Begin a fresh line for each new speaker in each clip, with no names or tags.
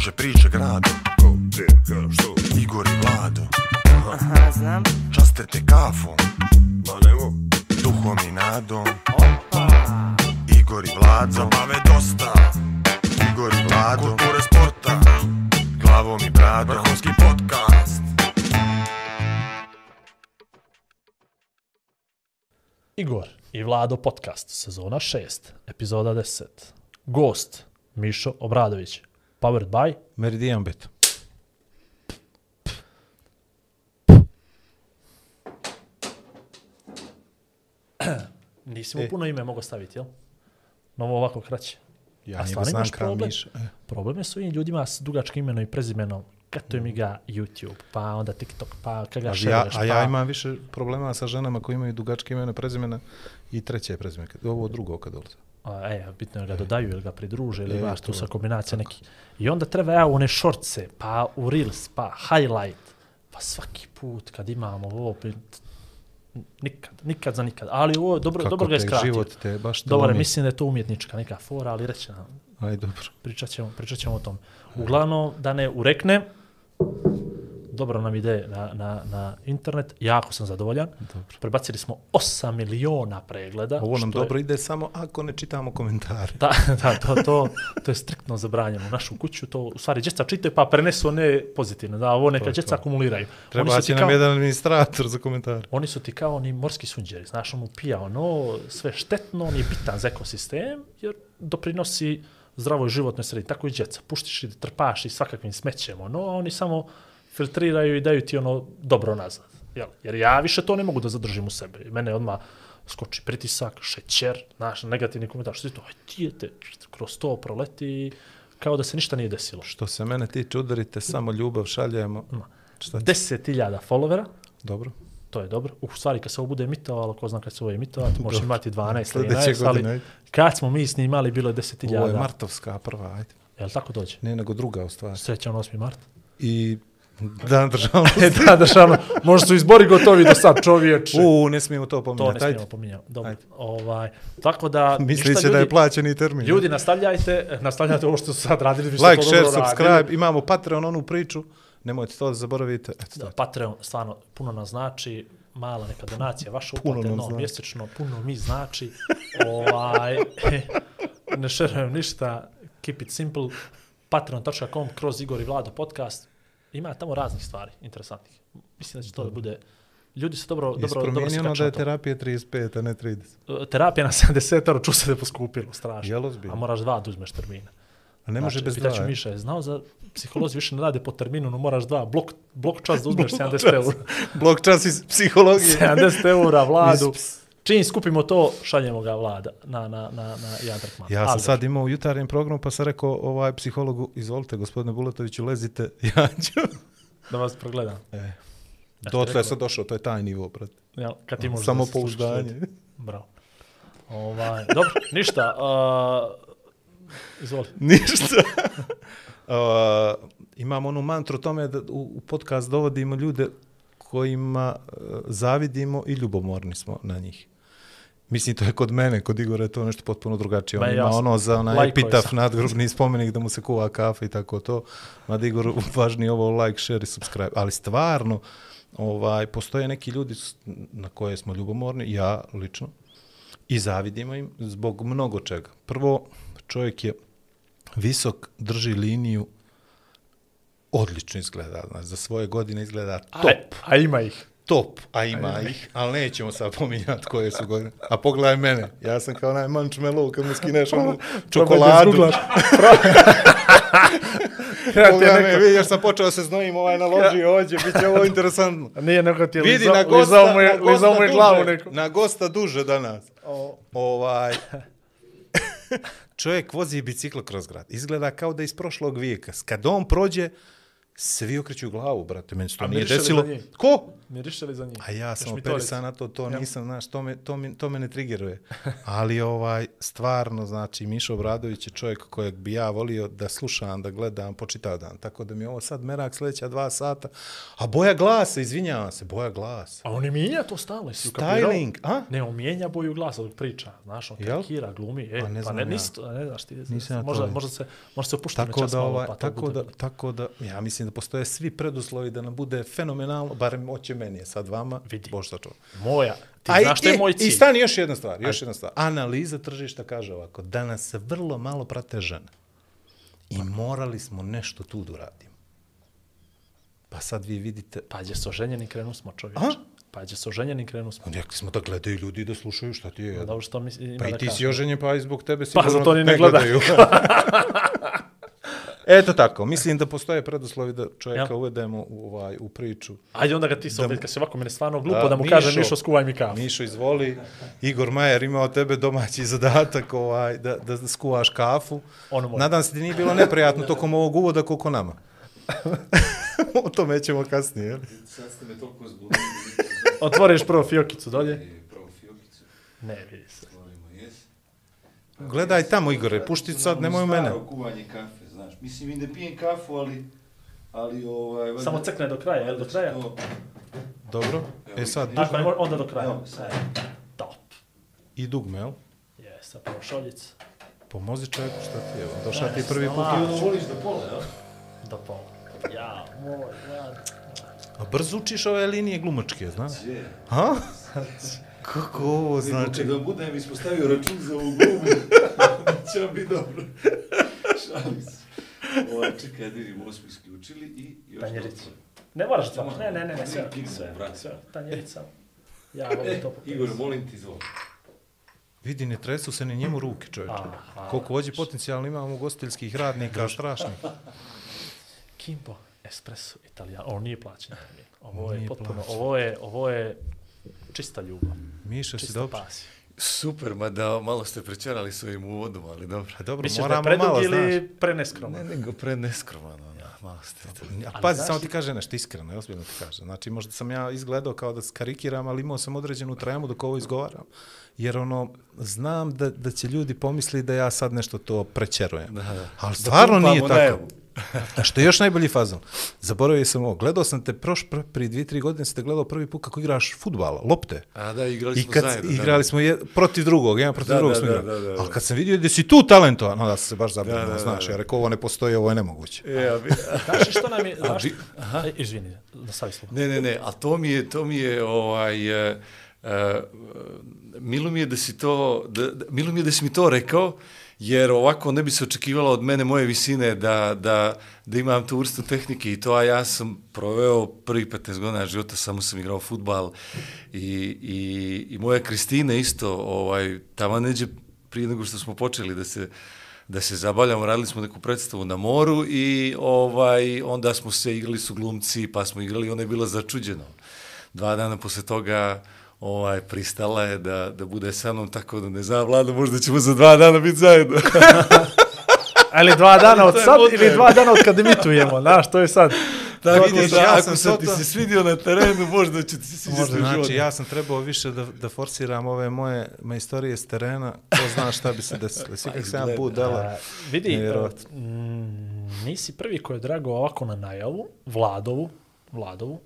Kruže priče grado
Ko, gdje, ka, što?
Igor i Vlado.
Aha, znam.
Časte te kafom.
Ma nemo,
Duhom i nadom.
Opa.
Igor i Vlado. Zabave dosta. Igor i Vlado. Kulture sporta. Glavom i bradom. Vrhunski podcast.
Igor i Vlado podcast, sezona 6, epizoda 10. Gost, Mišo Obradović. Powered by
Meridian Bet.
Nisi mu
E.
puno ime mogo staviti, jel? Novo ovako kraće.
Ja
A stvarno
znam
imaš problem?
Miša. E,
Problem je s ovim ljudima s dugačkim imenom i prezimenom. Katuje mi ga YouTube, pa onda TikTok, pa kada ga
A ja, a ja
pa...
imam više problema sa ženama koji imaju dugačke imene prezimena i treće prezime. Ovo drugo kad dolaze.
A, e, bitno je ga dodaju ili ga pridruže ili
E,
imaš tu
to.
sa kombinacija neki. I onda treba ja u one šorce, pa u Reels, pa highlight. Pa svaki put kad imamo ovo, nikad, nikad za nikad. Ali ovo, dobro,
Kako
dobro ga je skratio.
život te baš
Dobro,
lomi.
mislim da je to umjetnička neka fora, ali reći nam,
Aj, dobro.
pričat ćemo, pričat ćemo o tom. Uglavnom, da ne urekne, dobro nam ide na, na, na internet, jako sam zadovoljan.
Dobro.
Prebacili smo 8 miliona pregleda.
Ovo nam
što je-
dobro ide samo ako ne čitamo komentare.
Da, da, to, to, to je striktno zabranjeno. U našu kuću to, u stvari, djeca čitaju pa prenesu one pozitivne. Da, ovo neka djeca akumuliraju.
Treba će nam
kao,
jedan administrator za komentare.
oni su ti kao oni morski sunđeri. Znaš, on mu pija ono, sve štetno, on je bitan za ekosistem, jer doprinosi zdravoj životnoj sredini. Tako i djeca. Puštiš i trpaš i svakakvim smećem. Ono, a oni samo filtriraju i daju ti ono dobro nazad. Jel? Jer ja više to ne mogu da zadržim u sebe. Mene odmah skoči pritisak, šećer, znaš, negativni komentar, što si to, aj dijete, kroz to proleti kao da se ništa nije desilo.
Što se mene tiče, udarite samo ljubav, šaljujemo. Šta će?
10.000 followera,
Dobro.
to je dobro. U stvari, kad se ovo bude emitovalo, ko zna kad se ovo emitovati, možeš
Dobro.
imati 12,
Sljedeće
13, ali kad smo mi snimali, bilo je 10.000.
Ovo je martovska prva, ajde.
Jel tako dođe?
Ne, nego druga u stvari.
Srećan 8. mart.
I dan državnosti.
e, da, državno, možda su izbori gotovi do sad, čovječe.
U, ne smijemo to
to ne
pominjati.
smijemo pominjati. Dobro.
Ajde.
Ovaj, tako da,
Misli će da je plaćeni termin.
Ljudi, nastavljajte, nastavljajte ovo što su sad radili.
Like,
to
share,
dobro
subscribe,
radili.
imamo Patreon, onu priču, nemojte to da zaboravite. Eto,
Da. Patreon stvarno puno nam znači, mala neka donacija, vaša uplata
nam
no,
znači.
mjesečno, puno mi znači. ovaj, ne šerujem ništa, keep it simple, patreon.com kroz Igor i Vlado podcast. Ima tamo raznih stvari interesantnih. Mislim da će to da bude... Ljudi se dobro, dobro, dobro
ono
skaču
da je terapija 35, a ne 30.
Terapija na 70 euro, ču se da je poskupilo, strašno.
Jel ozbiljno?
A moraš dva da uzmeš termina.
A ne može bez dva.
Pitaću
e?
Miša, je znao za psiholozi više ne rade po terminu, no moraš dva, blok, blok čas da uzmeš 70 eura.
Blok čas iz psihologije.
70 eura vladu.
Iz-
Čim skupimo to, šaljemo ga vlada na, na, na, na jedan tretman.
Ja sam
Ali
sad imao jutarnjem programu pa sam rekao ovaj psihologu, izvolite gospodine Bulatoviću, lezite, ja ću.
Da vas progledam.
E,
ti
dotle
rekao.
sam došao, to je taj nivo, brate.
Jel, kad ti možeš
Samo
da
pouzdanje.
Bravo. Ovaj, dobro, ništa. Uh, izvoli.
Ništa. uh, imam onu mantru tome da u, u podcast dovodimo ljude kojima uh, zavidimo i ljubomorni smo na njih. Mislim, to je kod mene, kod Igora je to nešto potpuno drugačije. On
Ma,
ima
ja sam-
ono za onaj
lajkao
epitaf
sam.
nadgrobni spomenik da mu se kuva kafa i tako to. Mada Igor važnije ovo like, share i subscribe. Ali stvarno, ovaj, postoje neki ljudi na koje smo ljubomorni, ja lično, i zavidimo im zbog mnogo čega. Prvo, čovjek je visok, drži liniju, odlično izgleda, znači, za svoje godine izgleda top,
A, a ima ih.
Top, a ima ih, ali nećemo sad pominjati koje su godine. A pogledaj mene, ja sam kao onaj mančmelo kad mu skineš onu čokoladu. Pogledaj me, vidi, još sam počeo se znojim, ovaj naložio ovdje, bit će ovo interesantno.
Nije nego ti je
Vidi,
lizao,
na gosta,
lizao mu je,
na
lizao mu je glavu neko.
Na gosta duže danas.
O,
Ovaj... Čovjek vozi bicikl kroz grad. Izgleda kao da iz prošlog vijeka. Kad on prođe, svi okreću glavu, brate. Meni se to nije desilo. Ko?
Miriše li za njih?
A ja sam operisan na to, to
Ja.
nisam, znaš, to me, to, me, to me ne triggeruje. Ali ovaj, stvarno, znači, Mišo Obradović je čovjek kojeg bi ja volio da slušam, da gledam po čitav dan. Tako da mi je ovo sad merak sljedeća dva sata. A boja glasa, izvinjavam se, boja glasa.
A on ne mijenja to stalno, jesi?
Styling, a?
Ne, on mijenja boju glasa dok priča, znaš, on
Jel?
karikira, glumi, e,
Pa ne
pa ne,
ja.
nis, ne znaš ti,
Nisam ja to
možda, možda se, možda se opušta
Tako
čas
da, ovaj,
pa
tako, da, tako da, ja mislim da postoje svi preduslovi da nam bude fenomenalno, barem oće meni, je sad vama,
Vidi.
Bož sačuva.
Moja, ti
A i-
znaš što je
i-
moj
I
cilj.
stani još jedna stvar, još jedna stvar. Analiza tržišta kaže ovako, danas se vrlo malo prate žene. I morali smo nešto tu da uradimo. Pa sad vi vidite,
Pa gdje se oženjeni krenu smo čovječe.
A?
Pa gdje se oženjeni krenu smo.
rekli smo da gledaju ljudi i da slušaju šta ti je.
Dobro što mi ima
Pa
da
i ti si oženjen, pa i zbog tebe
Pa
sigurno
zato oni ne
te
gledaju.
Eto tako, mislim da postoje preduslovi da čovjeka
Jel?
uvedemo u, ovaj, u priču.
Ajde onda ga ti se
Da-
opet, kad se ovako mene stvarno glupo,
A,
da mu
Mišo-
kažem, Mišo, skuvaj mi kafu.
Mišo, izvoli. Igor Majer imao tebe domaći zadatak ovaj, da, da skuvaš kafu.
Ono moj.
Nadam se ti nije bilo neprijatno tokom ovog uvoda koliko nama. o tome ćemo kasnije.
Sad ste me toliko zbunili.
Otvoriš prvo fiokicu dolje.
I prvo fiokicu.
Ne, vidi se.
Gledaj tamo, Igore, pušti sad, nemoj u mene.
Staro kuvanje kafe. Mislim i ne pijem kafu, ali... Ali ovaj...
Samo crkne do kraja, jel do kraja?
To-
Dobro. E sad,
Ako ne može, onda do kraja.
Evo, sad.
Top.
i dugme, jel?
Jes, a prvo šoljic.
Pomozi čovjeku, šta ti je? Došao ti prvi put.
A,
Ti ono voliš do pola, jel?
Do pola. Ja, moj, ja.
A brzo učiš ove linije glumačke, znaš?
Je.
Ha? Kako ovo
Znači...
znači?
Kada budem ispostavio račun za ovu glumu, će vam biti dobro. Šalim se. Ovaj, čekaj, da vidim, ovo smo isključili i... Još
Tanjericu.
dobro.
Ne moraš dva. Ne, ne, ne, ne,
Pa
sve,
ne,
sve, sve. Tanjerica. Ja volim
E,
to po
Igor, molim ti izvoli.
Vidi, ne tresu se ni njemu ruke, čovječe.
Aha.
Koliko vođi potencijalno imamo gostilskih radnika, strašnih.
Kimbo, espresso, italijan. Ovo nije plaćen termin. Ovo je potpuno,
plaćen.
ovo je, ovo je čista ljubav.
Miša, si
Čista
dobro?
pasija.
Super, ma da malo ste prečerali svojim uvodom, ali dobro.
Pa dobro,
Misliš da je
moramo malo,
ili
znaš.
preneskroman?
Ne, nego pre neskroman, ono, malo ste.
A
Ali
pazi,
znaš
samo ti kaže nešto iskreno, ozbiljno ti kaže. Znači, možda sam ja izgledao kao da skarikiram, ali imao sam određenu tremu dok ovo izgovaram. Jer ono, znam da, da će ljudi pomisli da ja sad nešto to prećerujem.
Da, da.
Ali stvarno
pumpamo
nije tako. A što je još najbolji fazon? Zaboravio sam ovo. Gledao sam te proš, pr, prije dvije, tri godine sam te gledao prvi put kako igraš futbal, lopte.
A da, igrali
I
smo
kad
zajedno.
igrali smo je, protiv drugog, jedan protiv
Da,
drugog
da,
smo
da,
igrali.
da, da, da.
Ali kad sam vidio da si tu talentovan, onda se baš zabrinuo,
Da, da, da,
znaš,
da.
ja rekao ovo ne postoji, ovo je nemoguće.
E, a vi...
Znaš što nam je... Znaš,
vi-
aha. E, izvini, da stavi slovo.
Ne, ne, ne, a to mi je, to mi je, ovaj, uh, uh, milo mi je da si to, da, da, milo mi je da si mi to rekao, jer ovako ne bi se očekivalo od mene moje visine da, da, da imam tu vrstu tehnike i to, a ja sam proveo prvi 15 godina života, samo sam igrao futbal i, i, i moja Kristina isto, ovaj, tamo neđe prije nego što smo počeli da se, da se zabavljamo, radili smo neku predstavu na moru i ovaj onda smo se igrali su glumci, pa smo igrali, ona je bila začuđena. Dva dana posle toga ovaj pristala je da, da bude sa mnom, tako da ne znam, Vlada, možda ćemo za dva dana biti zajedno.
Ali dva dana od sad ili dva dana od kad emitujemo, znaš, to je sad.
Tako
vidiš,
da,
ja
ako
sam
sam
to-
ti se svidio na terenu, možda će ti se
Možda,
u
znači,
životu.
ja sam trebao više da, da forsiram ove moje, istorije s terena, ko zna šta bi se desilo. Svi kak sam ja put dala.
A, vidi, mm, nisi prvi koji je drago ovako na najavu, Vladovu, Vladovu,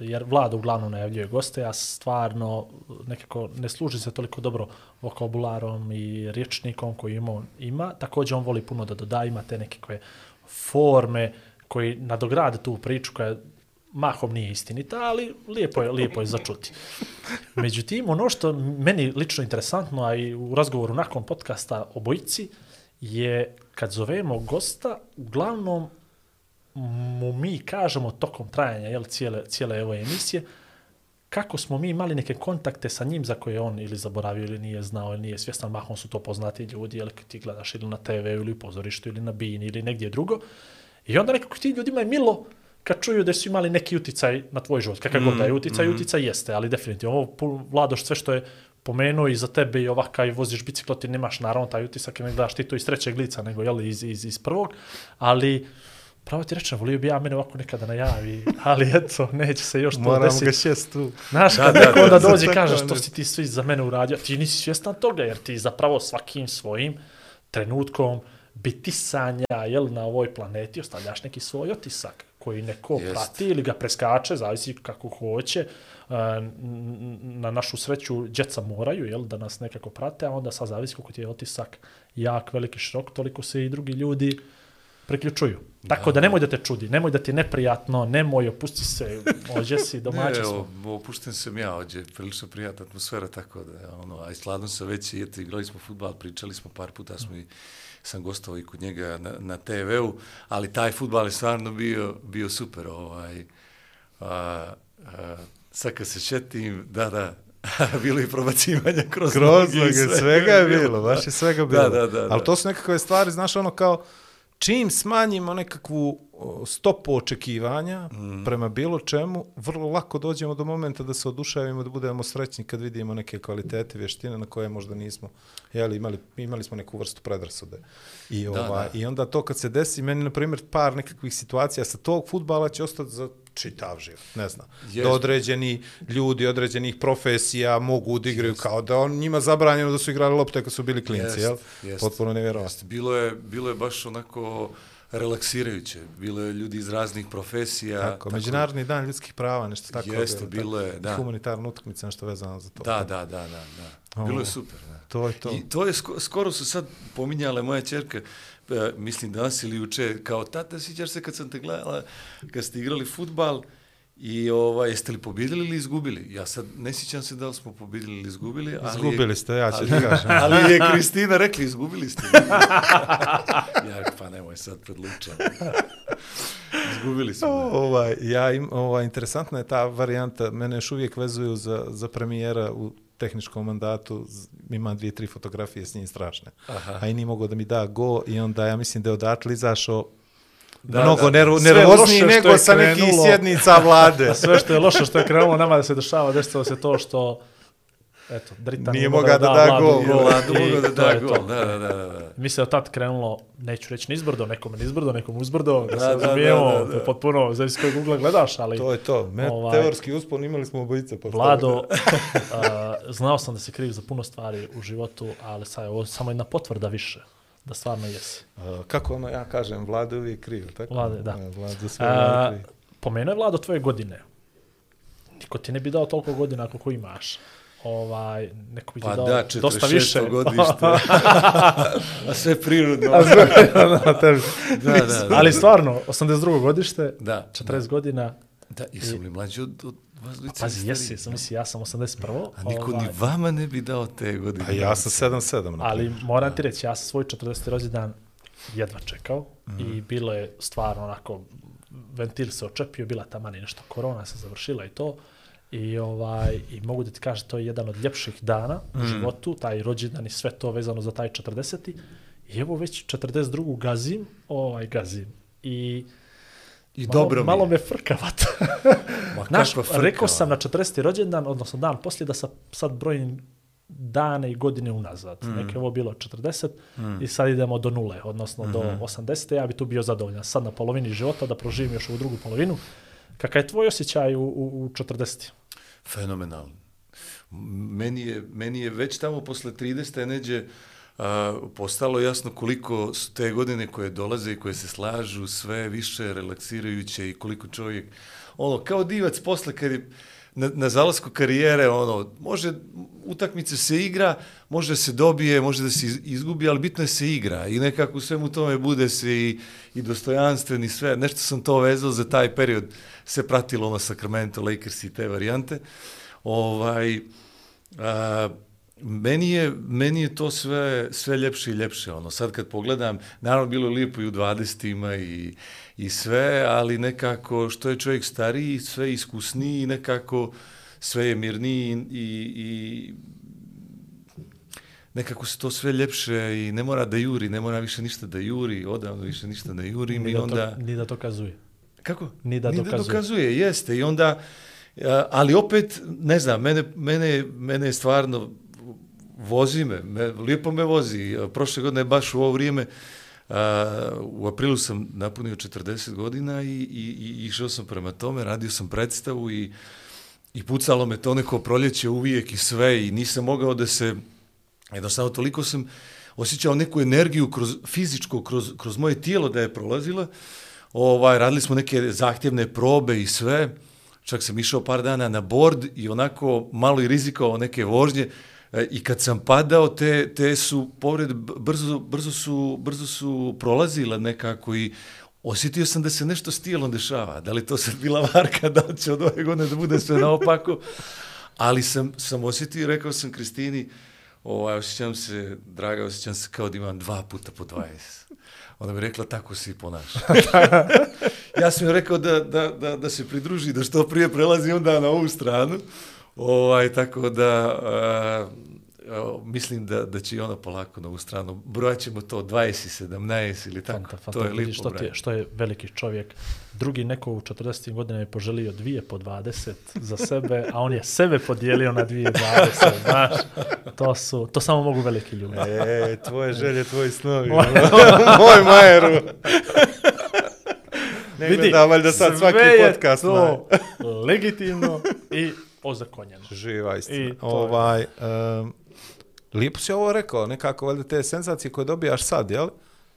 jer Vlada uglavnom najavljuje goste, ja stvarno nekako ne služi se toliko dobro vokabularom i rječnikom koji ima, on ima. Također on voli puno da doda, ima te nekakve forme koji nadograde tu priču koja mahom nije istinita, ali lijepo je, lijepo je začuti. Međutim, ono što meni lično interesantno, a i u razgovoru nakon podcasta o bojici, je kad zovemo gosta, uglavnom mu mi kažemo tokom trajanja jel, cijele, cijele ove emisije, kako smo mi imali neke kontakte sa njim za koje on ili zaboravio ili nije znao ili nije svjestan, mahom su to poznati ljudi, jel, ti gledaš ili na TV ili u pozorištu ili na bini ili negdje drugo. I onda nekako ti ljudima je milo kad čuju da su imali neki uticaj na tvoj život. Kakav god da je uticaj, uticaj jeste, ali definitivno ovo Vladoš sve što je pomenuo i za tebe i ovaka i voziš biciklo, ti nemaš naravno taj utisak, ne gledaš ti to iz trećeg lica, nego jel, iz, iz, iz prvog, ali Pravo ti rečem, volio bi ja mene ovako nekada najavi, ali eto, neće se još to
Moram
desiti.
ga šest tu.
Znaš,
Da,
kad
da,
neko
da,
onda
da,
dođe i kaže što si ti svi za mene uradio, ti nisi svjestan toga, jer ti zapravo svakim svojim trenutkom bitisanja jel, na ovoj planeti ostavljaš neki svoj otisak koji neko
Jest.
prati ili ga preskače, zavisi kako hoće. E, Na našu sreću djeca moraju jel, da nas nekako prate, a onda sad zavisi koliko ti je otisak jak, veliki, širok, toliko se i drugi ljudi priključuju. Tako da nemoj da te čudi, nemoj da ti je neprijatno, nemoj, opusti se, ođe si, domaći
ne,
smo.
evo, opušten sam ja ođe, prilično prijatna atmosfera, tako da, ono, a i sladno sam već, i eto, igrali smo futbal, pričali smo par puta, smo i, sam gostovao i kod njega na, na TV-u, ali taj futbal je stvarno bio, bio super, ovaj, a, a, sad kad se šetim, da, da, bilo je probacivanja kroz,
Kroz
noge
svega je bilo, baš je svega bilo.
da, da,
Ali
da.
to su nekakve stvari, znaš, ono kao, čim smanjimo nekakvu stopu očekivanja mm. prema bilo čemu, vrlo lako dođemo do momenta da se oduševimo, da budemo srećni kad vidimo neke kvalitete, vještine na koje možda nismo, jeli, imali, imali smo neku vrstu predrasude. I,
Da,
ovaj,
da.
I onda to kad se desi, meni, na primjer, par nekakvih situacija sa tog futbala će ostati za čitav život, ne znam.
Jest.
Da određeni ljudi, određenih profesija mogu da igraju kao da on njima zabranjeno da su igrali lopte kad su bili klinci,
Jest,
jel?
jest.
Potpuno nevjerovatno.
Jeste, Bilo je, bilo je baš onako relaksirajuće. Bilo je ljudi iz raznih profesija.
Tako, Međunarodni dan ljudskih prava, nešto tako.
Jeste,
tako.
bilo je, da.
Humanitarna utakmica, nešto vezano za to.
Da, da, da, da, da. Bilo je super, da.
To je to.
I to je, sko, skoro su sad pominjale moja čerka, e, mislim danas ili juče, kao tata, sjećaš se kad sam te gledala, kad ste igrali futbal, I ovaj, jeste li pobjedili ili izgubili? Ja sad ne sjećam se da li smo pobjedili ili izgubili, ali...
Izgubili ste, ja ću ti kažem.
ali je Kristina rekla, izgubili ste. ja, pa nemoj sad predlučam. Izgubili smo.
ovaj, ja im, ovaj, interesantna je ta varijanta, mene još uvijek vezuju za, za premijera u tehničkom mandatu, ima dvije, tri fotografije s njim strašne.
Aha.
A i nije mogao da mi da go i onda ja mislim da je odatle izašao
Da,
mnogo
da.
nervozniji nego sa nekih sjednica vlade.
Sve što je loše što je krenulo nama da se dešava, desilo se to što eto, Dritan
Nije
mogao
da da gol.
I
mogao da da gol. Da, da, da, da.
Mi se od tad krenulo, neću reći nizbrdo, nekome nizbrdo, nekom uzbrdo, da,
Da,
se razumijemo,
da, da, da.
to potpuno, zavisi kojeg ugla gledaš, ali
to je to. Me,
Ovaj-
Teorski uspon imali smo obojice. Pa
Vlado, a, znao sam da se kriv za puno stvari u životu, ali sad je ovo samo jedna potvrda više, da stvarno jesi.
A, kako ono ja kažem, vlada je uvijek kriv, tako?
Vlade, da.
A, Vlada sve
A,
vlada kriv.
pomenuo je Vlado tvoje godine. Niko ti ne bi dao toliko godina koliko imaš. Ovaj, neko bi ti
Pa
dao
da,
dosta više.
46. godište. A sve prirodno.
na tebi.
Da, da, da.
Ali stvarno, 82. godište,
Da,
40 godina,
Da, jesam li mlađi od, od dvojice?
pazi, jesi, sam misli, ja sam 81.
A niko
ovaj,
ni vama ne bi dao te godine.
A ja sam 7-7.
Ali moram ti reći, ja sam svoj 40. rođendan jedva čekao
Mhm.
i bilo je stvarno onako, ventil se očepio, bila tamo i nešto korona se završila i to. I, ovaj, I mogu da ti kažem, to je jedan od ljepših dana
Mhm.
u životu, taj rođendan i sve to vezano za taj 40. I evo već 42. gazim, ovaj gazim. I
I
malo,
dobro mi
malo me frkavat.
Ma
Znaš,
kakva frka,
rekao sam na 40. rođendan, odnosno dan poslije, da sa, sad brojim dane i godine unazad. Mm. Neke ovo bilo 40 mm. i sad idemo do nule, odnosno mm -hmm. do 80. Ja bi tu bio zadovoljan. Sad na polovini života da proživim još ovu drugu polovinu. Kakav je tvoj osjećaj u, u, u 40.
Fenomenalno. Meni je, meni je već tamo posle 30. neđe a, postalo jasno koliko su te godine koje dolaze i koje se slažu sve više relaksirajuće i koliko čovjek, ono, kao divac posle kad je na, na zalasku karijere, ono, može, utakmice se igra, može da se dobije, može da se izgubi, ali bitno je se igra i nekako u svemu tome bude se i, i dostojanstven i sve. Nešto sam to vezao za taj period, se pratilo ono Sacramento, Lakers i te varijante. Ovaj, a, meni je, meni je to sve, sve ljepše i ljepše. Ono, sad kad pogledam, naravno bilo je lijepo i u 20-ima i, i sve, ali nekako što je čovjek stariji, sve iskusniji, nekako sve je mirniji i, i nekako se to sve ljepše i ne mora da juri, ne mora više ništa da juri, odavno više ništa da jurim
Ni
i
da,
onda...
to, ni da to kazuje.
Kako?
Ni da
Ni
dokazuje.
da dokazuje, jeste. I onda, ali opet, ne znam, mene, mene, mene je stvarno, vozi me, me, lijepo me vozi. E, prošle godine baš u ovo vrijeme A, u aprilu sam napunio 40 godina i, i, i išao sam prema tome, radio sam predstavu i, i pucalo me to neko proljeće uvijek i sve i nisam mogao da se, jednostavno toliko sam osjećao neku energiju kroz, fizičko, kroz, kroz moje tijelo da je prolazila, ovaj, radili smo neke zahtjevne probe i sve, čak sam išao par dana na bord i onako malo i rizikovao neke vožnje, I kad sam padao, te, te su povrede brzo, brzo, su, brzo su prolazile nekako i osjetio sam da se nešto s tijelom dešava. Da li to sad bila varka, da će od ove godine da bude sve naopako. Ali sam, sam osjetio i rekao sam Kristini, ovaj, osjećam se, draga, osjećam se kao da imam dva puta po 20. Ona mi rekla, tako se i ponaša. ja sam joj rekao da, da, da, da se pridruži, da što prije prelazi onda na ovu stranu. Ovaj, tako da, uh, mislim da, da će i ona polako na ovu stranu. Brojat ćemo to 20, 17 ili tako.
Fanta, fanta,
to je lipo
što, ti je, što je veliki čovjek. Drugi neko u 40. godina je poželio dvije po 20 za sebe, a on je sebe podijelio na dvije 20, znaš. To, su, to samo mogu veliki ljudi.
E, tvoje želje, tvoji snovi. Moj majeru. Ne
Vidi,
gleda valjda sad
sve
svaki
je
podcast.
to legitimno i ozakonjeno.
Živa
I
istina.
to je-
Ovaj, um, lijepo si ovo rekao, nekako valjda te senzacije koje dobijaš sad, jel?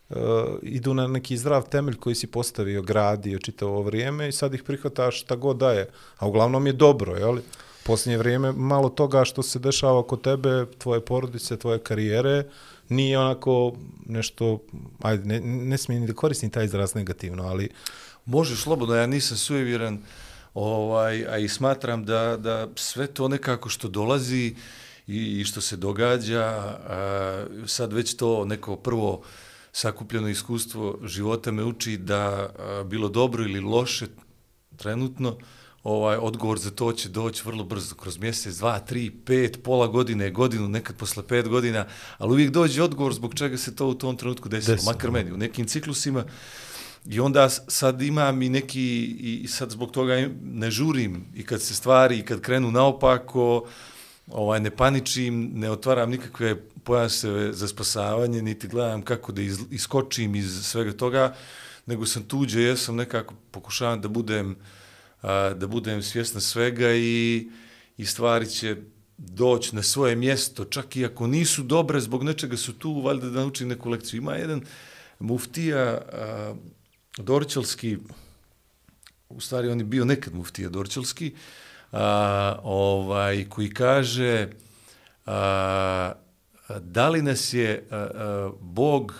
Uh, idu na neki zdrav temelj koji si postavio, gradio čitavo ovo vrijeme i sad ih prihvataš šta god daje. A uglavnom je dobro, jel? Posljednje vrijeme malo toga što se dešava kod tebe, tvoje porodice, tvoje karijere, nije onako nešto, ajde, ne, ne smijem ni da koristim taj izraz negativno, ali
Može slobodno, ja nisam sujevjeran, ovaj, a i smatram da, da sve to nekako što dolazi i, i što se događa, a, sad već to neko prvo sakupljeno iskustvo života me uči da a, bilo dobro ili loše trenutno, ovaj odgovor za to će doći vrlo brzo, kroz mjesec, dva, tri, pet, pola godine, godinu, nekad posle pet godina, ali uvijek dođe odgovor zbog čega se to u tom trenutku desilo,
Desilo,
makar meni, u nekim ciklusima I onda sad imam i neki, i sad zbog toga ne žurim i kad se stvari, i kad krenu naopako, ovaj, ne paničim, ne otvaram nikakve pojaseve za spasavanje, niti gledam kako da iz, iskočim iz svega toga, nego sam tuđe, ja sam nekako pokušavam da budem, a, da budem svjesna svega i, i stvari će doći na svoje mjesto, čak i ako nisu dobre, zbog nečega su tu, valjda da naučim neku lekciju. Ima jedan muftija, a, Dorčelski, u stvari on je bio nekad muftija Dorčelski, a, ovaj, koji kaže a, da li nas je a, a, Bog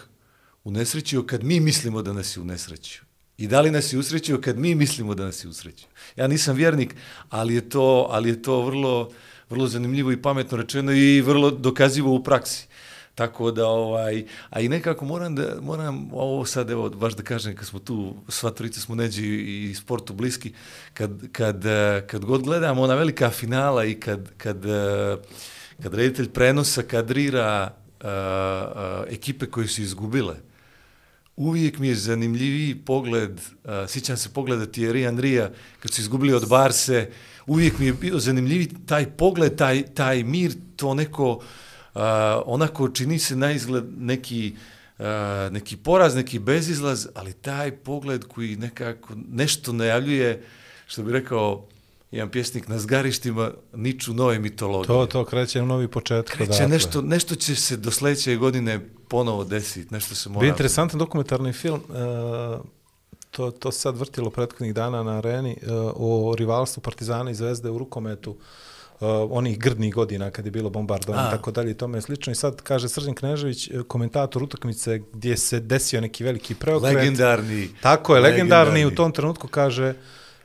unesrećio kad mi mislimo da nas je unesrećio. I da li nas je usrećio kad mi mislimo da nas je usrećio. Ja nisam vjernik, ali je to, ali je to vrlo, vrlo zanimljivo i pametno rečeno i vrlo dokazivo u praksi. Tako da, ovaj, a i nekako moram da, moram ovo sad, evo, baš da kažem, kad smo tu, sva trojica smo neđi i sportu bliski, kad, kad, kad god gledamo ona velika finala i kad, kad, kad reditelj prenosa kadrira uh, uh, ekipe koje su izgubile, uvijek mi je zanimljiviji pogled, uh, sjećam se pogleda Thierry Andrija, kad su izgubili od Barse, uvijek mi je bio zanimljiviji taj pogled, taj, taj mir, to neko, uh, onako čini se na izgled neki, uh, neki poraz, neki bezizlaz, ali taj pogled koji nekako nešto najavljuje, što bi rekao jedan pjesnik, na zgarištima niču nove mitologije.
to, to kreće novi početak.
Kreće
odatle.
nešto, nešto će se do sledeće godine ponovo desiti, nešto se mora...
Bio interesantan dokumentarni film, uh, to, to sad vrtilo prethodnih dana na areni, uh, o rivalstvu Partizana i Zvezde u rukometu, uh, onih grdnih godina kad je bilo bombardovanje
A.
i tako dalje i tome je slično. I sad kaže Srđan Knežević, eh, komentator utakmice gdje se desio neki veliki preokret.
Legendarni.
Tako je, legendarni,
Legendarni.
u tom trenutku kaže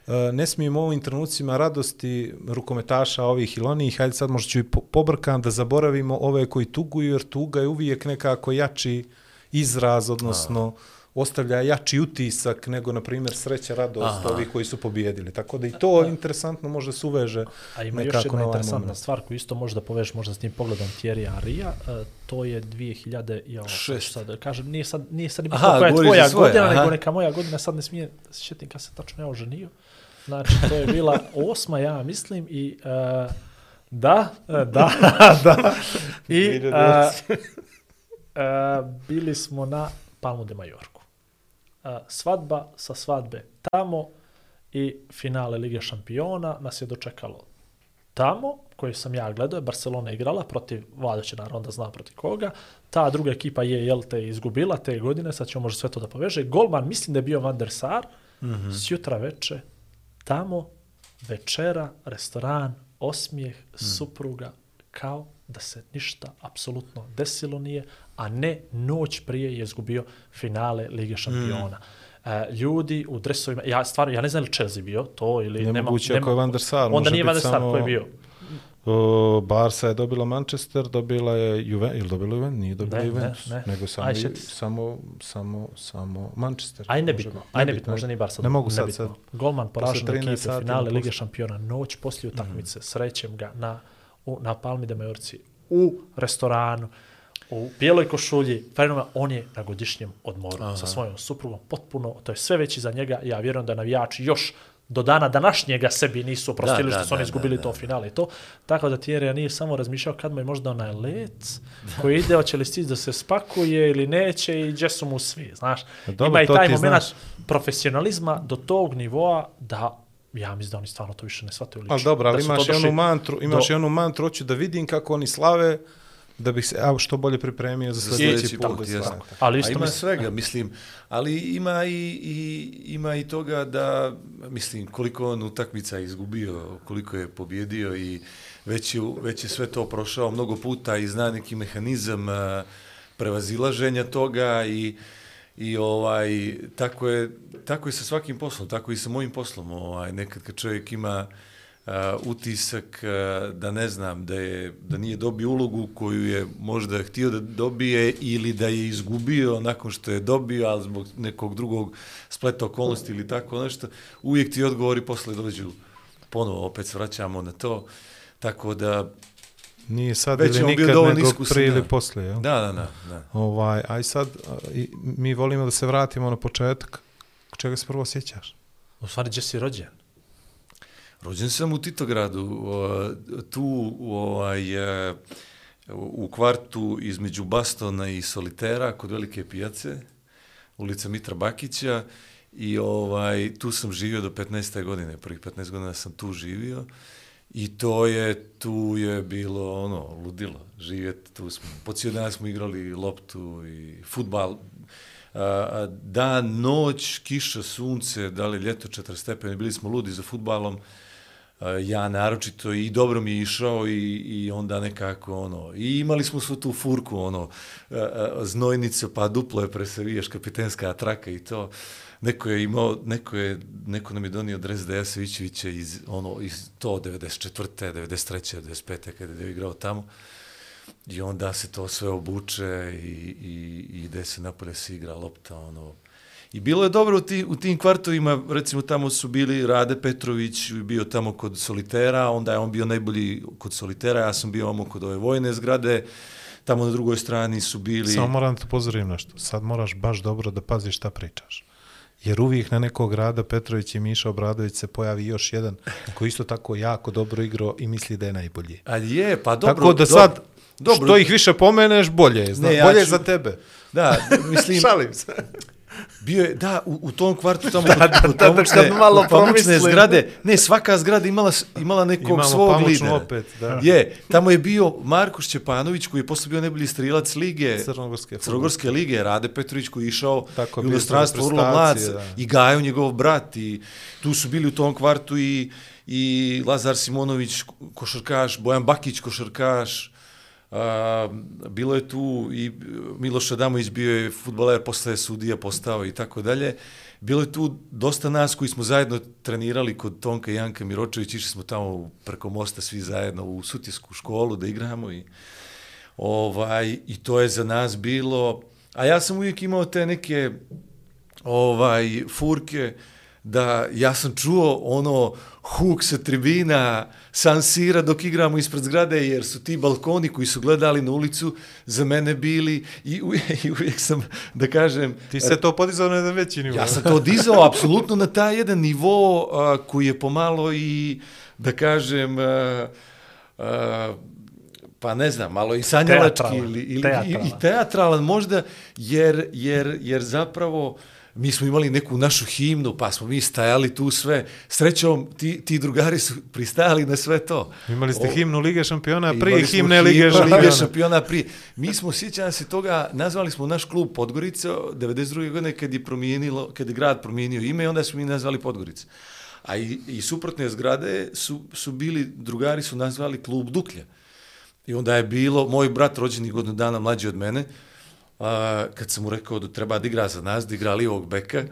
e, ne smijem u ovim trenucima radosti rukometaša ovih ili onih, hajde sad možda ću i po- pobrkam da zaboravimo ove koji tuguju, jer tuga je uvijek nekako jači izraz, odnosno ostavlja jači utisak nego, na primjer, sreća, radost
Aha.
ovih koji su pobjedili. Tako da i to interesantno može se uveže
A ima još jedna
na ovaj
interesantna
moment.
stvar koju isto možeš da povežeš možda s tim pogledom Thierry Arija, uh, to je 2000 i ovo
Šest.
sad kažem, nije sad nije sad
Aha,
aha, koja je tvoja
svoje,
godina,
aha.
nego neka moja godina, sad ne smije sjetim kad se tačno ja oženio. Znači, to je bila osma, ja mislim, i uh, da, e, da, da. I uh, uh, bili smo na Palmu de Majorku. A, svadba sa svadbe tamo i finale Lige šampiona nas je dočekalo tamo, koje sam ja gledao, je Barcelona igrala protiv, Vlada će naravno da zna protiv koga, ta druga ekipa je, jel te, izgubila te godine, sad ćemo možda sve to da poveže. Golman, mislim da je bio Van der Sar, mm -hmm. sjutra veče, tamo, večera, restoran, osmijeh, mm. supruga, kao da se ništa apsolutno desilo nije, a ne noć prije je izgubio finale Lige šampiona. Mm. E, ljudi u dresovima, ja stvarno, ja ne znam li Chelsea bio to ili nema...
Nemoguće ako je Van der Sar.
Onda nije Van der Sar,
samo-
ko je bio?
O, Barca je dobila Manchester, dobila je Juve, ili dobila Juventus? Nije dobila
Ne, ne,
Juventus,
ne.
nego samo,
Aj,
samo, samo, samo Manchester.
Aj nebitno,
biti.
aj
Nebitno,
možda nije Barca.
Ne mogu sad,
nebitno.
sad.
Golman poražen od
13
ekipe finale
na
Lige šampiona, noć poslije utakmice, srećem ga na, u, na Palmi de Majorci, u restoranu, u bijeloj košulji, fenomen, on je na godišnjem odmoru Aha. sa svojom suprugom, potpuno, to je sve već iza njega, ja vjerujem da navijači još do dana današnjega sebi nisu oprostili
Da, da,
što su oni
da,
izgubili
da,
to
da.
finale i to. Tako da Thierry nije samo razmišljao kad mu je možda onaj let koji ide, hoće li stići da se spakuje ili neće i gdje su mu svi, znaš.
Dobro,
Ima i taj moment
znaš.
profesionalizma do tog nivoa da ja mislim da oni stvarno to više ne shvataju lično.
Ali dobro, ali
Da
imaš i onu mantru, imaš
do-
i onu mantru, hoću da vidim kako oni slave, da bih se ja, što bolje pripremio za sljedeći
sljedeći
put.
put,
da
jasno.
slave.
Ali
A
isto
ima
mislim,
svega, mislim, ali ima i, i, ima i toga da, mislim, koliko on utakmica izgubio, koliko je pobjedio i već je, već je sve to prošao mnogo puta i zna neki mehanizam a, prevazilaženja toga i I ovaj tako je tako je sa svakim poslom, tako i sa mojim poslom, ovaj nekad kad čovjek ima uh, utisak uh, da ne znam da je da nije dobio ulogu koju je možda htio da dobije ili da je izgubio nakon što je dobio, ali zbog nekog drugog spleta okolnosti ili tako nešto, uvijek ti odgovori posle dođu ponovo opet se vraćamo na to. Tako da
Nije sad
Već
ili nikad, nego
iskusan,
prije ili
da.
poslije. Jel?
da, da, da, da.
Ovaj, aj sad, mi volimo da se vratimo na početak. Čega se prvo sjećaš?
u stvari gdje si rođen?
Rođen sam u Titogradu, o, tu ovaj, e, u, ovaj, u kvartu između Bastona i Solitera kod Velike pijace, ulica Mitra Bakića. I ovaj tu sam živio do 15. godine, prvih 15 godina sam tu živio. I to je, tu je bilo ono, ludilo, živjeti, tu smo, po cijel dan smo igrali loptu i futbal, da, dan, noć, kiša, sunce, da li ljeto 40 stepeni, bili smo ludi za futbalom, E, ja naročito i dobro mi je išao i, i onda nekako ono, i imali smo svu tu furku, ono, e, e, znojnice, pa duplo je presavijaš, kapitenska traka i to, neko je imao, neko je, neko nam je donio dres Deja Savićevića iz, ono, iz to 94. 93. 95. kada je igrao tamo. I onda se to sve obuče i, i, i ide se napolje se igra lopta, ono. I bilo je dobro u, ti, u tim kvartovima, recimo tamo su bili Rade Petrović, bio tamo kod Solitera, onda je on bio najbolji kod Solitera, ja sam bio ono kod ove vojne zgrade, tamo na drugoj strani su bili...
Samo moram da te pozorim nešto. Sad moraš baš dobro da paziš šta pričaš. Jer uvijek na nekog Rada Petrović i Miša Obradović se pojavi još jedan koji isto tako jako dobro igrao i misli da je najbolji.
Ali je, pa dobro.
tako da sad,
dobro.
što ih više pomeneš, bolje je. Zna,
Ne, ja
bolje je
ću-
za tebe.
Da, mislim,
Šalim se.
bio je, da, u, u tom kvartu tamo
Da, da,
kod
da, da, kad malo
kod pamučne
promislim.
zgrade, ne, svaka zgrada imala, imala nekog
Imamo
svog lidera.
opet, da.
Je, tamo je bio Marko Šćepanović koji je posle bio najbolji strilac lige,
Crnogorske
Crnogorske lige, Rade Petrović koji je išao
Tako
u inostranstvo vrlo mlad i Gajo njegov brat i tu su bili u tom kvartu i, i Lazar Simonović košarkaš, Bojan Bakić košarkaš, A, bilo je tu i Miloš Adamović bio je futbaler, posle sudija postao i tako dalje. Bilo je tu dosta nas koji smo zajedno trenirali kod Tonka i Janka Miročević, išli smo tamo preko mosta svi zajedno u sutjesku školu da igramo i ovaj i to je za nas bilo a ja sam uvijek imao te neke ovaj furke da ja sam čuo ono huk sa tribina San Sira dok igramo ispred zgrade jer su ti balkoni koji su gledali na ulicu za mene bili i uvijek, i uvijek sam da kažem
Ti se to podizao na jedan veći nivo.
Ja sam to dizao apsolutno na taj jedan nivo a, koji je pomalo i, da kažem, a, a, pa ne znam, malo i sanjalački
Teatralan,
ili, ili
teatralan.
i, i teatralan možda, jer, jer, jer zapravo mi smo imali neku našu himnu, pa smo mi stajali tu sve. Srećom, ti, ti drugari su pristajali na sve to.
Imali ste
O-
himnu Lige šampiona prije himne Lige
himnu
šampiona.
Lige šampiona prije. Mi smo, sjećam se toga, nazvali smo naš klub Podgorica 92. godine kad je, promijenilo, kad je grad promijenio ime i onda smo mi nazvali Podgorica. A i, i suprotne zgrade su, su bili, drugari su nazvali klub Duklja. I onda je bilo, moj brat rođeni godinu dana mlađi od mene, a, kad sam mu rekao da treba da igra za nas, da igra lijevog beka,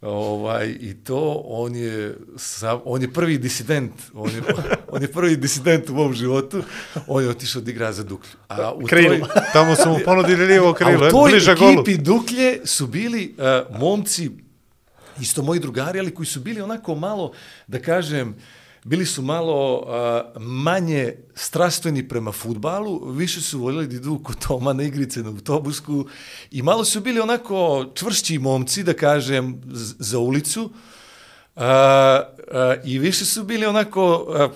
ovaj, i to, on je, sam, on je prvi disident, on je, on je prvi disident u mom životu, on je otišao da igra za Duklju. A u
Krilo.
toj,
Tamo su mu ponudili lijevo
a
krilo,
u toj
bliža golu.
ekipi Duklje su bili uh, momci, isto moji drugari, ali koji su bili onako malo, da kažem, bili su malo uh, manje strastveni prema futbalu, više su voljeli da idu kod Toma na igrice na autobusku i malo su bili onako čvršći momci, da kažem, za ulicu. Uh, uh, I više su bili onako, uh,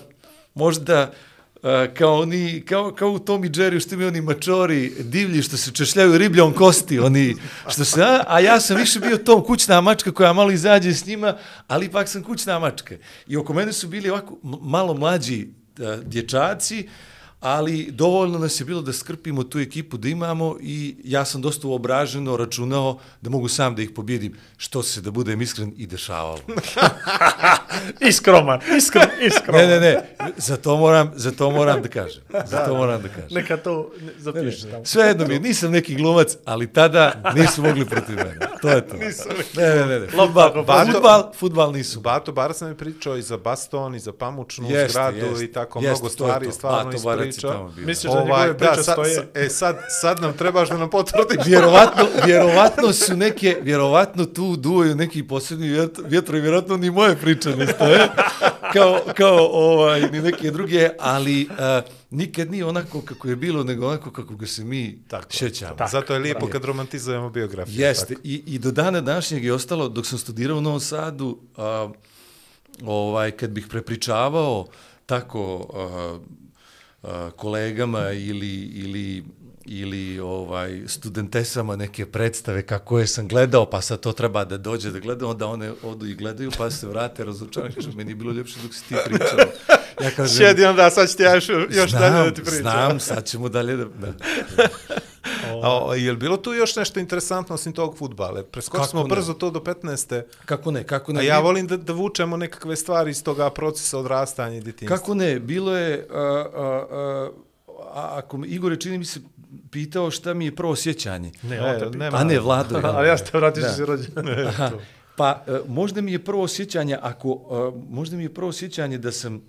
možda, uh, E, kao, oni, kao, kao u Tom i Jerry, što imaju oni mačori divlji, što se češljaju ribljom kosti, oni, što se, a, a ja sam više bio Tom kućna mačka koja malo izađe s njima, ali ipak sam kućna mačka. I oko mene su bili ovako malo mlađi uh, dječaci, ali dovoljno nas je bilo da skrpimo tu ekipu da imamo i ja sam dosta uobraženo računao da mogu sam da ih pobjedim, što se, da budem iskren, i dešavalo.
Iskroman, iskren, iskroman.
Ne, ne, ne, za to moram, za to moram da kažem. Za to moram da kažem.
Neka to zapiši tamo.
Sve jedno mi, nisam neki glumac, ali tada nisu mogli protiv mene. To je to. Ne, ne, ne, ne. Futbal,
Bato-
futbal, futbal nisu.
Bato Bar sam je pričao i za Baston, i za Pamučnu
Jeste,
zgradu
jeste.
i tako
Jeste,
mnogo
to je
stvari
to.
stvarno
Bato
ispričao.
Bio.
Misliš da
Ovaj,
njegove
da,
priče
sad,
stoje?
sa- e, sad, sad nam trebaš da nam potvrdiš.
Vjerovatno, vjerovatno su neke, vjerovatno tu duvaju neki posebni vjet- vjetrovi, vjerovatno ni moje priče ne stoje, kao, kao ovaj, ni neke druge, ali uh, nikad nije onako kako je bilo, nego onako kako ga se mi tako, šećamo.
tako.
Zato je lijepo kad romantizujemo biografiju.
Jeste, i, i do dana današnjeg je ostalo, dok sam studirao u Novom Sadu, a, ovaj, kad bih prepričavao tako a, kolegama ili, ili, ili ovaj studentesama neke predstave kako je sam gledao, pa sad to treba da dođe da gleda, onda one odu i gledaju, pa se vrate razočarani, kažu, meni je bilo ljepše dok si ti pričao. Ja kažem,
Sjedi onda, sad ću ti ja još, još
znam,
dalje da ti pričam.
znam, sad ćemo dalje da... da.
A, a, je li bilo tu još nešto interesantno osim tog futbala? Preskočili
Kako
smo
ne?
brzo to do 15.
Kako ne, kako ne.
A ja volim da, da vučemo nekakve stvari iz toga procesa odrastanja i djetinjstva.
Kako ne, bilo je, a, a, a, a, ako me, Igor je čini mi se pitao šta mi je prvo sjećanje.
Ne,
E,
on te pita.
nema.
A ne, Vlado. je.
Ali ja ste vratiš si rođen.
Pa, e, možda mi je prvo sjećanje, ako, e, možda mi je prvo sjećanje da sam,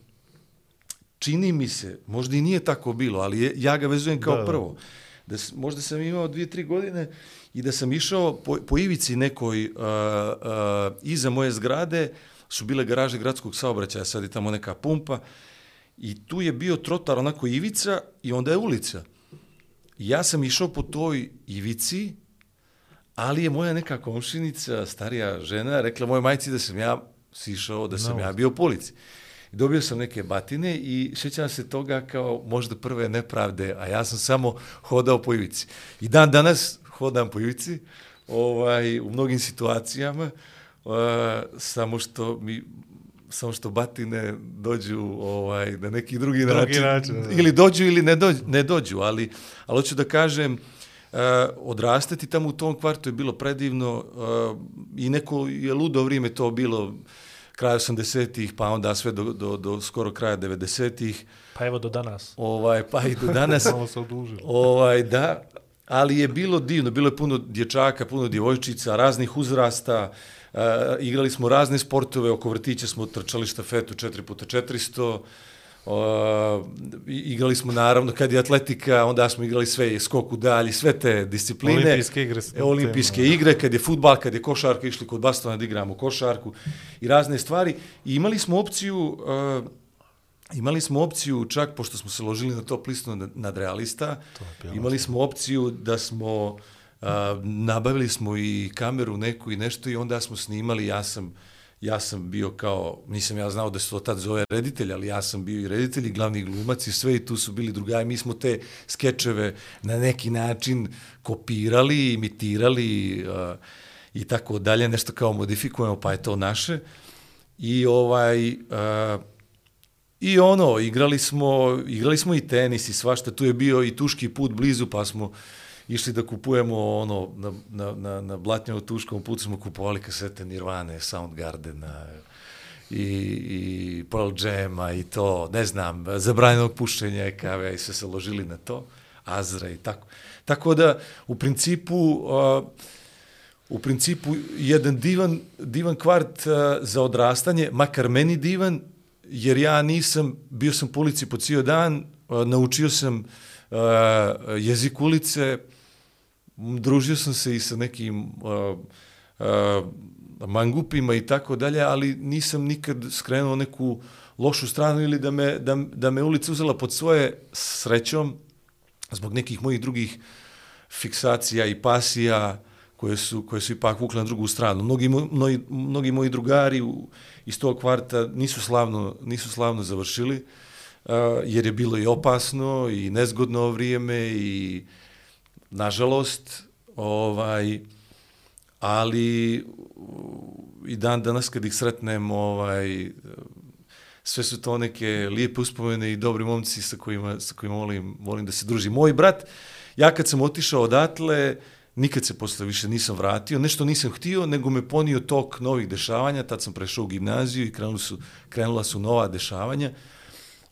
čini mi se, možda i nije tako bilo, ali je, ja ga vezujem kao
da.
prvo. Da, s- možda sam imao dvije, tri godine i da sam išao po, po ivici nekoj uh, uh, iza moje zgrade, su bile garaže gradskog saobraćaja, sad je tamo neka pumpa, i tu je bio trotar onako ivica i onda je ulica. I ja sam išao po toj ivici, ali je moja neka komšinica, starija žena, rekla mojoj majci da sam ja sišao, da sam ja bio po ulici. I dobio sam neke batine i sjećam se toga kao možda prve nepravde, a ja sam samo hodao po ivici. I dan danas hodam po ivici, ovaj, u mnogim situacijama, uh, samo što mi samo što batine dođu ovaj na neki drugi,
Drugi
način,
način, da.
ili dođu ili ne dođu, ne dođu ali ali hoću da kažem uh, odrastati tamo u tom kvartu je bilo predivno uh, i neko je ludo vrijeme to bilo kraj 80-ih, pa onda sve do, do, do skoro kraja 90-ih,
Pa evo do danas.
ovaj, pa i do danas.
Malo se odužilo.
Ovaj, da, ali je bilo divno, bilo je puno dječaka, puno djevojčica, raznih uzrasta, uh, igrali smo razne sportove, oko vrtića smo trčali štafetu 4x400, Uh, igrali smo naravno kad je atletika, onda smo igrali sve skok u dalji, sve te discipline.
Olimpijske igre
E, olimpijske
tema,
igre, kad je futbal, kad je košarka, išli kod Bastona da igramo košarku i razne stvari. I imali smo opciju, uh, imali smo opciju, čak pošto smo se ložili na top listu nad- nadrealista, imali smo opciju da smo, uh, nabavili smo i kameru neku i nešto i onda smo snimali, ja sam, ja sam bio kao, nisam ja znao da se to tad zove reditelj, ali ja sam bio i reditelj i glavni glumac i sve i tu su bili drugari. Mi smo te skečeve na neki način kopirali, imitirali uh, i tako dalje, nešto kao modifikujemo, pa je to naše. I ovaj... Uh, I ono, igrali smo, igrali smo i tenis i svašta, tu je bio i tuški put blizu, pa smo išli da kupujemo ono, na, na, na, na Blatnjovu tuškom putu smo kupovali kasete Nirvane, Soundgardena i, i Pearl Jam-a i to, ne znam, zabranjenog pušenja kave i sve se ložili na to, Azra i tako. Tako da, u principu, uh, u principu, jedan divan, divan kvart uh, za odrastanje, makar meni divan, jer ja nisam, bio sam po ulici po cijel dan, uh, naučio sam uh, jezik ulice, družio sam se i sa nekim uh, uh, mangupima i tako dalje, ali nisam nikad skrenuo neku lošu stranu ili da me, da, da me ulica uzela pod svoje srećom zbog nekih mojih drugih fiksacija i pasija koje su, koje su ipak vukle na drugu stranu. Mnogi, mnogi, mnogi moji drugari u, iz tog kvarta nisu slavno, nisu slavno završili, uh, jer je bilo i opasno i nezgodno vrijeme i nažalost, ovaj, ali i dan danas kad ih sretnem, ovaj, sve su to neke lijepe uspomene i dobri momci sa kojima, sa kojima volim, volim da se družim. Moj brat, ja kad sam otišao odatle, nikad se posle više nisam vratio, nešto nisam htio, nego me ponio tok novih dešavanja, tad sam prešao u gimnaziju i krenula su, krenula su nova dešavanja.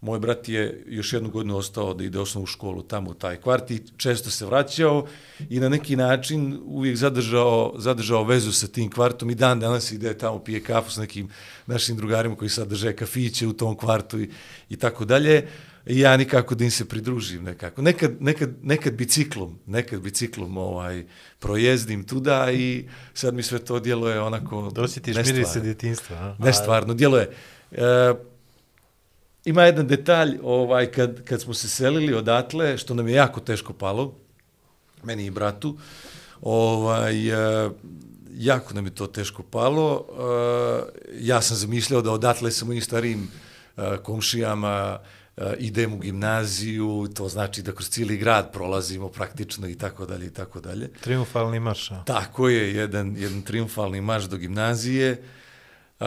Moj brat je još jednu godinu ostao da ide osnovu školu tamo u taj kvart i često se vraćao i na neki način uvijek zadržao, zadržao vezu sa tim kvartom i dan danas ide tamo pije kafu s nekim našim drugarima koji sad drže kafiće u tom kvartu i, i tako dalje. I ja nikako da im se pridružim nekako. Nekad, nekad, nekad biciklom, nekad biciklom ovaj, projezdim tuda i sad mi sve to djeluje onako
Dosjetiš mirise djetinstva. A?
Nestvarno, djeluje. E, ima jedan detalj, ovaj, kad, kad smo se selili odatle, što nam je jako teško palo, meni i bratu, ovaj, uh, jako nam je to teško palo. Uh, ja sam zamišljao da odatle sa mojim starijim uh, komšijama idem u gimnaziju, to znači da kroz cijeli grad prolazimo praktično i tako dalje i tako dalje.
Triumfalni marš.
Tako je, jedan, jedan triumfalni marš do gimnazije. Uh,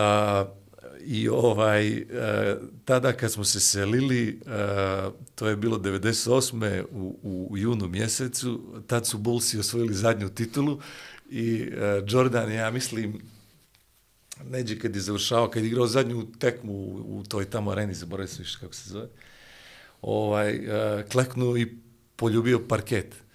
I ovaj, e, tada kad smo se selili, e, to je bilo 98. u, u junu mjesecu, tad su Bullsi osvojili zadnju titulu i e, Jordan, ja mislim, neđe kad je završao, kad je igrao zadnju tekmu u, u toj tamo areni, zaboravim se više kako se zove, ovaj, kleknuo i poljubio parket.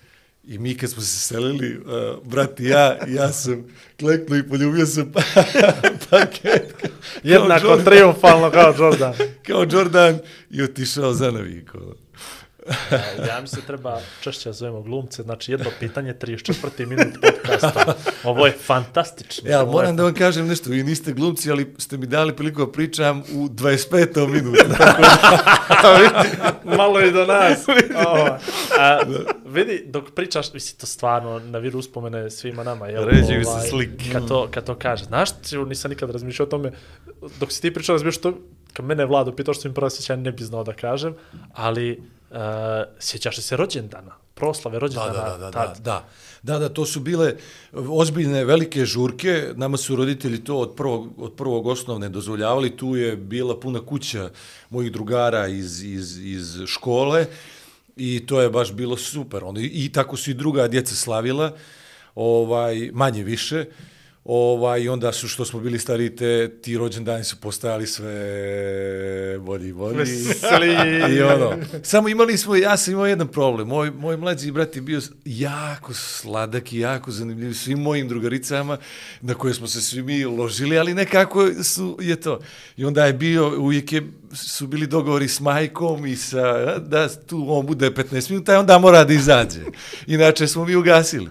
I mi kad smo se selili, uh, brat i ja, ja sam kleknuo i poljubio sam paket.
Jednako triumfalno kao Jordan.
kao Jordan i otišao za naviku.
Ja mi se treba češće zovemo glumce, znači jedno pitanje, 34. minut podcasta. Ovo je fantastično.
Ja, moram da vam kažem nešto, vi niste glumci, ali ste mi dali priliku da pričam u 25. minutu.
Malo je do nas. Ovo. A, vidi, dok pričaš, misli, to stvarno na viru uspomene svima nama. Jel,
Ređi mi se slik.
Kad to, kad to kaže. Znaš, nisam nikad razmišljao o tome, dok si ti pričao, razmišljao što, kad mene vlado pitao što mi prvo sjeća, ne bi znao da kažem, ali uh, sjećaš se rođendana? Proslave rođendana?
Da, da, da,
tad?
da, da. Da, da, to su bile ozbiljne, velike žurke. Nama su roditelji to od prvog, od prvog osnovne dozvoljavali. Tu je bila puna kuća mojih drugara iz, iz, iz škole i to je baš bilo super. Onda, I tako su i druga djeca slavila, ovaj, manje više. Ovaj, onda su, što smo bili stari, te, ti rođendani su postajali sve bolji i bolji.
Veseli.
I ono, samo imali smo, ja sam imao jedan problem. Moj, moj mlađi brat je bio jako sladak i jako zanimljiv svim mojim drugaricama na koje smo se svi mi ložili, ali nekako su, je to. I onda je bio, uvijek je, su bili dogovori s majkom i sa, da tu on bude 15 minuta i onda mora da izađe. Inače smo mi ugasili.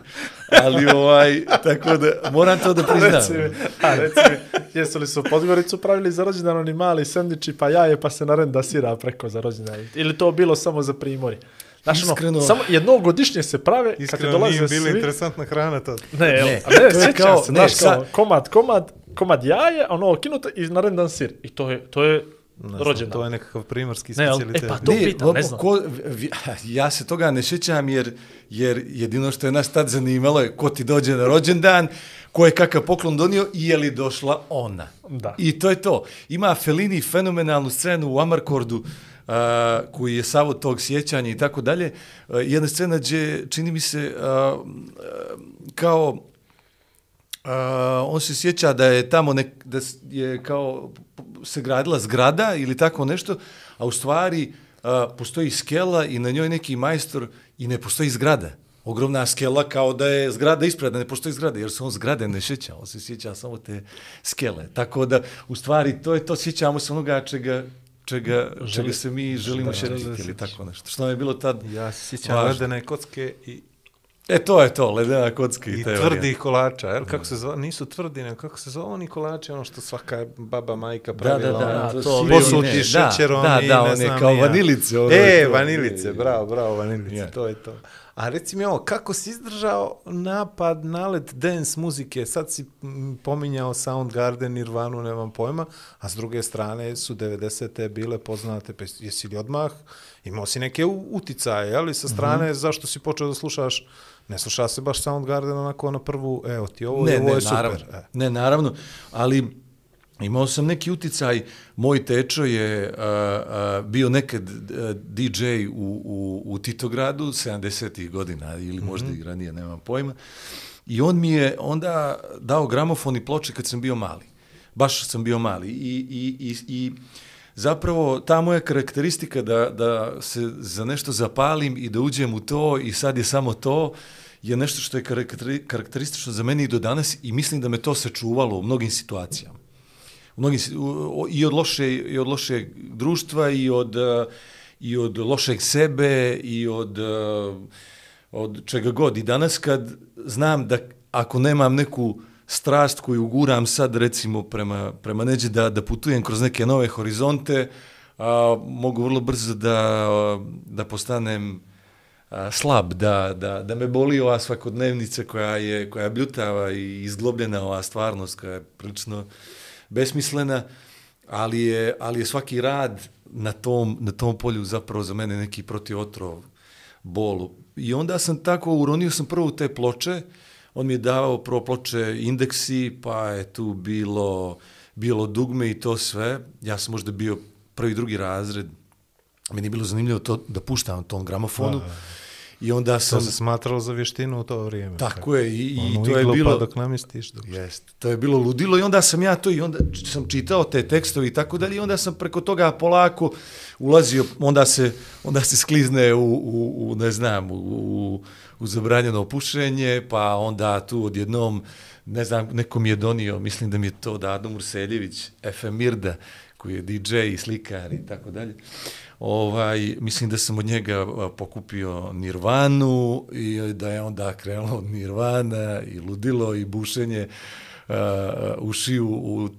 Ali ovaj, tako da, moram to da priznam.
Reci mi, a reci mi, jesu li su Podgoricu pravili za rođendan oni mali sendviči pa jaje pa se narenda sira preko za rođendan? Ili to bilo samo za primori? Znaš, ono,
Iskreno-
samo jednog godišnje se prave, kad
Iskreno
dolaze
nije bila
svi...
interesantna hrana tad.
Ne,
Ne,
a ne,
to je
sjećam
kao-
se,
ne,
znaš, kao,
sa-
komad, komad, komad jaje, a ono kinuto i narendan sir. I to je, to je
Ne
rođendan.
To je nekakav primarski
Ne, ali-
specialitet.
e, pa to- pitam, ne znam.
Ko, ja se toga ne sjećam jer, jer jedino što je nas tad zanimalo je ko ti dođe na rođendan, ko je kakav poklon donio i je li došla ona.
Da.
I to je to. Ima Fellini fenomenalnu scenu u Amarkordu a, koji je savo tog sjećanja i tako dalje. A, Jedna scena gdje, čini mi se, a, a, kao Uh, on se sjeća da je tamo nek, da je kao se gradila zgrada ili tako nešto, a u stvari uh, postoji skela i na njoj neki majstor i ne postoji zgrada. Ogromna skela kao da je zgrada ispred, da ne postoji zgrada, jer se on zgrade ne sjeća, on se sjeća samo te skele. Tako da, u stvari, to je to, sjećamo se onoga čega, čega, čega se mi želimo sjetiti ili tako nešto. Što nam je bilo tad
Ja se sjećam ledene kocke i,
E, to je to, ledena kocka i,
i
te
tvrdih kolača. Jel? Kako se zove? Nisu tvrdi, nego kako se zove oni kolači, ono što svaka baba, majka
Da,
pravila.
da, da,
ono,
A,
to
to
svi-
Posuti šećerom
da,
i
da,
ne
one
znam
kao
ni ja.
vanilice. ono
E,
je to.
vanilice, bravo, bravo, vanilice,
Je.
to je to. A reci mi ovo, kako si izdržao napad, nalet dance muzike? Sad si mm, pominjao Soundgarden, Nirvanu, nemam pojma, a s druge strane su 90. bile poznate, pa jesi li odmah, imao si neke uticaje, ali sa strane,
Mhm.
zašto si počeo da slušaš, ne sluša se baš Soundgarden onako na prvu, evo ti ovo,
ne,
ovo
ne,
je super.
naravno,
E.
ne, naravno, ali imao sam neki uticaj, moj tečo je a, a, bio nekad a, DJ u, u, u Titogradu 70-ih godina ili možda
Mhm.
i ranije, nemam pojma. I on mi je onda dao gramofon i ploče kad sam bio mali. Baš sam bio mali. I, i, i, i zapravo ta moja karakteristika da, da se za nešto zapalim i da uđem u to i sad je samo to, je nešto što je karakteristično za mene i do danas i mislim da me to sačuvalo u mnogim situacijama. U mnogim, I od loše, i od lošeg društva i od, i od lošeg sebe i od, od čega god. I danas kad znam da ako nemam neku strast koju guram sad recimo prema, prema neđe da, da putujem kroz neke nove horizonte, a, mogu vrlo brzo da, da postanem a, slab, da, da, da me boli ova svakodnevnica koja je, koja je bljutava i izglobljena ova stvarnost koja je prilično besmislena, ali je, ali je svaki rad na tom, na tom polju zapravo za mene neki protivotrov bolu. I onda sam tako, uronio sam prvo u te ploče, on mi je davao prvo ploče indeksi, pa je tu bilo, bilo dugme i to sve. Ja sam možda bio prvi, drugi razred, meni je bilo zanimljivo to da puštam tom gramofonu. I onda
To
sam...
se smatralo za vještinu u to vrijeme.
Tako je, i, i
Ono
to je bilo...
Pa dok namjestiš. Dok...
Jest, to je bilo ludilo i onda sam ja to i onda sam čitao te tekstove i tako dalje i onda sam preko toga polako ulazio, onda se, onda se sklizne u, u, u ne znam, u, u, u zabranjeno pušenje, pa onda tu odjednom, ne znam, neko mi je donio, mislim da mi je to Dado Murseljević, FM Mirda, koji je DJ i slikar i tako dalje. Ovaj, mislim da sam od njega pokupio Nirvanu i da je onda krenulo Nirvana i ludilo i bušenje a, ušiju u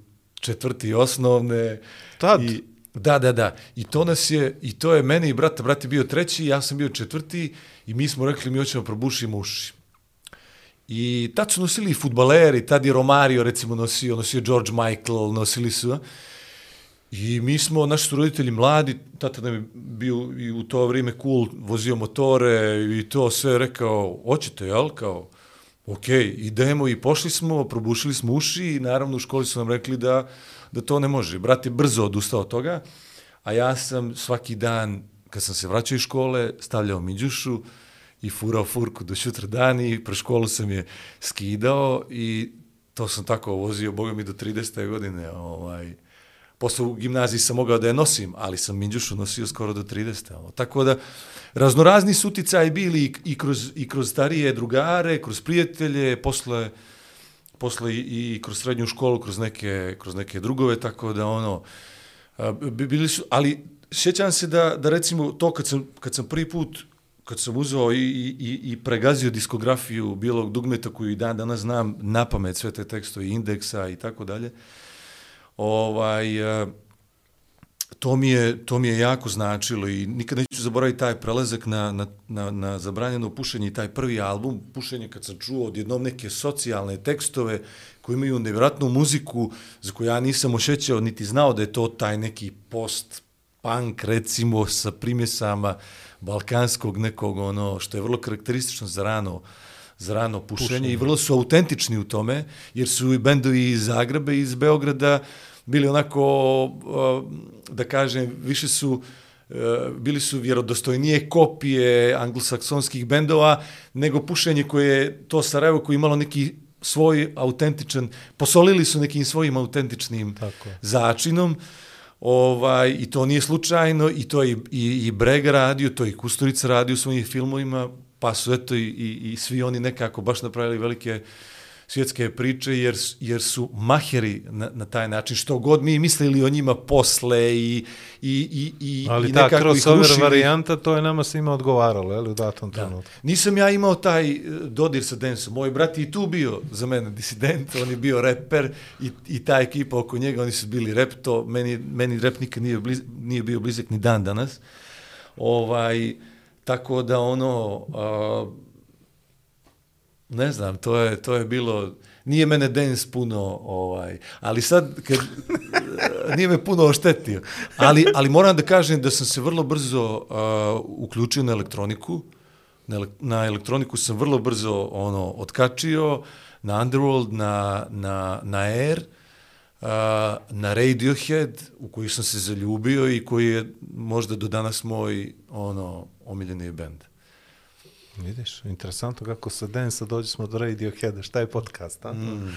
četvrti osnovne.
Tad?
I, da, da, da. I to nas je, i to je meni i brata, brat je bio treći, ja sam bio četvrti i mi smo rekli mi hoćemo probušimo uši. I tad su nosili i futbaleri, tad je Romario recimo nosio, nosio George Michael, nosili su. I mi smo, naši su roditelji mladi, tata nam je bio i u to vrijeme cool, vozio motore i to sve rekao, hoćete, jel, kao, ok, idemo i pošli smo, probušili smo uši i naravno u školi su nam rekli da, da to ne može. Brat je brzo odustao od toga, a ja sam svaki dan, kad sam se vraćao iz škole, stavljao miđušu i furao furku do šutra dani i pre školu sam je skidao i to sam tako vozio, boga mi, do 30. godine, ovaj, Posle u gimnaziji sam mogao da je nosim, ali sam minđušu nosio skoro do 30. Ono. Tako da, raznorazni su uticaji bili i, i, kroz, i kroz starije drugare, kroz prijatelje, posle, posle i, i kroz srednju školu, kroz neke, kroz neke drugove, tako da ono, a, bili su, ali sjećam se da, da recimo to kad sam, kad sam prvi put kad sam uzeo i, i, i- i pregazio diskografiju bilog dugmeta koju i dan danas znam na pamet sve te tekstove indeksa i tako dalje, ovaj, e, to mi je, to mi je jako značilo i nikad neću zaboraviti taj prelazak na, na, na, na zabranjeno pušenje i taj prvi album, pušenje kad sam čuo odjednom neke socijalne tekstove koji imaju nevjerojatnu muziku za koju ja nisam ošećao niti znao da je to taj neki post-punk recimo sa primjesama balkanskog nekog ono što je vrlo karakteristično za rano za rano pušenje, pušenje. i vrlo su autentični u tome jer su i bendovi iz Zagreba i iz Beograda bili onako, uh, da kažem, više su uh, bili su vjerodostojnije kopije anglosaksonskih bendova nego pušenje koje je to Sarajevo koji imalo neki svoj autentičan, posolili su nekim svojim autentičnim
Tako.
začinom. Ovaj, I to nije slučajno, i to je i, i Brega radio, to je i Kusturica radio u svojim filmovima, pa su eto i, i, i svi oni nekako baš napravili velike uh, svjetske priče, jer, jer su maheri na, na taj način, što god mi mislili o njima posle i, i, i, i,
Ali
i
ta
nekako ih
crossover
rušili.
varijanta, to je nama svima odgovaralo, jel, u datom trenutku.
Nisam ja imao taj eh, dodir sa densom. Moj brat je i tu bio za mene disident, on je bio reper i, i ta ekipa oko njega, oni su bili rep, to meni, meni rep nikad nije, bliz, nije bio blizak ni dan danas. Ovaj, tako da ono, uh, ne znam, to je, to je bilo, nije mene dance puno, ovaj, ali sad, kad, nije me puno oštetio, ali, ali moram da kažem da sam se vrlo brzo uh, uključio na elektroniku, na, na elektroniku sam vrlo brzo ono otkačio, na Underworld, na, na, na Air, uh, na Radiohead, u koji sam se zaljubio i koji je možda do danas moj ono omiljeni bend.
Vidiš, interesantno kako sa Densa dođe smo do Radioheada, šta je podcast, a? Mm.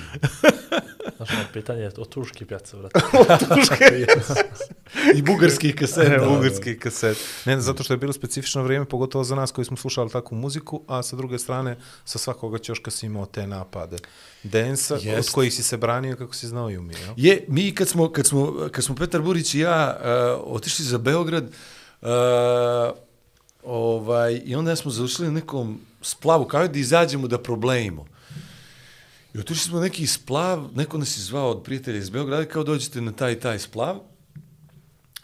Znaš, ono pitanje je o tuški pjaca, brate.
Tuške.
I bugarskih kaseta.
Ne, bugarski kaset. Ne, zato što je bilo specifično vrijeme, pogotovo za nas koji smo slušali takvu muziku, a sa druge strane, sa svakoga ćoška si imao te napade. Densa,
Jest.
od kojih si se branio kako si znao i umio.
Je, mi kad smo, kad smo, kad smo Petar Burić i ja uh, otišli za Beograd, uh, ovaj, i onda smo završili na nekom splavu, kao da izađemo da problejimo. I otišli smo neki splav, neko nas je zvao od prijatelja iz Beograda, kao dođete na taj taj splav,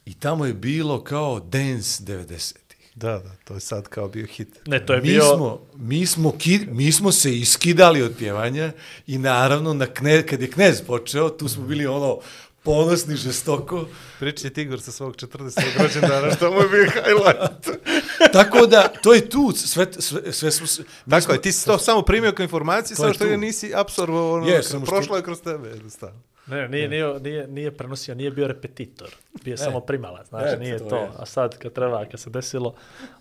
i tamo je bilo kao dance 90-ih.
Da, da, to je sad kao bio hit.
Ne, to je
mi
bio...
Smo, mi, smo ki, mi smo se iskidali od pjevanja i naravno na kne, kad je knez počeo, tu smo bili ono ponosni žestoko.
Priči je Tigor sa svog 40. rođendana, što mu je bio highlight.
Tako da, to je tu, sve, sve, sve smo...
Tako
smo-
je, ti si to samo primio kao informaciju,
To
samo što je nisi apsorbovao, ono,
samo što-
prošlo je kroz tebe, jednostavno.
Ne, nije, nije, nije, nije prenosio, nije bio repetitor, bio je samo primalac, znači
Eto,
nije
to
to,
je.
a sad kad treba, kad se desilo,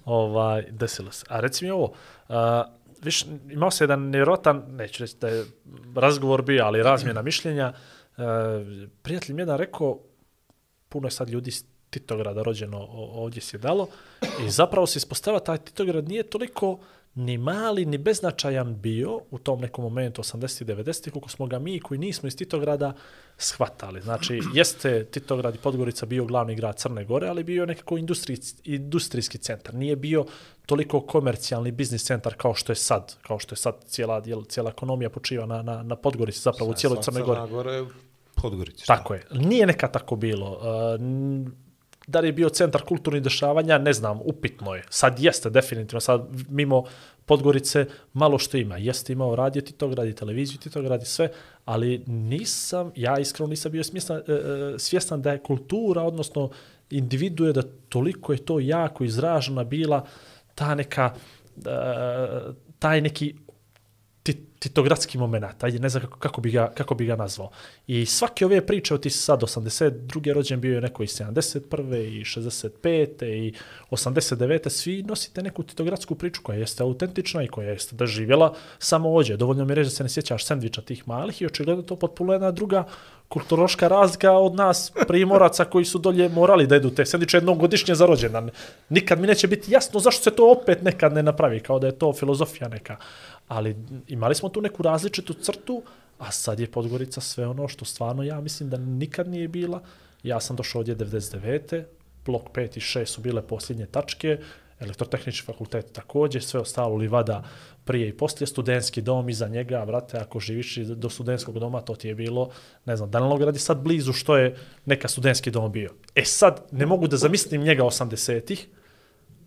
ovaj, desilo se. A reci mi ovo, uh, viš, imao se jedan nevjerotan, neću reći da je razgovor bio, ali razmjena mišljenja, uh, prijatelj mi jedan rekao, puno je sad ljudi iz Titograda rođeno ovdje sjedalo i zapravo se ispostavila taj Titograd nije toliko ni mali, ni beznačajan bio u tom nekom momentu 80 90 koliko smo ga mi koji nismo iz Titograda shvatali. Znači, jeste Titograd i Podgorica bio glavni grad Crne Gore, ali bio je nekako industrijski, industrijski centar. Nije bio toliko komercijalni biznis centar kao što je sad, kao što je sad cijela, jel, cijela ekonomija počiva na, na, na Podgorici, zapravo u cijeloj Crnoj Gori.
Crna Gora je Podgorici.
Tako je. Nije neka tako bilo. E, da li je bio centar kulturnih dešavanja, ne znam, upitno je. Sad jeste, definitivno. Sad mimo Podgorice malo što ima. Jeste imao radio Titograd i televiziju Titograd i sve, ali nisam, ja iskreno nisam bio smjestan, e, e, svjestan da je kultura, odnosno individuje, da toliko je to jako izražena bila ta neka, taj neki titogradski moment, ajde, ne znam kako, kako, bi ga, kako bi ga nazvao. I svake ove priče, ti si sad 82. rođen bio je neko i 71. i 65. i 89. Svi nosite neku titogradsku priču koja jeste autentična i koja jeste doživjela samo ođe. Dovoljno mi reći da se ne sjećaš sendviča tih malih i očigledno to potpuno jedna druga kulturoška razlika od nas primoraca koji su dolje morali da jedu te sendviče jednom godišnje za rođendan. Nikad mi neće biti jasno zašto se to opet nekad ne napravi, kao da je to filozofija neka. Ali imali smo tu neku različitu crtu, a sad je Podgorica sve ono što stvarno ja mislim da nikad nije bila. Ja sam došao ovdje 99. Blok 5 i 6 su bile posljednje tačke. elektrotehnički fakultet također, sve ostalo livada prije i poslije, studentski dom iza njega, vrate, ako živiš do studentskog doma, to ti je bilo, ne znam, Danilograd je sad blizu što je neka studentski dom bio. E sad, ne mogu da zamislim njega 80-ih,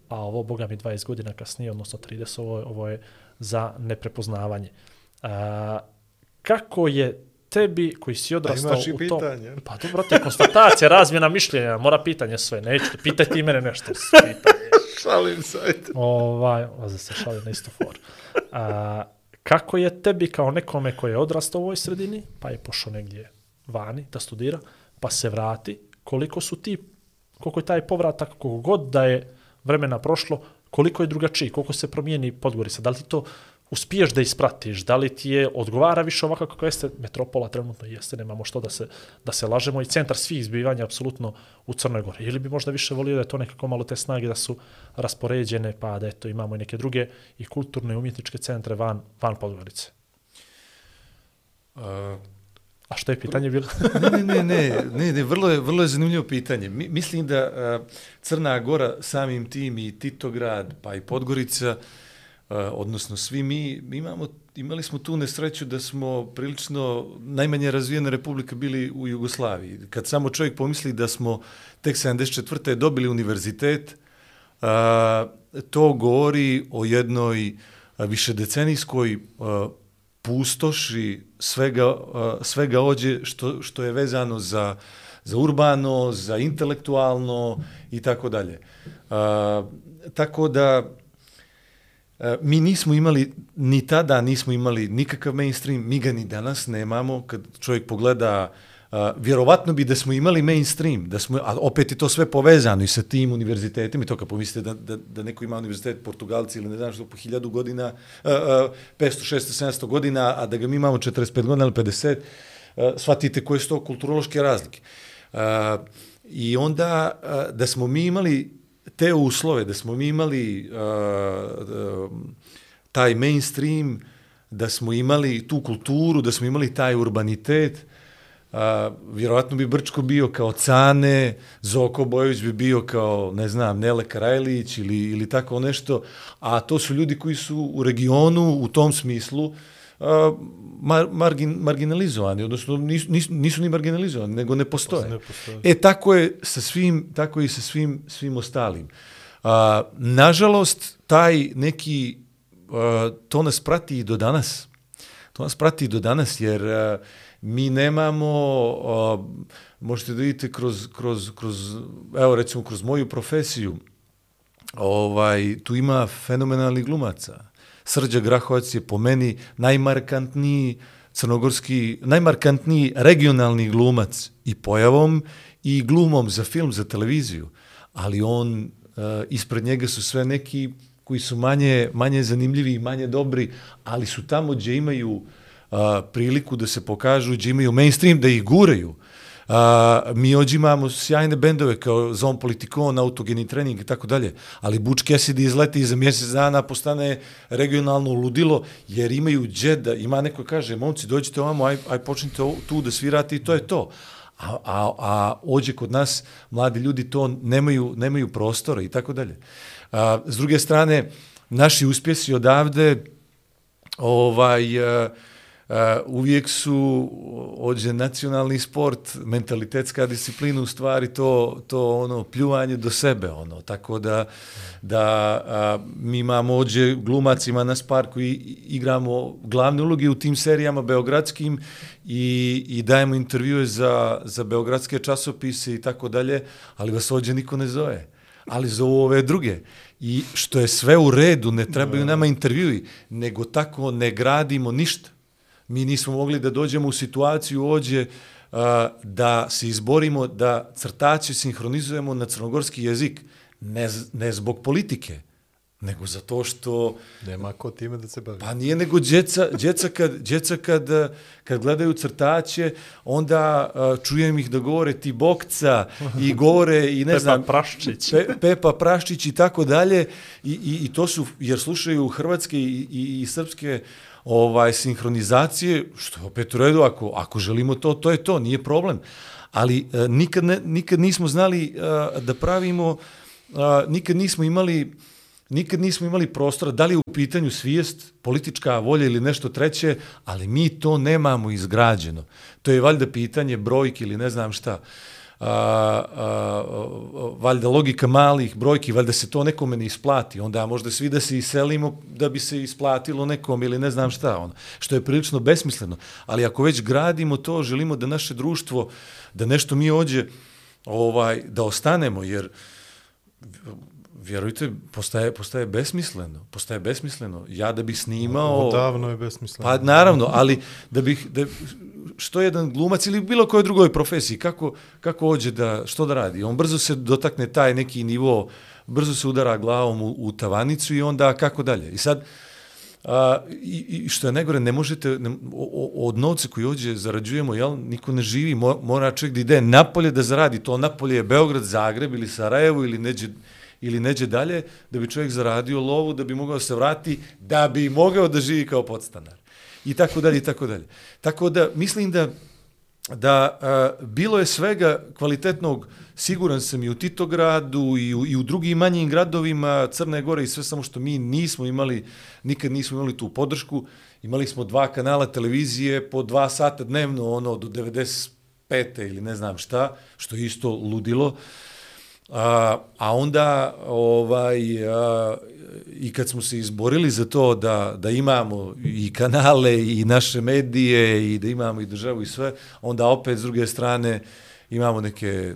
a ovo, boga mi, 20 godina kasnije, odnosno 30, ovo, je- ovo je za neprepoznavanje. A, kako je tebi koji si odrastao
imaš i
u tom...
pitanje.
Pa dobro, brate, konstatacija, razmjena mišljenja, mora pitanje sve, neću, pitaj ti mene nešto.
Šalim se, ajde.
Ovaj, za se šali na isto for. A, kako je tebi kao nekome koji je odrastao u ovoj sredini, pa je pošao negdje vani da studira, pa se vrati, koliko su ti, koliko je taj povratak, koliko god da je vremena prošlo, koliko je drugačiji, koliko se promijeni Podgorica, da li ti to uspiješ da ispratiš, da li ti je odgovara više ovako kako jeste metropola trenutno jeste, nemamo što da se, da se lažemo i centar svih zbivanja apsolutno u Crnoj Gori. Ili bi možda više volio da je to nekako malo te snage da su raspoređene, pa da eto imamo i neke druge i kulturne i umjetničke centre van, van Podgorice.
Uh,
A što je pitanje bilo?
ne, ne, ne, ne, ne, ne, vrlo je, vrlo je zanimljivo pitanje. Mi, mislim da uh, Crna Gora samim tim i Titograd, pa i Podgorica, uh, odnosno svi mi, mi imamo, imali smo tu nesreću da smo prilično najmanje razvijene republike bili u Jugoslaviji. Kad samo čovjek pomisli da smo tek 74. dobili univerzitet, to govori o jednoj višedecenijskoj pustoši svega, svega ođe što, što je vezano za, za urbano, za intelektualno i tako dalje. Tako da mi nismo imali, ni tada nismo imali nikakav mainstream, mi ga ni danas nemamo. Kad čovjek pogleda Uh, Eh, vjerovatno bi da smo imali mainstream, da smo, a opet je to sve povezano i sa tim univerzitetima i to kad pomislite da, da, da neko ima univerzitet Portugalci ili ne znam što po hiljadu godina, uh, uh, 500, 600, 700 godina, a da ga mi imamo 45 godina ili 50, uh, eh, shvatite koje su to kulturološke razlike. Uh, I onda uh, da smo mi imali te uslove, da smo mi imali uh, uh, taj mainstream, da smo imali tu kulturu, da smo imali taj urbanitet, a, vjerovatno bi Brčko bio kao Cane, Zoko Bojović bi bio kao, ne znam, Nele Karajlić ili, ili tako nešto, a to su ljudi koji su u regionu u tom smislu a, mar, margin, marginalizovani, odnosno nisu, nisu, nisu ni marginalizovani, nego ne postoje.
Ne postoje.
E, tako je sa svim, tako je i sa svim, svim ostalim. A, nažalost, taj neki, a, to nas prati i do danas. To nas prati i do danas, jer a, mi nemamo, a, možete da vidite kroz, kroz, kroz, evo recimo kroz moju profesiju, ovaj, tu ima fenomenalnih glumaca. Srđa Grahovac je po meni najmarkantniji crnogorski, najmarkantniji regionalni glumac i pojavom i glumom za film, za televiziju. Ali on, uh, ispred njega su sve neki koji su manje, manje zanimljivi i manje dobri, ali su tamo gdje imaju uh, priliku da se pokažu, gdje imaju mainstream, da ih guraju. A, mi ođe imamo sjajne bendove kao Zon Politikon, Autogeni trening i tako dalje, ali Butch Cassidy izleti i za mjesec dana postane regionalno ludilo, jer imaju džeda, ima neko kaže, momci, dođite ovamo, aj, aj počnite tu da svirate i to je to. A, a, a ođe kod nas mladi ljudi to nemaju, nemaju prostora i tako dalje. A, s druge strane, naši uspjesi odavde, ovaj, uh, uh, uvijek su ođe nacionalni sport, mentalitetska disciplina u stvari to, to ono pljuvanje do sebe, ono, tako da, da a, mi imamo ođe glumacima nas par koji igramo glavne uloge u tim serijama beogradskim i, i dajemo intervjue za, za beogradske časopise i tako dalje, ali vas ođe niko ne zove ali zovu ove druge. I što je sve u redu, ne trebaju nama intervjui, nego tako ne gradimo ništa. Mi nismo mogli da dođemo u situaciju ođe uh, da se izborimo da crtače sinhronizujemo na crnogorski jezik, ne, ne zbog politike, nego zato što
Nema ko time da se bavi.
Pa nije nego djeca, djeca, kad, djeca kad, kad gledaju crtaće, onda uh, čujem ih da govore ti bokca i govore i ne
Pepa
znam,
Praščić.
Pe, Pepa Praščić i tako dalje i, i, i to su, jer slušaju hrvatske i, i, i srpske ovaj sinhronizacije, što je opet u redu, ako, ako želimo to, to je to, nije problem. Ali e, nikad, ne, nikad nismo znali e, da pravimo, e, nikad nismo imali nikad nismo imali prostora, da li je u pitanju svijest, politička volja ili nešto treće, ali mi to nemamo izgrađeno. To je valjda pitanje brojki ili ne znam šta. A, a, a, valjda logika malih brojki, valjda se to nekome ne isplati, onda možda svi da se iselimo da bi se isplatilo nekom ili ne znam šta, ono, što je prilično besmisleno. Ali ako već gradimo to, želimo da naše društvo, da nešto mi ođe, ovaj, da ostanemo, jer vjerujte, postaje, postaje besmisleno. Postaje besmisleno. Ja da bih snimao...
Davno je besmisleno.
Pa naravno, ali da bih, da, što jedan glumac ili bilo kojoj drugoj profesiji, kako, kako ođe da, što da radi? On brzo se dotakne taj neki nivo, brzo se udara glavom u, u tavanicu i onda kako dalje. I sad, A, i, I što je najgore, ne možete, ne, o, od novca koji ođe zarađujemo, jel, niko ne živi, mora čovjek da ide napolje da zaradi, to napolje je Beograd, Zagreb ili Sarajevo ili neđe, ili neđe dalje, da bi čovjek zaradio lovu, da bi mogao se vrati, da bi mogao da živi kao podstanar. I tako dalje, i tako dalje. Tako da, mislim da, da a, bilo je svega kvalitetnog, siguran sam i u Titogradu i u, i u drugim manjim gradovima Crne Gore i sve samo što mi nismo imali, nikad nismo imali tu podršku. Imali smo dva kanala televizije po dva sata dnevno, ono, do 95. ili ne znam šta, što je isto ludilo. A, a onda ovaj a, i kad smo se izborili za to da, da imamo i kanale i naše medije i da imamo i državu i sve, onda opet s druge strane imamo neke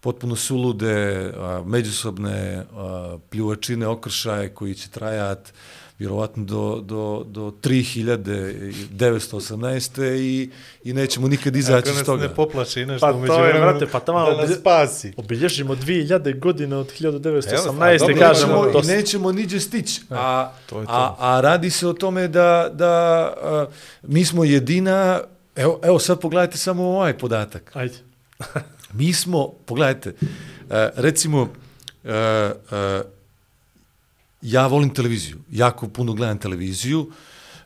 potpuno sulude, a, međusobne a, pljuvačine, okršaje koji će trajati vjerovatno do, do, do 3918. i, i nećemo nikad izaći iz toga.
Ako nas ne poplaši nešto
Pa to je, vrate, pa tamo
da nas spasi.
Obilježimo 2000 godine od 1918.
Evo, dobro,
kažemo,
nećemo,
to
i nećemo niđe stići. A,
to je to.
a, a radi se o tome da, da a, mi smo jedina, evo, evo sad pogledajte samo ovaj podatak.
Ajde.
Mi smo, pogledajte, a, recimo, a, a, ja volim televiziju, jako puno gledam televiziju,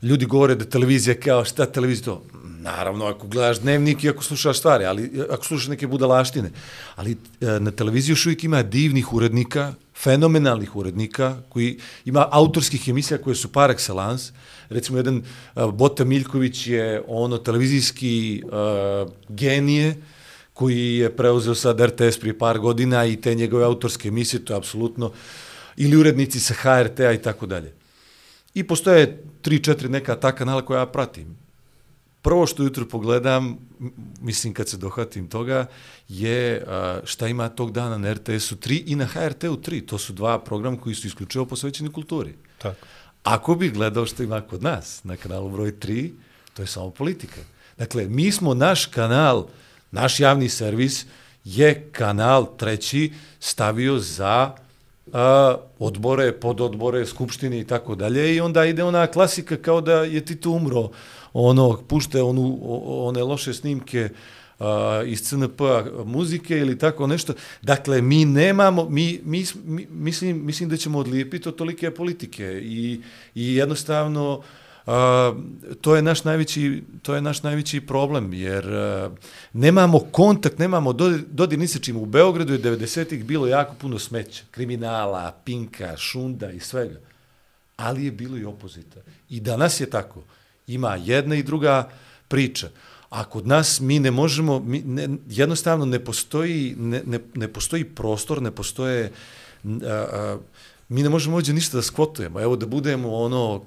ljudi govore da televizija kao šta televizija to, naravno ako gledaš dnevnik i ako slušaš stvari, ali ako slušaš neke budalaštine, ali e, na televiziji još uvijek ima divnih urednika, fenomenalnih urednika, koji ima autorskih emisija koje su par excellence, recimo jedan e, uh, Bota Miljković je ono televizijski uh, genije, koji je preuzeo sad RTS prije par godina i te njegove autorske emisije, to je apsolutno uh, ili urednici sa HRT-a i tako dalje. I postoje tri, četiri neka ta kanala koja ja pratim. Prvo što jutro pogledam, mislim kad se dohvatim toga, je šta ima tog dana na RTS-u 3 i na HRT-u 3. To su dva programa koji su isključivo posvećeni kulturi.
Tako.
Ako bih gledao što ima kod nas na kanalu broj 3, to je samo politika. Dakle, mi smo naš kanal, naš javni servis je kanal treći stavio za a, odbore, pododbore, skupštine i tako dalje. I onda ide ona klasika kao da je Tito umro, ono, pušte onu, one loše snimke a, iz CNP p-a muzike ili tako nešto. Dakle, mi nemamo, mi, mi, mi mislim, mislim da ćemo odlijepiti od tolike politike. I, i jednostavno Uh, to je naš najveći to je naš najveći problem jer uh, nemamo kontakt, nemamo dodir, dodir ni sa čim. U Beogradu je 90-ih bilo jako puno smeća, kriminala, pinka, šunda i svega. Ali je bilo i opozita. I danas je tako. Ima jedna i druga priča. A kod nas mi ne možemo, mi ne, jednostavno ne postoji, ne, ne, ne postoji prostor, ne postoje uh, uh, mi ne možemo ovdje ništa da skvotujemo. Evo da budemo ono uh,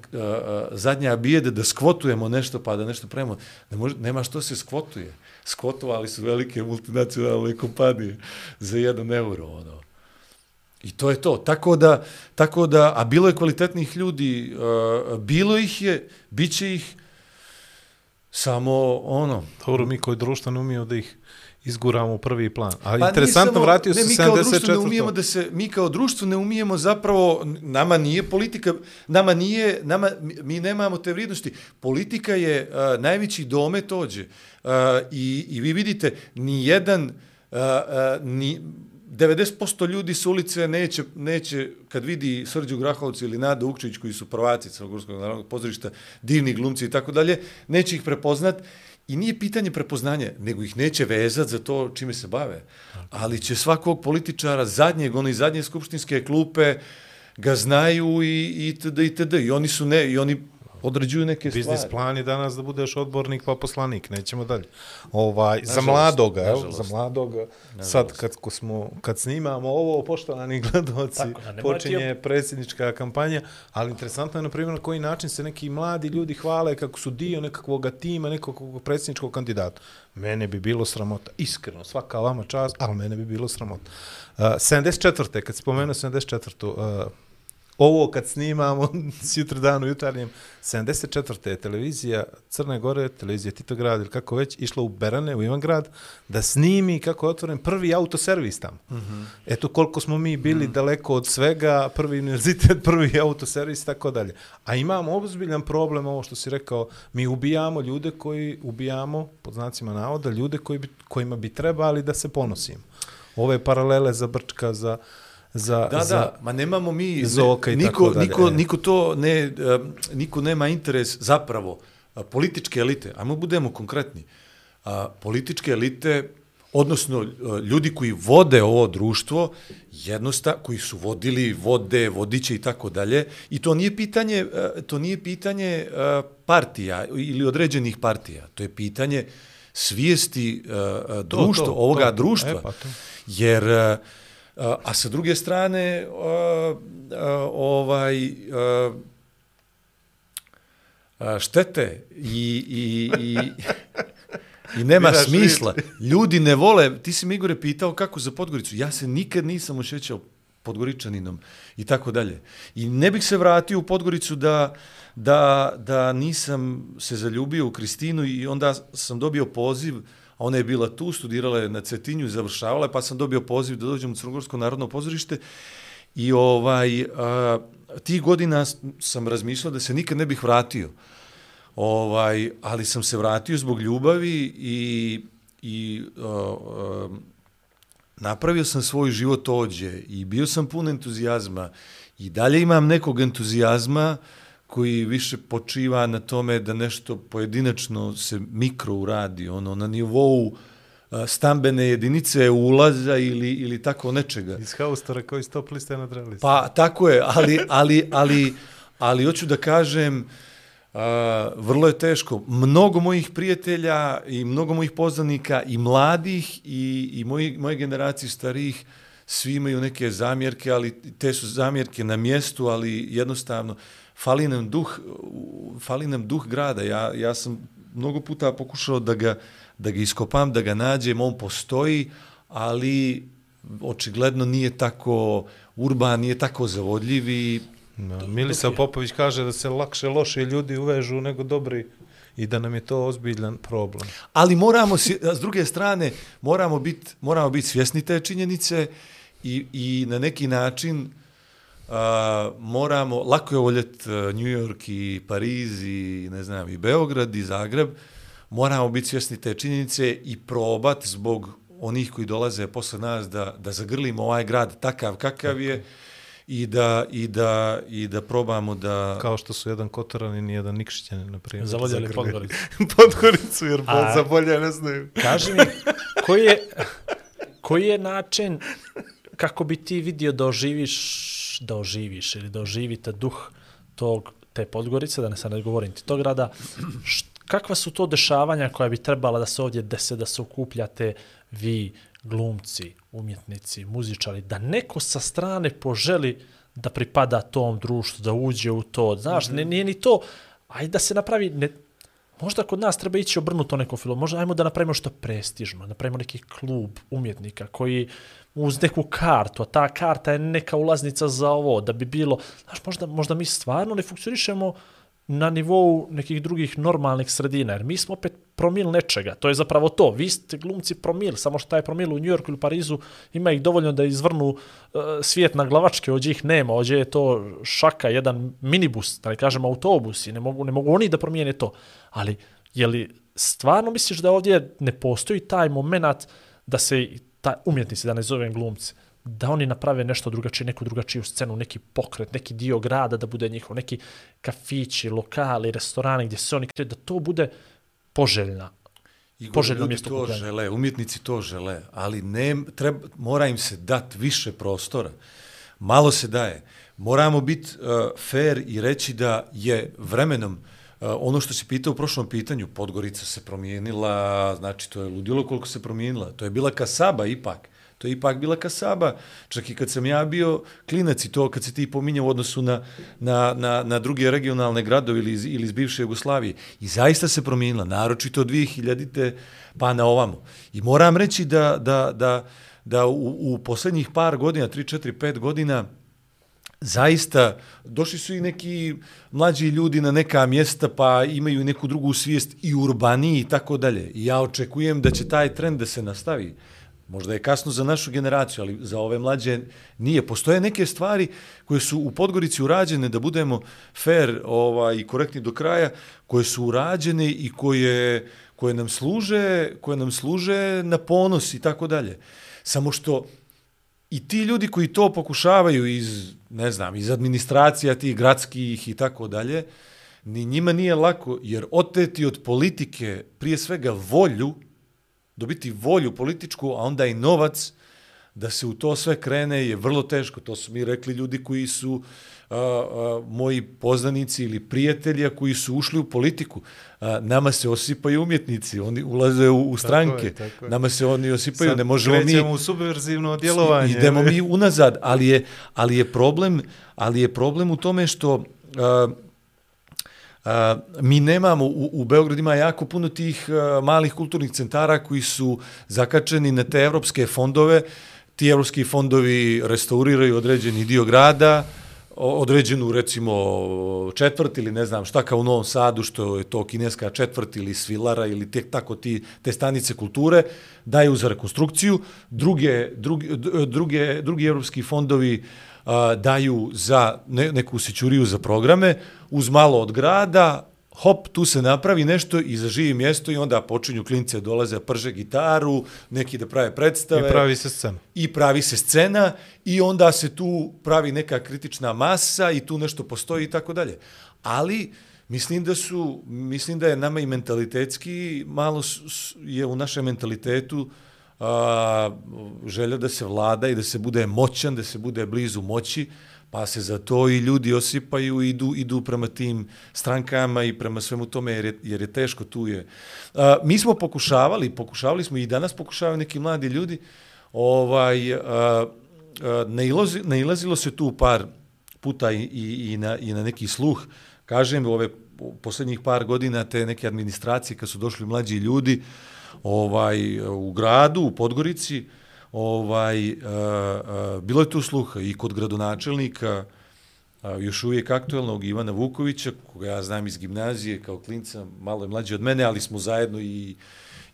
zadnja bijede da skvotujemo nešto pa da nešto pravimo. Ne može, nema što se skvotuje. Skvotovali su velike multinacionalne kompanije za jedan euro. Ono. I to je to. Tako da, tako da, a bilo je kvalitetnih ljudi, uh, bilo ih je, bit će ih, samo ono...
Dobro, mi koji društvo ne umijemo da ih izguramo u prvi plan. A pa interesantno, samo, vratio se 74.
Ne umijemo da se, mi kao društvo ne umijemo zapravo, nama nije politika, nama nije, nama, mi nemamo te vrijednosti. Politika je uh, najveći domet ođe. Uh, i, I vi vidite, ni jedan, uh, uh, ni, 90% ljudi s ulice neće, neće kad vidi Srđu Grahovcu ili Nada Ukčić, koji su prvaci Crnogorskog narodnog pozorišta, divni glumci i tako dalje, neće ih prepoznat I nije pitanje prepoznanja, nego ih neće vezati za to čime se bave. Ali će svakog političara zadnjeg, ono iz zadnje skupštinske klupe, ga znaju i, i da I oni su ne, i oni određuju neke
Biznis
stvari.
plan je danas da budeš odbornik pa poslanik, nećemo dalje. Ovaj, za mladoga, evo, za mladoga. Sad kad, ko smo, kad snimamo ovo, poštovani gledoci,
Tako, ti
počinje predsjednička kampanja, ali interesantno je, na primjer, na koji način se neki mladi ljudi hvale kako su dio nekakvog tima, nekakvog predsjedničkog kandidata. Mene bi bilo sramota, iskreno, svaka vama čast, ali mene bi bilo sramota. Uh, 74. kad spomenuo 74. Uh, ovo kad snimamo s jutro danu jutarnjem, 74. je televizija Crne Gore, televizija Titograd ili kako već, išla u Berane, u Ivangrad, da snimi kako je otvoren prvi autoservis tamo. Mm -hmm. Eto koliko smo mi bili mm. daleko od svega, prvi univerzitet, prvi autoservis i tako dalje. A imamo obzbiljan problem, ovo što si rekao, mi ubijamo ljude koji, ubijamo, pod znacima navoda, ljude koji bi, kojima bi trebali da se ponosimo. Ove paralele za Brčka, za za,
Da,
za,
da, ma nemamo mi,
Zoka i
niko,
tako dalje,
niko,
e.
niko to ne, niko nema interes zapravo političke elite, ajmo budemo konkretni, a, političke elite, odnosno ljudi koji vode ovo društvo, jednosta, koji su vodili, vode, vodiće i tako dalje, i to nije pitanje, to nije pitanje partija ili određenih partija, to je pitanje svijesti društva,
to,
ovoga
to.
društva.
E, pa to.
Jer a, sa druge strane a, a, ovaj a, štete i, i, i, i nema
Biraš
smisla. Ljudi ne vole, ti si mi Igore pitao kako za Podgoricu. Ja se nikad nisam osjećao Podgoričaninom i tako dalje. I ne bih se vratio u Podgoricu da, da, da nisam se zaljubio u Kristinu i onda sam dobio poziv a ona je bila tu, studirala je na Cetinju, završavala je, pa sam dobio poziv da dođem u Crnogorsko narodno pozorište i ovaj, a, tih godina sam razmišljao da se nikad ne bih vratio. Ovaj, ali sam se vratio zbog ljubavi i, i a, a, napravio sam svoj život ođe i bio sam pun entuzijazma i dalje imam nekog entuzijazma koji više počiva na tome da nešto pojedinačno se mikro uradi, ono, na nivou a, stambene jedinice ulaza ili, ili tako nečega.
Iz haustora koji stop liste na drag liste.
Pa tako je, ali, ali, ali, ali hoću da kažem, uh, vrlo je teško. Mnogo mojih prijatelja i mnogo mojih poznanika i mladih i, i moji, moje generacije starijih svi imaju neke zamjerke, ali te su zamjerke na mjestu, ali jednostavno fali nam duh, fali nam duh grada. Ja, ja sam mnogo puta pokušao da ga, da ga iskopam, da ga nađem, on postoji, ali očigledno nije tako urban, nije tako zavodljiv i
No, Milisav Popović kaže da se lakše loše ljudi uvežu nego dobri i da nam je to ozbiljan problem.
ali moramo s druge strane moramo biti moramo biti svjesni te činjenice i, i na neki način a, moramo lako je voljet New York i Pariz i ne znam i Beograd i Zagreb moramo biti svjesni te činjenice i probat zbog onih koji dolaze posle nas da da zagrlimo ovaj grad takav kakav je i da i da i da probamo da
Kao što su jedan Kotoranin i jedan Nikšićanin, na primjer.
Zavoljali Podgoricu.
Podgoricu, jer
A...
za bolje ne znaju.
Kaži mi, koji je, koji je način kako bi ti vidio da oživiš, da oživiš ili da oživite duh tog, te Podgorice, da ne sad ne govorim ti tog grada, št, kakva su to dešavanja koja bi trebala da se ovdje dese, da se okupljate vi, glumci, umjetnici, muzičari, da neko sa strane poželi da pripada tom društvu, da uđe u to, znaš, mm -hmm. nije ni to, ajde da se napravi, ne, Možda kod nas treba ići obrnuto neko film. Možda ajmo da napravimo što prestižno. Napravimo neki klub umjetnika koji uz neku kartu, a ta karta je neka ulaznica za ovo, da bi bilo... Znaš, možda, možda mi stvarno ne funkcionišemo na nivou nekih drugih normalnih sredina, jer mi smo opet promil nečega. To je zapravo to. Vi ste glumci promil, samo što taj promil u Njujorku ili Parizu ima ih dovoljno da izvrnu uh, svijet na glavačke, ođe ih nema, ođe je to šaka, jedan minibus, da ne kažem autobus i ne mogu, ne mogu oni da promijene to. Ali, je li stvarno misliš da ovdje ne postoji taj moment da se ta umjetnici, da ne zovem glumci, da oni naprave nešto drugačije, neku drugačiju scenu, neki pokret, neki dio grada da bude njihov, neki kafići, lokali, restorani gdje se oni kreću, da to bude poželjna.
Igor,
poželjno
ljudi
mjesto
to
okupljanja.
žele, umjetnici to žele, ali ne, treba, mora im se dati više prostora. Malo se daje. moramo biti uh, fair i reći da je vremenom uh, Eh, ono što se pitao u prošlom pitanju, Podgorica se promijenila, znači to je ludilo koliko se promijenila. To je bila kasaba ipak. To je ipak bila kasaba, čak i kad sam ja bio klinac i to kad se ti pominja u odnosu na, na, na, na druge regionalne gradove ili iz, ili iz bivše Jugoslavije. I zaista se promijenila, naročito od 2000-te pa na ovamo. I moram reći da, da, da, da u, u posljednjih par godina, 3, 4, 5 godina, zaista došli su i neki mlađi ljudi na neka mjesta pa imaju neku drugu svijest i urbaniji i tako dalje. I ja očekujem da će taj trend da se nastavi. Možda je kasno za našu generaciju, ali za ove mlađe nije. Postoje neke stvari koje su u Podgorici urađene, da budemo fair ovaj, i korektni do kraja, koje su urađene i koje, koje, nam služe, koje nam služe na ponos i tako dalje. Samo što i ti ljudi koji to pokušavaju iz, ne znam, iz administracija tih gradskih i tako dalje, ni njima nije lako, jer oteti od politike prije svega volju, dobiti volju političku, a onda i novac, da se u to sve krene je vrlo teško. To su mi rekli ljudi koji su a, a, moji poznanici ili prijatelji koji su ušli u politiku. A, nama se osipaju umjetnici, oni ulaze u, u stranke. Tako je, tako je. Nama se oni osipaju, Sad ne možemo mi...
u subverzivno djelovanje.
Idemo mi unazad, ali je, ali je problem, ali je problem u tome što a, a, mi nemamo, u, u Beogradu ima jako puno tih a, malih kulturnih centara koji su zakačeni na te evropske fondove, ti evropski fondovi restauriraju određeni dio grada, određenu recimo četvrt ili ne znam šta kao u Novom Sadu što je to kineska četvrt ili svilara ili tek tako ti te stanice kulture daju za rekonstrukciju. Druge druge druge drugi evropski fondovi a, daju za ne, neku sićuriju za programe. Uz malo od grada hop, tu se napravi nešto i zaživi mjesto i onda počinju klince dolaze prže gitaru, neki da prave predstave.
I pravi se scena.
I pravi se scena i onda se tu pravi neka kritična masa i tu nešto postoji i tako dalje. Ali mislim da su, mislim da je nama i mentalitetski malo je u našem mentalitetu a, želja da se vlada i da se bude moćan, da se bude blizu moći, pa se za to i ljudi osipaju i idu, idu prema tim strankama i prema svemu tome jer je, jer je teško tu je. A, mi smo pokušavali, pokušavali smo i danas pokušavaju neki mladi ljudi, ovaj, a, a, nailazi, nailazilo se tu par puta i, i, i, na, i na neki sluh, kažem, ove posljednjih par godina te neke administracije kad su došli mlađi ljudi ovaj u gradu, u Podgorici, ovaj, a, a, bilo je tu sluha i kod gradonačelnika, a, još uvijek aktuelnog Ivana Vukovića, koga ja znam iz gimnazije kao klinca, malo je mlađi od mene, ali smo zajedno i,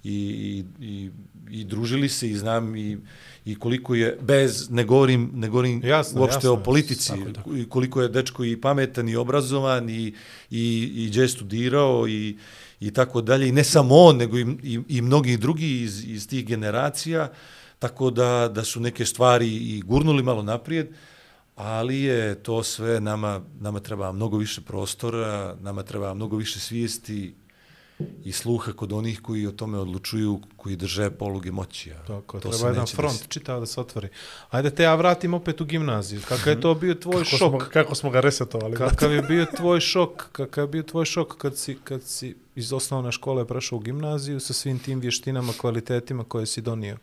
i, i, i, i družili se i znam i, i koliko je, bez, ne govorim, ne govorim jasno, uopšte jasno, o politici, tako, tako. koliko je dečko i pametan i obrazovan i, i, i gdje je studirao i, i tako dalje. I ne samo on, nego i, i, i mnogi drugi iz, iz tih generacija, tako da, da su neke stvari i gurnuli malo naprijed, ali je to sve, nama, nama treba mnogo više prostora, nama treba mnogo više svijesti i sluha kod onih koji o tome odlučuju, koji drže poluge moći. A
Tako, to treba jedan front desi. čitav da se otvori. Ajde te ja vratim opet u gimnaziju. Kakav je to bio tvoj
kako
šok?
Smo, kako smo ga resetovali?
Kakav je bio tvoj šok? Kakav je bio tvoj šok kad si, kad si iz osnovne škole prešao u gimnaziju sa svim tim vještinama, kvalitetima koje si donio?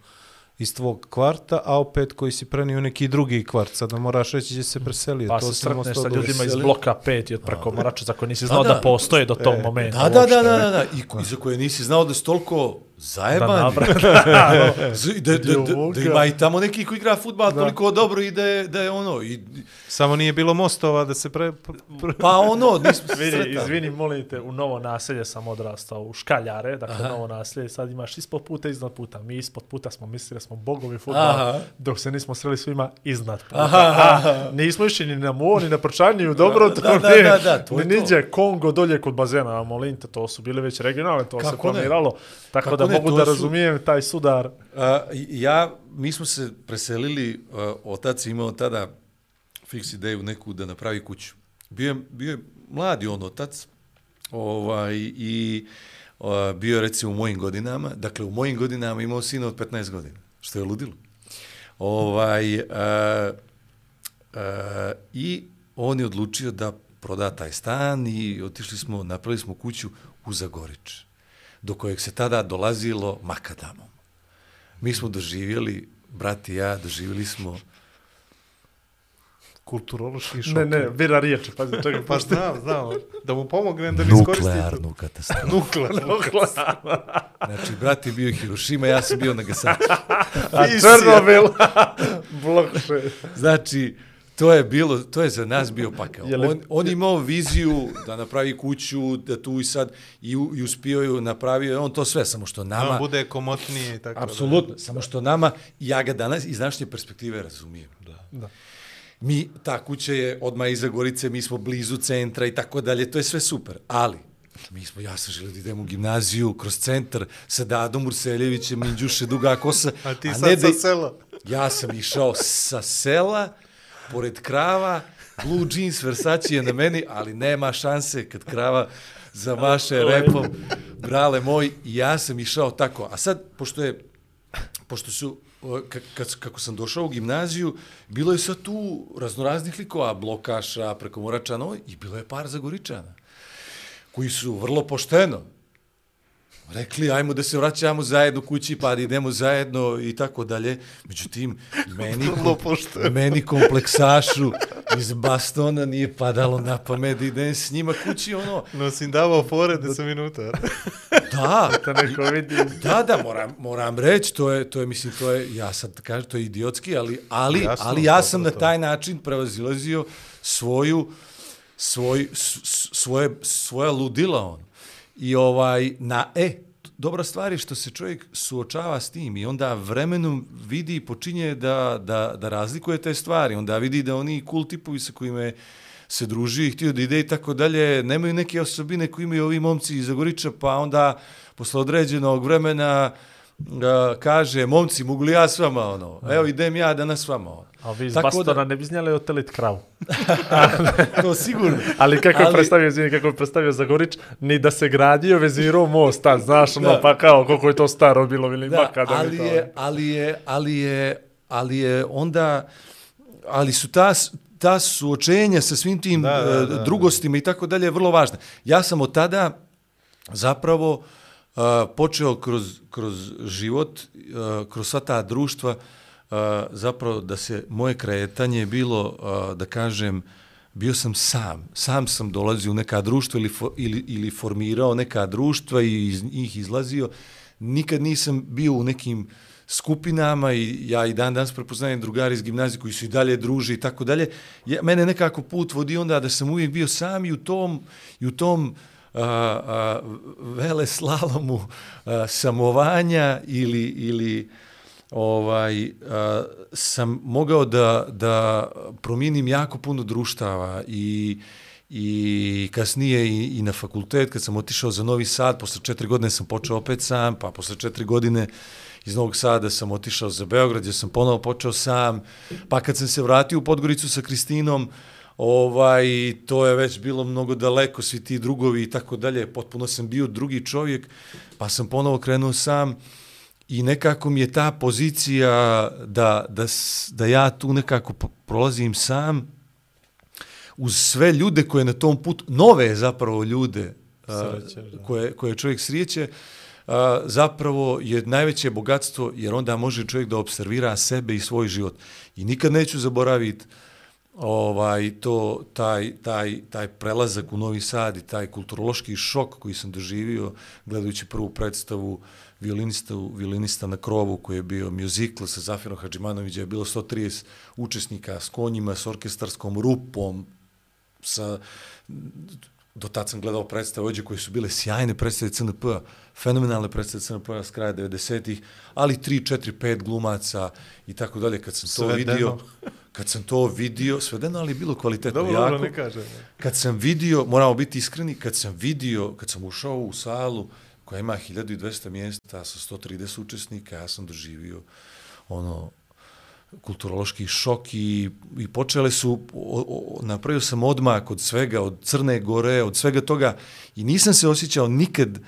Iz tvog kvarta, a opet koji si prenio neki drugi kvart. Sad moraš reći gdje se preselio.
Pa
to
se sretneš sa ljudima iz bloka 5 i od preko morača za koje nisi znao da, da postoje do tog e, momenta.
Da, da, da, da, da, da. I, I za koje nisi znao da su toliko zajebani. Da, da, da, da, da, ima i tamo neki koji igra futbal toliko dobro i da je, da je ono... I,
Samo nije bilo mostova da se pre... pre...
Pa ono, nismo se
Vidi, izvini, molim te, u novo naselje sam odrastao, u Škaljare, dakle Aha. novo naselje, sad imaš ispod puta, iznad puta. Mi ispod puta smo mislili da smo bogovi futbala, dok se nismo sreli svima iznad puta. Aha. A, nismo išli ni na mor, ni na prčanju, dobro, da, to da, nije, da, da, to ni niđe, Kongo dolje kod bazena, molim te, to su bile već regionalne, to Kako se planiralo. Tako Kako da ne, mogu da su... razumijem taj sudar. Uh,
ja, mi smo se preselili, uh, otac imao tada fiks ideju neku da napravi kuću. Bio je, bio je mladi on otac ovaj, i uh, bio je recimo u mojim godinama. Dakle, u mojim godinama imao sina od 15 godina, što je ludilo. Ovaj, uh, e, I on je odlučio da proda taj stan i otišli smo, napravili smo kuću u Zagorič, do kojeg se tada dolazilo makadamom. Mi smo doživjeli, brat i ja, doživjeli smo
Kulturološki šok.
Ne, ne, bira riječi, pazi, čekaj,
Pa znam, znam. Da mu pomognem da ne iskoristi to.
nuklearnu katastrofu.
Nuklearnu.
Znači, brat je bio Hirošima, ja sam bio Nagasaki.
A
Ti si-
Černobil, blok šest.
Znači, to je bilo, to je za nas bio pakao. On, on imao viziju da napravi kuću, da tu i sad, i, u- i uspio ju, napravio je on to sve, samo što
Nama
nama,
bude komotnije i tako
apsolutno, samo što nama, ja ga danas iz današnje perspektive razumijem. Da.
Da.
Mi, ta kuća je odmah iza Gorice, mi smo blizu centra i tako dalje, to je sve super, ali mi smo, ja sam želio da idem u gimnaziju kroz centar sa Dadom Urseljevićem, Minđuše, Duga Kosa,
A ti
ne
sad sa
da-
sela.
Ja sam išao sa sela, pored krava, blue jeans Versace je na meni, ali nema šanse kad krava zamaše repom, brale moj, ja sam išao tako. A sad, pošto je, pošto su, kad, kako sam došao u gimnaziju, bilo je sad tu raznoraznih likova, blokaša, prekomorača, no, i bilo je par Zagoričana, koji su vrlo pošteno, rekli ajmo da se vraćamo zajedno kući pa idemo zajedno i tako dalje. Međutim, meni, meni kompleksašu iz bastona nije padalo na pamet da idem s njima kući, ono,
No si im davao fore 10 minuta.
da,
Da neko vidi.
da, da, moram, moram reći, to je, to je, mislim, to je, ja sad kažem, to je idiotski, ali, ali,
Jasno,
ali ja sam na taj način prevazilazio svoju, svoj, svoje, svoja ludila on. I ovaj, na, e, dobra stvar je što se čovjek suočava s tim i onda vremenom vidi i počinje da, da, da razlikuje te stvari. Onda vidi da oni cool tipovi sa kojima je se druži i htio da ide i tako dalje, nemaju neke osobine koje imaju ovi momci iz Zagoriča, pa onda posle određenog vremena kaže, momci, mogu li ja s vama, ono, evo idem ja danas s vama, ono.
A vi iz
Tako
Bastona
da-
ne bi znjeli otelit kravu.
To sigurno.
Ali kako je
Ali-
predstavio, izvini, kako je predstavio Zagorić, ni da se gradio vezirao most, tad, znaš, ono,
Da.
pa kao, koliko je to staro bilo, ili
Da,
makadam i
ali
to.
je, ali je, ali je, ali je onda, ali su ta, ta suočenja sa svim tim
Da, da,
e,
da,
drugostima i tako dalje vrlo važna. Ja sam od tada zapravo uh, počeo kroz, kroz život, uh, kroz sva ta društva, uh, zapravo da se moje kretanje bilo, uh, da kažem, bio sam sam. Sam sam dolazio u neka društva ili, for, ili, ili formirao neka društva i iz njih izlazio. Nikad nisam bio u nekim skupinama i ja i dan danas prepoznajem drugari iz gimnazije koji su i dalje druži i tako dalje. Ja, mene nekako put vodi onda da sam uvijek bio sam i u tom, i u tom uh, a, vele slalomu a, samovanja ili, ili ovaj, a, sam mogao da, da promijenim jako puno društava i, i kasnije i, i na fakultet, kad sam otišao za Novi Sad, posle četiri godine sam počeo opet sam, pa posle četiri godine iz Novog Sada sam otišao za Beograd, gdje sam ponovo počeo sam, pa kad sam se vratio u Podgoricu sa Kristinom, ovaj, to je već bilo mnogo daleko, svi ti drugovi i tako dalje, potpuno sam bio drugi čovjek, pa sam ponovo krenuo sam i nekako mi je ta pozicija da, da, da ja tu nekako prolazim sam, uz sve ljude koje na tom putu, nove zapravo ljude a,
Srećeš, da.
koje, koje čovjek srijeće, a, zapravo je najveće bogatstvo jer onda može čovjek da observira sebe i svoj život. I nikad neću zaboraviti ovaj to taj taj taj prelazak u Novi Sad i taj kulturološki šok koji sam doživio gledajući prvu predstavu violinista violinista na krovu koji je bio muzikl sa Zafirom Hadžimanovićem je bilo 130 učesnika s konjima s orkestarskom rupom sa do tad sam gledao predstave ođe koje su bile sjajne predstave CNP-a, fenomenalne predstave CNP-a s kraja 90-ih, ali 3, 4, 5 glumaca i tako dalje. Kad sam to
Svedeno.
vidio, kad sam to vidio, svedeno, ali je bilo kvalitetno
Dobro,
jako.
dobro, ne kažem.
Kad sam vidio, moramo biti iskreni, kad sam vidio, kad sam ušao u salu koja ima 1200 mjesta sa 130 učesnika, ja sam doživio ono kulturološki šok i, i počele su, o, o, napravio sam odmak od svega, od Crne Gore, od svega toga i nisam se osjećao nikad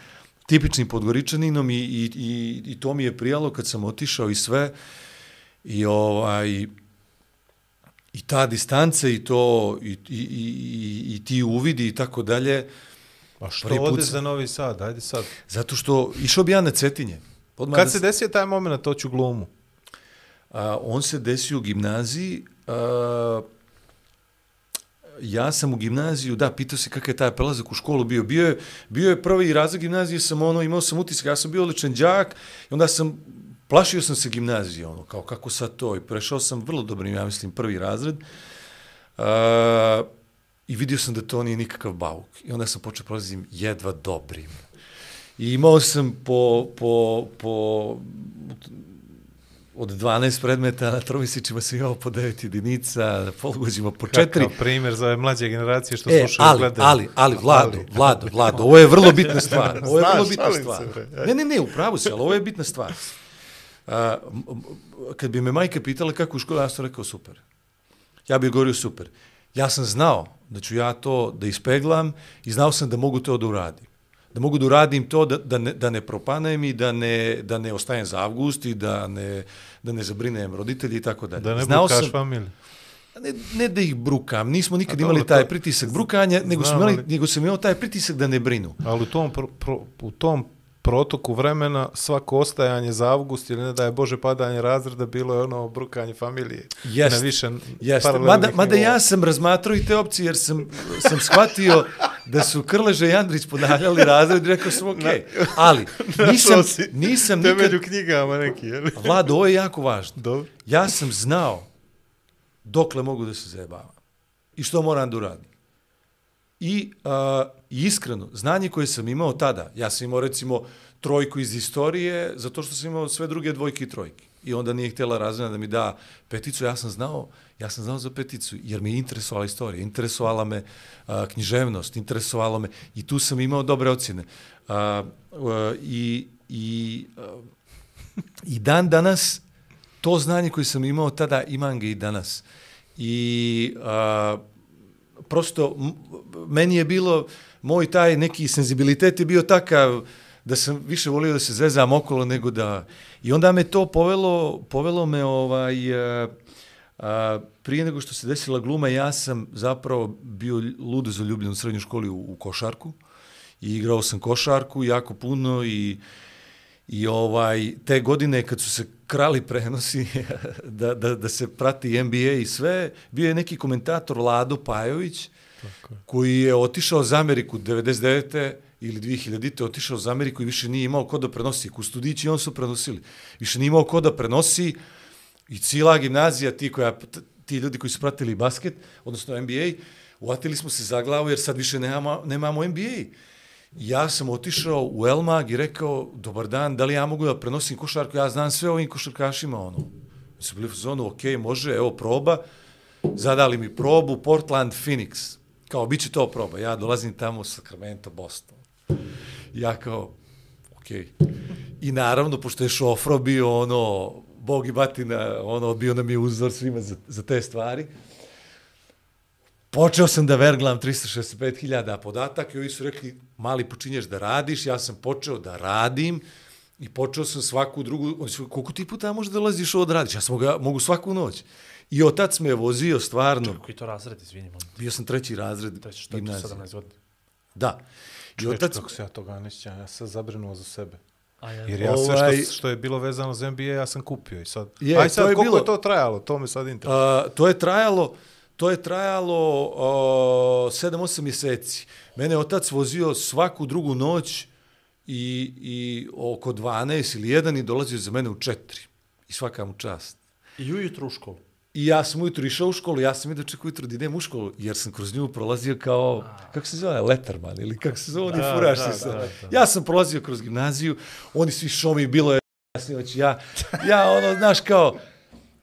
tipičnim podgoričaninom i, i, i, i to mi je prijalo kad sam otišao i sve i ovaj i ta distanca i to, i, i, i, i, ti uvidi i tako dalje,
A što
Prvi put
ode
sam-
za Novi Sad? Ajde sad.
zato što išao bi ja na Cetinje. Odmah
Kad
da
se desio taj moment, to ću glumu.
A, on se desio u gimnaziji. A, ja sam u gimnaziju, da, pitao se kakav je taj prelazak u školu bio. Bio je, bio je prvi razred gimnazije, sam ono, imao sam utisak, ja sam bio odličan đak i onda sam, plašio sam se gimnazije, ono, kao kako sad to. I prešao sam vrlo dobrim, ja mislim, prvi razred. A, I vidio sam da to nije nikakav bauk. I onda sam počeo prolazim jedva dobrim. I imao sam po, po, po od 12 predmeta na tromisičima sam imao po 9 jedinica, na polugođima po 4.
Kakav primjer za ove mlađe generacije što
E,
slušaju
ali,
gledaju.
ali, ali, Vlado,
Ali.
Vlado, Vlado, ovo je vrlo bitna stvar. Ovo je
Znaš,
vrlo bitna
se,
stvar. Ne, ne, ne, upravo si, ali ovo je bitna stvar. A, kad bi me majka pitala kako u školi, ja sam rekao super. Ja bih govorio super. Ja sam znao da ću ja to da ispeglam i znao sam da mogu to da uradim. Da mogu da uradim to da, da, ne, da ne propanem i da ne, da ne ostajem za avgust i da ne, da ne zabrinem roditelji i tako dalje.
Da ne
Znao sam,
familiju.
ne, ne da ih brukam, nismo nikad
A
imali
dobro,
taj pritisak brukanja, nego, smo imali,
ali-
nego sam imao taj pritisak da ne brinu.
Ali u tom, pro, pro, u tom protoku vremena svako ostajanje za avgust ili ne da je Bože padanje razreda bilo je ono brukanje familije.
Jest,
na više
Jeste,
paralelnih
mada, mada ja sam razmatrao i te opcije jer sam, sam shvatio da su Krleže i Andrić ponavljali razred i rekao sam ok, ali nisam,
si
nisam nikad...
Temelju knjigama neki, je li?
Vlado, ovo je jako važno.
Dobro.
Ja sam znao dokle mogu da se zajebavam i što moram da uradim. I, a, iskreno, znanje koje sam imao tada, ja sam imao recimo trojku iz istorije, zato što sam imao sve druge dvojke i trojke. I onda nije htjela razredna da mi da peticu, ja sam znao, ja sam znao za peticu, jer me je interesovala istorija, interesovala me a, književnost, interesovalo me, i tu sam imao dobre ocjene. A, a, I, i, a, i dan danas, to znanje koje sam imao tada, imam ga i danas. I a, prosto, meni je bilo, moj taj neki senzibilitet je bio takav da sam više volio da se zezam okolo nego da... I onda me to povelo, povelo me ovaj... A, a, prije nego što se desila gluma, ja sam zapravo bio ludo zaljubljen u srednjoj školi u, u košarku. I igrao sam košarku jako puno i I ovaj te godine kad su se krali prenosi da, da, da se prati NBA i sve, bio je neki komentator Vlado Pajović koji je otišao za Ameriku 99. ili 2000. otišao za Ameriku i više nije imao ko da prenosi. Kustudići on su prenosili. Više nije imao ko da prenosi i cijela gimnazija, ti, koja, ti ljudi koji su pratili basket, odnosno NBA, uvatili smo se za glavu jer sad više nemamo, nemamo NBA. Ja sam otišao u Elmag i rekao, dobar dan, da li ja mogu da prenosim košarku? Ja znam sve o ovim košarkašima, ono. Mi su bili u zonu, ok, može, evo proba. Zadali mi probu, Portland, Phoenix. Kao, bit će to proba. Ja dolazim tamo u Sacramento, Boston. Ja kao, ok. I naravno, pošto je šofro bio ono, bog i batina, ono, bio nam je uzor svima za, za te stvari. Počeo sam da verglam 365.000 podataka i ovi su rekli, mali počinješ da radiš, ja sam počeo da radim i počeo sam svaku drugu, oni su, koliko ti puta možda dolaziš ovo da radiš? Ja sam mogu, mogu svaku noć. I otac me je vozio stvarno,
Koji to razred, izvini, molim. te.
bio sam treći razred
Treći, što je to
gimnazije.
17 godina.
Da. I
Čovječ,
otac,
kako se ja toga ne sjećam, ja sam zabrinuo za sebe.
A ja,
Jer ja sve
Ovaj-
što, što je bilo vezano za NBA, ja sam kupio i sad.
Je,
Aj
to
sad,
je
koliko
bilo-
je to trajalo? To me sad interesuje.
A, to je trajalo, to je trajalo uh, 7-8 mjeseci. Mene je otac vozio svaku drugu noć i, i oko 12 ili 1 i dolazio za mene u 4. I svaka mu čast.
I ujutru u školu.
I ja sam ujutro išao u školu, ja sam i dočekao ujutro da idem u školu, jer sam kroz nju prolazio kao, kako se zove, Letterman ili kako se zove, oni
Da,
furaš
da,
se sa-
da, da.
Ja sam prolazio kroz gimnaziju, oni svi šomi, bilo je jasnioć, ja, ja ono, znaš, kao,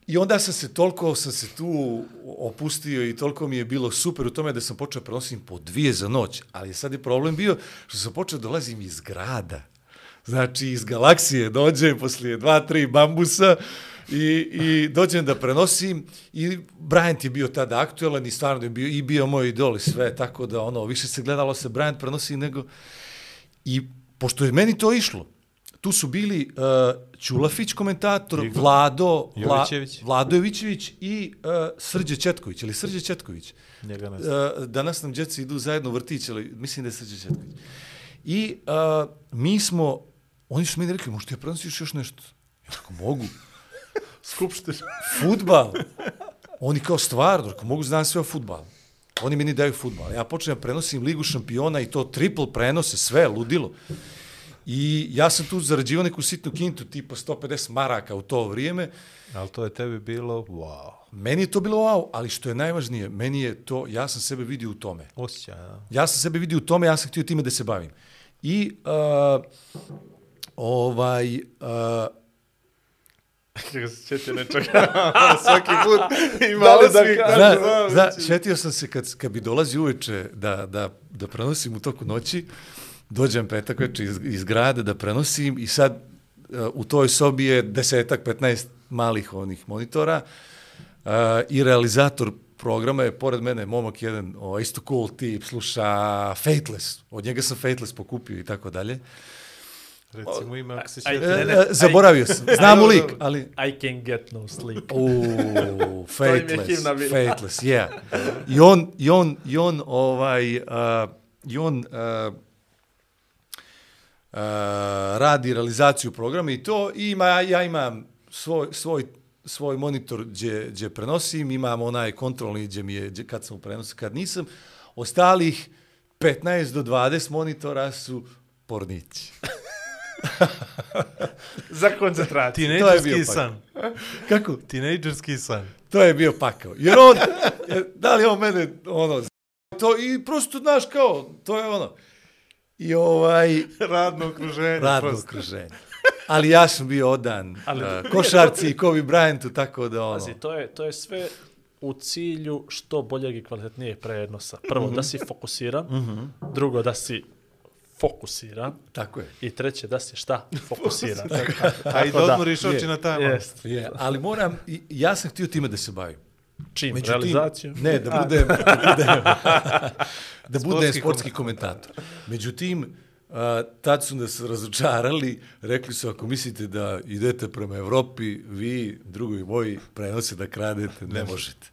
i onda sam se toliko, sam se tu opustio i toliko mi je bilo super u tome da sam počeo prenosim po dvije za noć, ali sad je problem bio što sam počeo dolazim iz grada. Znači, iz galaksije dođem poslije dva, tri bambusa i, i dođem da prenosim i Bryant je bio tada aktuelan i stvarno je bio, i bio moj idol i sve, tako da ono, više se gledalo se Bryant prenosi nego... I pošto je meni to išlo, tu su bili uh, Ćulafić komentator, Vlado, Vla. Vlado Jovićević i uh, Srđe Četković, ili Srđe Četković.
Njega ne znam.
Uh, danas nam djeci idu zajedno u vrtić, ali mislim da je Srđe Četković. I uh, mi smo, oni su meni rekli, možda ja prenosiš još nešto? Ja tako, mogu.
Skupština.
Futbal. Oni kao stvarno, ako mogu znam sve o futbalu. Oni meni daju futbal. Ja počnem prenosim Ligu šampiona i to triple prenose, sve, ludilo. I ja sam tu zarađivao neku sitnu kintu, tipa 150 maraka u to vrijeme.
Ali to je tebi bilo, wow,
Meni je to bilo wow, ali što je najvažnije, meni je to, ja sam sebe vidio u tome.
osjećaj, da.
Ja sam sebe vidio u tome, ja sam htio time da se bavim. I uh, ovaj uh,
Kako se sjetio nečega. Svaki put ima
da da zna,
Znam,
zna,
znači.
šetio sam se kad, kad bi dolazi uveče da, da, da prenosim u toku noći, dođem petak veče iz, iz grada da prenosim i sad uh, u toj sobi je desetak, 15 malih onih monitora uh, i realizator programa je pored mene momak jedan, o, isto cool tip, sluša Fateless, od njega sam Fateless pokupio i tako dalje.
Recimo ime, ako se sjeća.
E, e, zaboravio sam, znam mu lik, ali...
I can get no sleep.
Uuu, Fateless. Fateless, yeah. I on, i on, i on, ovaj, uh, i on uh, uh, radi realizaciju programa i to, i ima, ja imam svoj, svoj, svoj monitor gdje, gdje prenosim, imam onaj kontrolni gdje mi je, gdje, kad sam u prenosu, kad nisam. Ostalih 15 do 20 monitora su pornići.
Za koncentraciju.
To je
Tinejdžerski san.
Kako?
Tinejdžerski san.
To je bio pakao. Jer on, da li on mene, ono, to i prosto, znaš, kao, to je ono. I ovaj,
Radno okruženje.
radno
prosto.
okruženje. Ali ja sam bio odan
Ali-
uh, košarci i Kobe Bryantu, tako da ono.
Pazi, to je, to je sve u cilju što boljeg i kvalitetnijeg prenosa. Prvo, da si fokusiran. Drugo, da si fokusiran.
Tako je.
I treće, da si šta? Fokusiran.
A i
Tako
da odmoriš oči na tajman.
Jest.
Je, ali moram, i- ja sam htio time da se bavim.
Čim?
Međutim,
Realizaciju?
Ne, da budem, da budem, da budem
Sportski
sportski komentator. Međutim, a, tad su nas razočarali, rekli su ako mislite da idete prema Evropi, vi, drugovi moji, prenose da kradete, ne možete.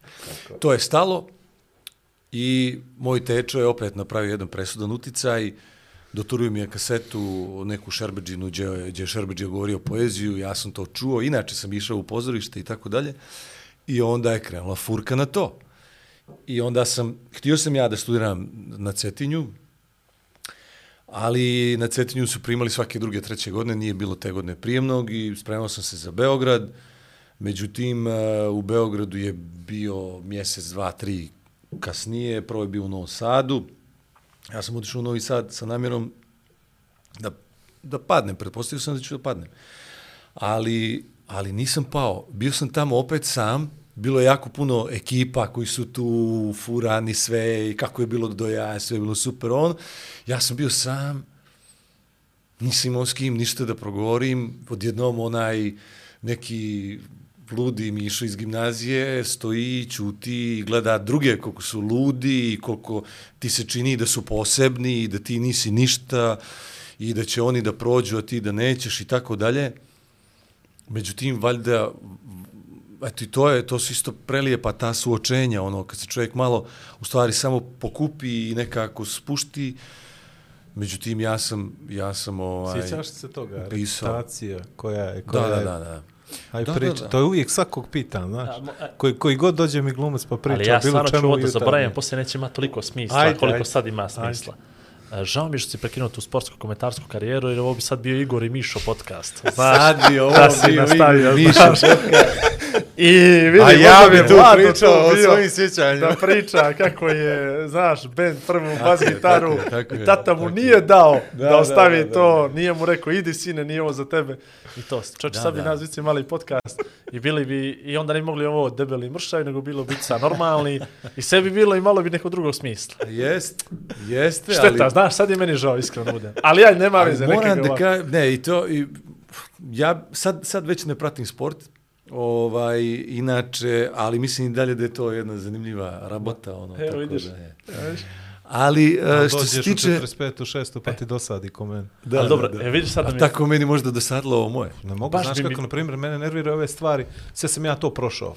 To je stalo i moj tečo je opet napravio jedan presudan uticaj, doturio mi je kasetu neku Šerbeđinu gdje, je- gdje je Šerbeđija govorio poeziju, ja sam to čuo, inače sam išao u pozorište i tako dalje. I onda je krenula furka na to. I onda sam, htio sam ja da studiram na Cetinju, ali na Cetinju su primali svake druge, treće godine, nije bilo te godine prijemnog i spremao sam se za Beograd. Međutim, e, u Beogradu je bio mjesec, dva, tri kasnije, prvo je bio u Novom Sadu. Ja sam otišao u Novi Sad sa namjerom da, da padnem, pretpostavio sam da ću da padnem. Ali, ali nisam pao. Bio sam tamo opet sam, bilo je jako puno ekipa koji su tu furani sve i kako je bilo do ja, sve je bilo super on. Ja sam bio sam, nisam imao s kim ništa da progovorim, odjednom onaj neki ludi Mišo iz gimnazije stoji, čuti i gleda druge koliko su ludi i koliko ti se čini da su posebni i da ti nisi ništa i da će oni da prođu, a ti da nećeš i tako dalje. Međutim, valjda, eto i to je, to su isto prelijepa ta suočenja, ono, kad se čovjek malo, u stvari, samo pokupi i nekako spušti, Međutim, ja sam, ja sam ovaj...
Sjećaš se toga?
pisao.
Reputacija koja je...
Da,
Koja
da,
je,
da, da.
Aj,
Da,
priča.
da, da.
To je uvijek svakog pitan, znaš.
Da, mo- e-
koji, koji god dođe mi glumac pa priča
Ali ja
o bilo
stvarno ću
čemu
ovo da zaboravim, poslije neće imati toliko smisla,
Ajde,
koliko
ajde.
sad ima smisla. E, Žao mi je što si prekinuo tu sportsku komentarsku karijeru, jer ovo bi sad bio Igor i Mišo podcast. Znaš,
Sad bi ovo
da si
bio
nastavio,
Igor i. Mišo
I vidi,
A ja bi tu pričao o
bio
svojim sjećanjima.
Da priča kako je, znaš, band prvu bas gitaru,
tako tako
tata mu nije dao da,
da,
ostavi
da, da,
to, nije mu rekao, idi sine, nije ovo za tebe. I to, čoče,
Da,
sad bi
da.
nas vici mali podcast i bili bi, i onda ne mogli ovo debeli mršavi, nego bilo bi sa normalni i sve bi bilo i malo bi nekog drugog smisla.
Jest, jeste,
Šteta,
ali...
znaš, sad je meni žao, iskreno budem. Ali ja nema veze,
moram
neka
da ka, ne, i to, i, ja sad, sad već ne pratim sport, ovaj, inače, ali mislim i dalje da je to jedna zanimljiva rabota, ono,
Evo,
tako
vidiš.
da je. Ali, e, što se
Dođeš
tiče...
u 45. u 6. pa ti dosadi ko meni.
Da,
Ali dobro,
da, da.
e, vidiš sad da
A
mi-
tako meni možda dosadilo ovo moje.
Ne mogu,
Baš
znaš
bi mi-
kako, na primjer, mene nerviraju ove stvari, sve sam ja to prošao.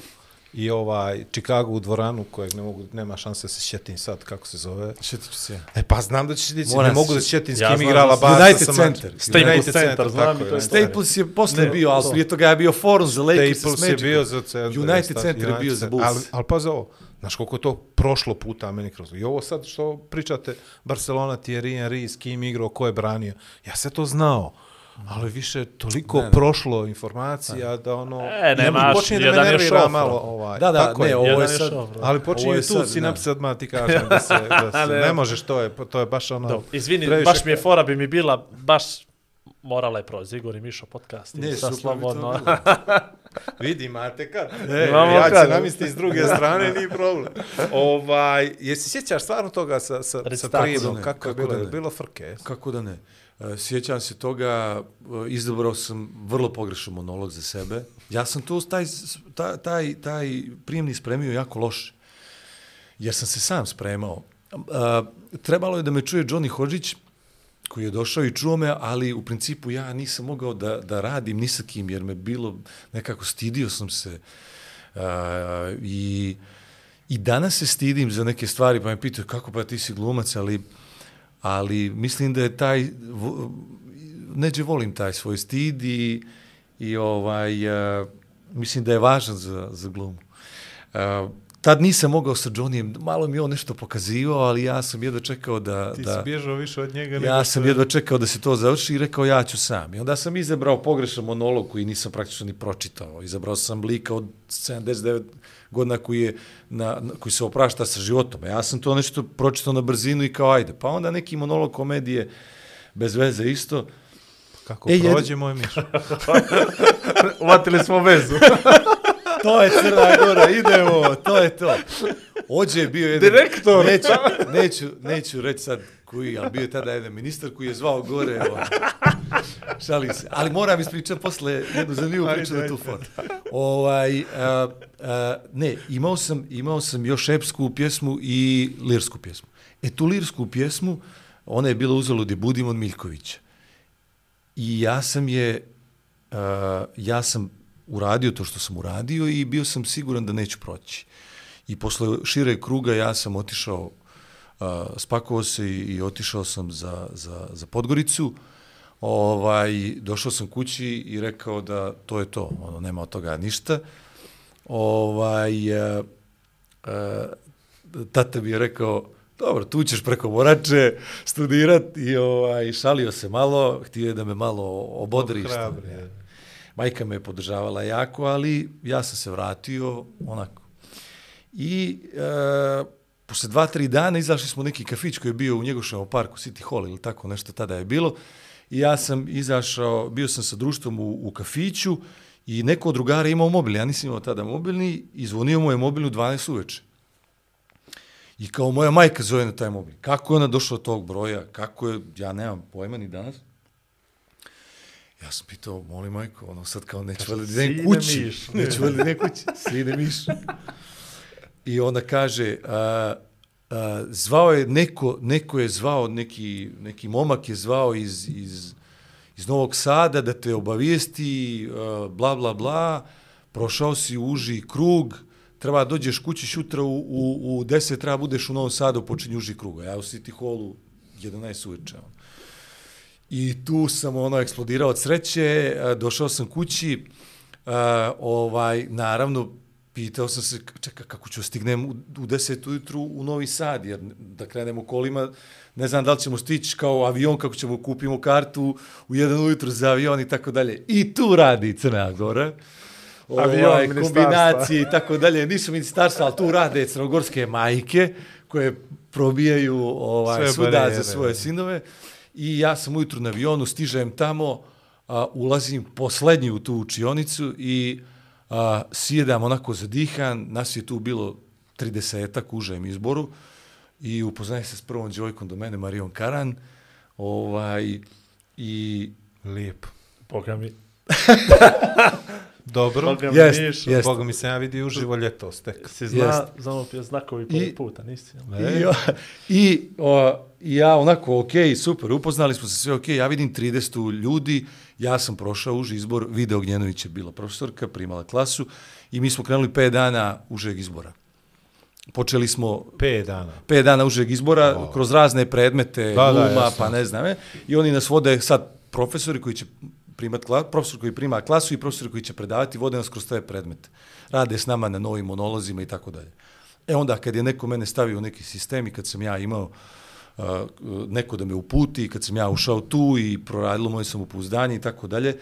I ovaj Chicago u dvoranu kojeg ne mogu, nema šanse da se sjetim sad kako se zove.
Šetit ću se ja.
E pa znam da ćeš ti,
Moram
ne mogu
se-
da se sjetim s
Ja
kim
znam
igrala Barca
United
sa
Center.
Staples
United
Center, znam
tako
i
je,
to je
United
Staples je posle
Ne,
bio, ali
to.
prije toga je bio forum za Lakers
Staples je
Magicom.
bio za centar.
United Center je
United
bio za
Center.
Bulls.
Ali, ali pazi ovo, znaš koliko je to prošlo puta meni kroz. I ovo sad što pričate, Barcelona, Thierry Henry, s kim igrao, ko je branio. Ja se to znao. Ali više toliko
Ne, ne.
prošlo informacija da ono...
E,
ja
nemaš,
počinje da me
jedan je
nervira malo. Ovaj.
Da, da,
Tako
ne,
je.
ovo je sad...
šofra.
Ali
Ovo
počinju
je
tu
sad,
sinapse odmah ti kažem da se, da se ne
evo.
možeš, to je, to je baš ono...
Dobro, izvini,
previše-
baš mi je fora bi mi bila, baš morala je proći. Igor i Mišo podcast. i
Ne, to
slobodno.
bilo.
Vidi, imate kad.
E,
Imamo
ja ću
kad.
se namisliti s druge strane, nije problem. ovaj, jesi sjećaš stvarno toga sa, sa, sa?
Ne,
Kako je
kako
bilo? Je
ne.
bilo frke?
Kako da ne? E, sjećam se toga, e, izabrao sam vrlo pogrešan monolog za sebe. Ja sam tu taj, taj, taj, taj prijemni spremio jako loše. Jer sam se sam spremao. A, trebalo je da me čuje Johnny Hodžić, koji je došao i čuo me, ali u principu ja nisam mogao da, da radim ni sa kim, jer me bilo nekako stidio sam se. A, i, I danas se stidim za neke stvari, pa me pitaju kako pa ti si glumac, ali, ali mislim da je taj, neđe volim taj svoj stid i, i ovaj, a, mislim da je važan za, za glumu. A, tad nisam mogao sa Johnnyjem, malo mi je on nešto pokazivao, ali ja sam jedva čekao da...
Ti
da,
si bježao više od njega.
Ja sam
je-
jedva čekao da se to završi i rekao ja ću sam. I onda sam izabrao pogrešan monolog koji nisam praktično ni pročitao. Izabrao sam lika od 79 godina koji, je na, koji se oprašta sa životom. Ja sam to nešto pročitao na brzinu i kao ajde. Pa onda neki monolog komedije bez veze isto.
Kako
E, jed-
prođe moj miš?
Uvatili smo vezu.
To je Crna Gora, idemo, to je to. Ođe je bio jedan...
Direktor.
Neću, neću, neću reći sad koji, ali bio je tada jedan ministar koji je zvao gore. Ovaj. Šalim se. Ali moram ispričati posle jednu zanimljivu priču na tu fotu. Ovaj, a, a, ne, imao sam, imao sam još epsku pjesmu i lirsku pjesmu. E tu lirsku pjesmu, ona je bila uzalud je Budim od Miljkovića. I ja sam je, uh, ja sam uradio to što sam uradio i bio sam siguran da neću proći. I posle šire kruga ja sam otišao, spakovao se i, i otišao sam za, za, za Podgoricu. Ovaj, došao sam kući i rekao da to je to, ono, nema od toga ništa. Ovaj, uh, uh, tata mi je rekao, dobro, tu ćeš preko Morače studirat i ovaj, šalio se malo, htio je da me malo obodri. Majka me je podržavala jako, ali ja sam se vratio onako. I e, posle dva, tri dana izašli smo u neki kafić koji je bio u Njegoševom parku, City Hall ili tako nešto tada je bilo. I ja sam izašao, bio sam sa društvom u, u kafiću i neko od drugara imao mobil. Ja nisam imao tada mobilni i zvonio mu je mobil u 12 uveče. I kao moja majka zove na taj mobil. Kako je ona došla od tog broja? Kako je, ja nemam pojma ni danas. Ja sam pitao, molim majko, ono sad kao neću veli idem
Sine
kući.
miš.
Neću veli idem kući. Sine miš. I ona kaže, a, a, zvao je neko, neko je zvao, neki, neki momak je zvao iz, iz, iz Novog Sada da te obavijesti, a, bla, bla, bla, prošao si uži krug, treba dođeš kući šutra u, u, u 10, treba budeš u Novom Sadu, počinje uži krug. A ja u City Hallu 11 uveče. Ono. I tu sam ono eksplodirao od sreće, a, došao sam kući, a, ovaj, naravno, pitao sam se, čeka, kako ću stignem u, u 10 ujutru u Novi Sad, jer da krenemo kolima, ne znam da li ćemo stići kao avion, kako ćemo kupimo kartu u jedan ujutru za avion i tako dalje. I tu radi Crna Gora.
Avion,
Ovaj, kombinacije i tako dalje. Nisu ministarstva, ali tu rade crnogorske majke koje probijaju ovaj,
Sve
svuda
barijere,
za svoje sinove. I ja sam ujutru na avionu, stižem tamo, a, ulazim poslednji u tu učionicu i a, sjedam onako zadihan, nas je tu bilo 30 u užem izboru i upoznajem se s prvom djevojkom do mene, Marijom Karan, ovaj, i
Lijepo.
Boga mi.
Dobro.
Boga mi
Jest,
Mišo,
jest.
Boga mi se ja vidio uživo ljetos tek.
Si zna
Jest.
za ono pio znakovi prvi puta, nisi?
I, i, o, i ja onako, ok, super, upoznali smo se sve, ok, ja vidim 30 ljudi, ja sam prošao uži izbor, Vida Ognjenović je bila profesorka, primala klasu i mi smo krenuli 5 dana užeg izbora. Počeli smo
5 dana.
5 dana užeg izbora wow. kroz razne predmete,
Da,
da,
da,
pa ne znam, e, i oni nas vode sad profesori koji će primat klas, profesor koji prima klasu i profesori koji će predavati, vode nas kroz te predmete. Rade s nama na novim monolozima i tako dalje. E onda kad je neko mene stavio u neki sistem i kad sam ja imao uh, neko da me uputi, kad sam ja ušao tu i proradilo moje samopouzdanje i tako dalje,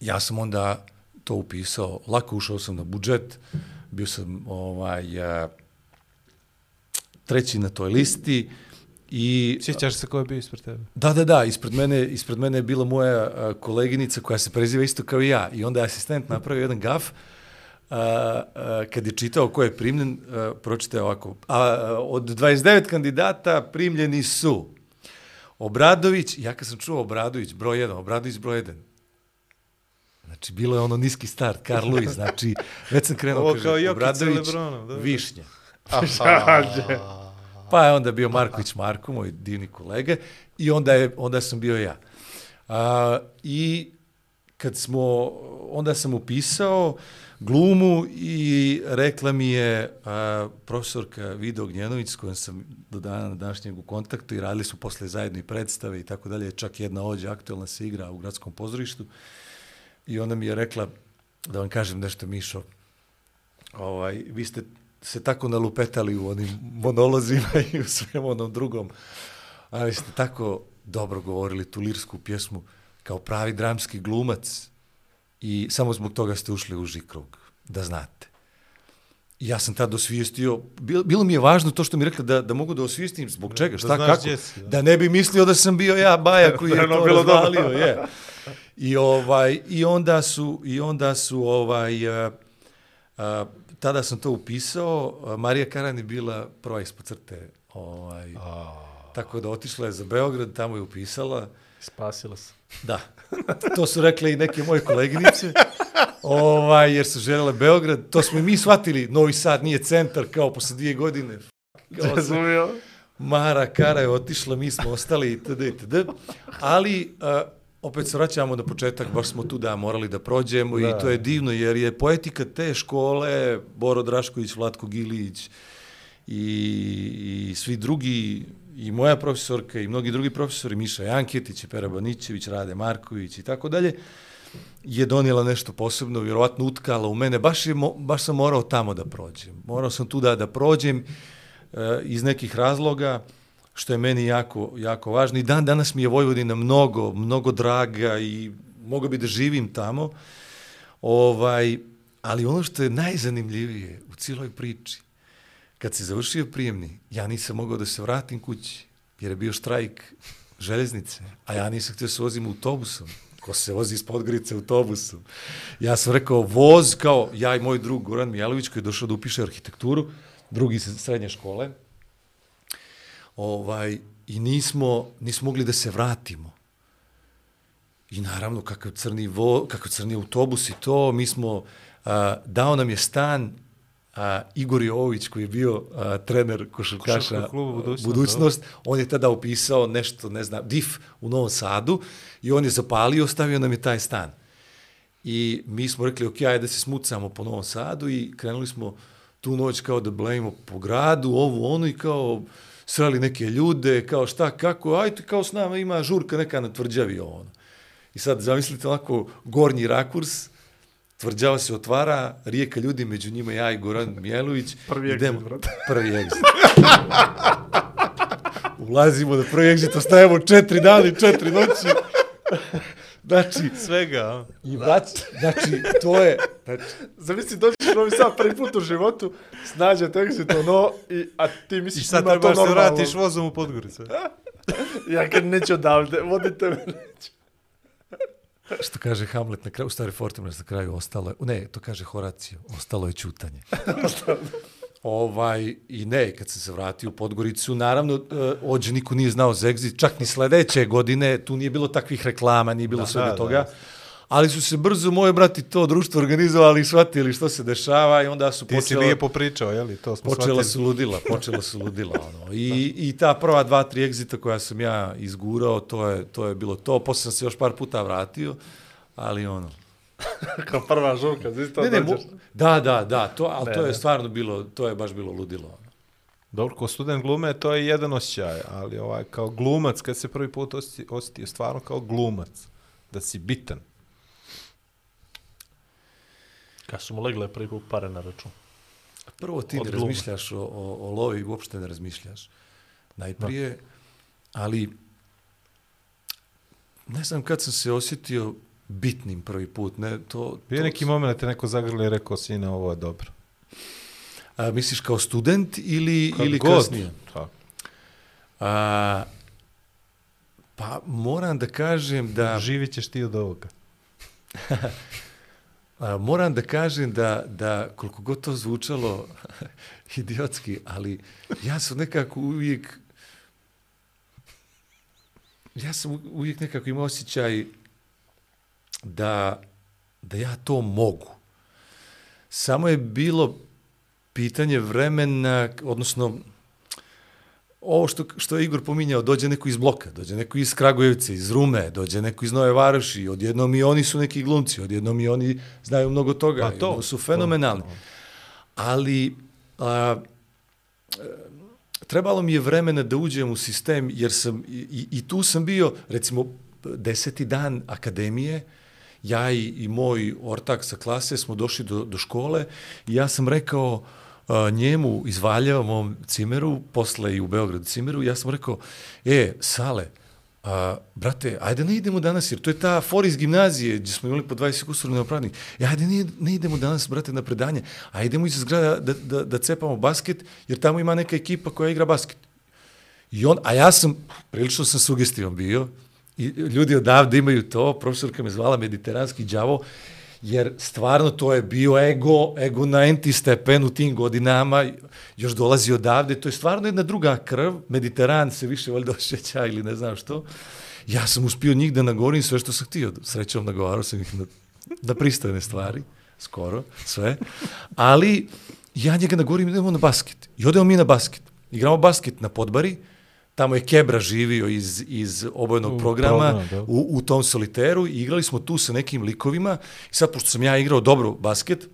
ja sam onda to upisao, lako ušao sam na budžet, bio sam ovaj, uh, treći na toj listi i
Sjećaš se ko je bio ispred tebe?
Da, da, da, ispred mene, ispred mene je bila moja a, koleginica koja se preziva isto kao i ja. I onda je asistent napravio jedan gaf, a, a, kad je čitao ko je primljen, a, pročitao ovako. A, a, od 29 kandidata primljeni su Obradović, ja kad sam čuo Obradović, broj 1, Obradović broj 1, Znači, bilo je ono niski start, Carl Lewis, znači, već sam krenuo,
Ovo
kaže,
sa
Obradović,
Lebronom, da, da.
Višnja. Pa je onda bio Marković Marko, moj divni kolega, i onda, je, onda sam bio ja. A, I kad smo, onda sam upisao glumu i rekla mi je a, profesorka Vida Ognjenović s kojom sam do dana na današnjeg u kontaktu i radili su posle zajedno i predstave i tako dalje, čak jedna ođa aktualna se igra u gradskom pozorištu. I onda mi je rekla da vam kažem nešto Mišo, ovaj, vi ste se tako nalupetali u onim monolozima i u svem onom drugom, ali ste tako dobro govorili tu lirsku pjesmu kao pravi dramski glumac i samo zbog toga ste ušli u uži krug, da znate. Ja sam tad osvijestio, bilo, bilo mi je važno to što mi rekla da, da mogu da osvijestim, zbog čega,
da
šta,
znaš
kako,
si, da.
da ne bi mislio da sam bio ja Baja koji je
Da
to
bilo
razvalio, je. I ovaj i onda su i onda su ovaj a, a, tada sam to upisao, a, Marija Karan je bila prva ispod crte, ovaj. Tako da otišla je za Beograd, tamo je upisala.
Spasila se.
Da. To su rekle i neke moje koleginice. Ovaj, jer su želele Beograd. To smo i mi shvatili. Novi Sad nije centar kao posle dvije godine.
Razumio?
Mara Kara je otišla, mi smo ostali itd. itd. Ali, a, opet se vraćamo na početak, baš smo tu da morali da prođemo da. i to je divno, jer je poetika te škole, Boro Drašković, Vlatko Gilić i, i svi drugi, i moja profesorka i mnogi drugi profesori, Miša Janketić, i Pera Banićević, Rade Marković i tako dalje, je donijela nešto posebno, vjerovatno utkala u mene, baš, je, baš sam morao tamo da prođem. Morao sam tu da, da prođem e, iz nekih razloga, što je meni jako, jako važno. I dan danas mi je Vojvodina mnogo, mnogo draga i mogu bi da živim tamo. Ovaj, ali ono što je najzanimljivije u cijeloj priči, kad se završio prijemni, ja nisam mogao da se vratim kući, jer je bio štrajk železnice, a ja nisam htio se vozim autobusom. Ko se vozi iz Podgorice autobusom. Ja sam rekao, voz kao ja i moj drug Goran Mijalović koji je došao da upiše arhitekturu, drugi iz srednje škole, ovaj, i nismo, nismo mogli da se vratimo. I naravno, kakav crni, vo, kakav crni autobus i to, mi smo, a, dao nam je stan a, Igor Jovović koji je bio a, trener košarkaša
Budućnost,
budućnost, on je tada upisao nešto, ne znam, DIF u Novom Sadu i on je zapalio, ostavio nam je taj stan. I mi smo rekli, ok, ajde da se smucamo po Novom Sadu i krenuli smo tu noć kao da blejimo po gradu, ovu, onu i kao sreli neke ljude, kao šta, kako, ajde kao s nama ima žurka neka na tvrđavi ono. I sad zamislite onako gornji rakurs, tvrđava se otvara, rijeka ljudi, među njima ja i Goran Mijalović.
Prvi exit,
idemo-
brate.
Prvi exit. Ulazimo na prvi exit, ostajemo četiri dana i četiri noći. znači,
Svega,
i vrać, znači, to je, znači,
Zamisli, dođeš u Novi Sad prvi put u životu, snađe exit ono, i, a ti
I
misliš
sad
njima to
trebaš se
normalno.
vratiš vozom u Podgoricu.
Ja kad neću odavde, vodite me neću.
Što kaže Hamlet na kraju, u stvari Fortunac na kraju ostalo je, ne, to kaže Horacio, ostalo je čutanje. ovaj, I ne, kad sam se vratio u Podgoricu, naravno, uh, ođe niko nije znao za exit, čak ni sledeće godine, tu nije bilo takvih reklama, nije bilo da, svega
da,
toga, ali su se brzo moje brati to društvo organizovali i shvatili što se dešava i onda su
Ti si
počela,
nije popričao, je li? To smo
počela
shvatili.
su ludila, počela su ludila. Ono. I, I ta prva dva, tri egzita koja sam ja izgurao, to je, to je bilo to. Posle sam se još par puta vratio, ali ono...
Kao prva žurka, isto
Ne, ne,
dođeš.
da, da, da, to, ali
Ne,
to je
ne.
stvarno bilo, to je baš bilo ludilo. ono.
Dobro, ko student glume, to je jedan osjećaj, ali ovaj, kao glumac, kad se prvi put osjeti, osjetio stvarno kao glumac, da si bitan.
Kad su mu legle prvi put pare na račun.
Prvo ti ne razmišljaš o, o, o lovi, uopšte ne razmišljaš. Najprije, ali ne znam kad sam se osjetio bitnim prvi put. Ne, to,
Bio
to,
neki moment da te neko zagrli i rekao, sine, ovo je dobro.
A, misliš kao student ili,
Kad
ili
god.
kasnije?
Tako.
A, pa moram da kažem da...
Živit ćeš ti od ovoga.
A, moram da kažem da, da koliko god to zvučalo idiotski, ali ja sam nekako uvijek ja sam uvijek nekako imao osjećaj da, da ja to mogu. Samo je bilo pitanje vremena, odnosno ovo što, što je Igor pominjao, dođe neko iz bloka, dođe neko iz Kragujevca, iz Rume, dođe neko iz Nove Varoši, odjednom i oni su neki glumci, odjednom i oni znaju mnogo toga,
Pa to,
to, su fenomenalni.
to.
Ali a, e, trebalo mi je vremena da uđem u sistem, jer sam, i, i tu sam bio, recimo, deseti dan akademije, ja i, i moj ortak sa klase smo došli do, do škole i ja sam rekao a, njemu iz Valjeva, mom cimeru, posle i u Beogradu cimeru, ja sam rekao, e, Sale, a, brate, ajde ne idemo danas, jer to je ta for iz gimnazije, gdje smo imali po 20 kusur neopravnih. E, ajde ne, ne idemo danas, brate, na predanje, a idemo iz zgrada da, da, da cepamo basket, jer tamo ima neka ekipa koja igra basket. I on, a ja sam, prilično sam sugestivan bio, i ljudi odavde imaju to, profesorka me zvala mediteranski đavo, jer stvarno to je bio ego, ego na enti stepen u tim godinama, još dolazi odavde, to je stvarno jedna druga krv, mediteran se više valjda osjeća ili ne znam što. Ja sam uspio njih da nagovorim sve što sam htio, srećom nagovarao sam ih na, na pristojne stvari, skoro, sve, ali ja njega nagovorim, idemo na basket. I odemo mi na basket. Igramo basket na podbari, tamo je Kebra živio iz, iz obojenog
U
programa
program, da.
u, u tom soliteru i igrali smo tu sa nekim likovima i sad, pošto sam ja igrao dobro basket,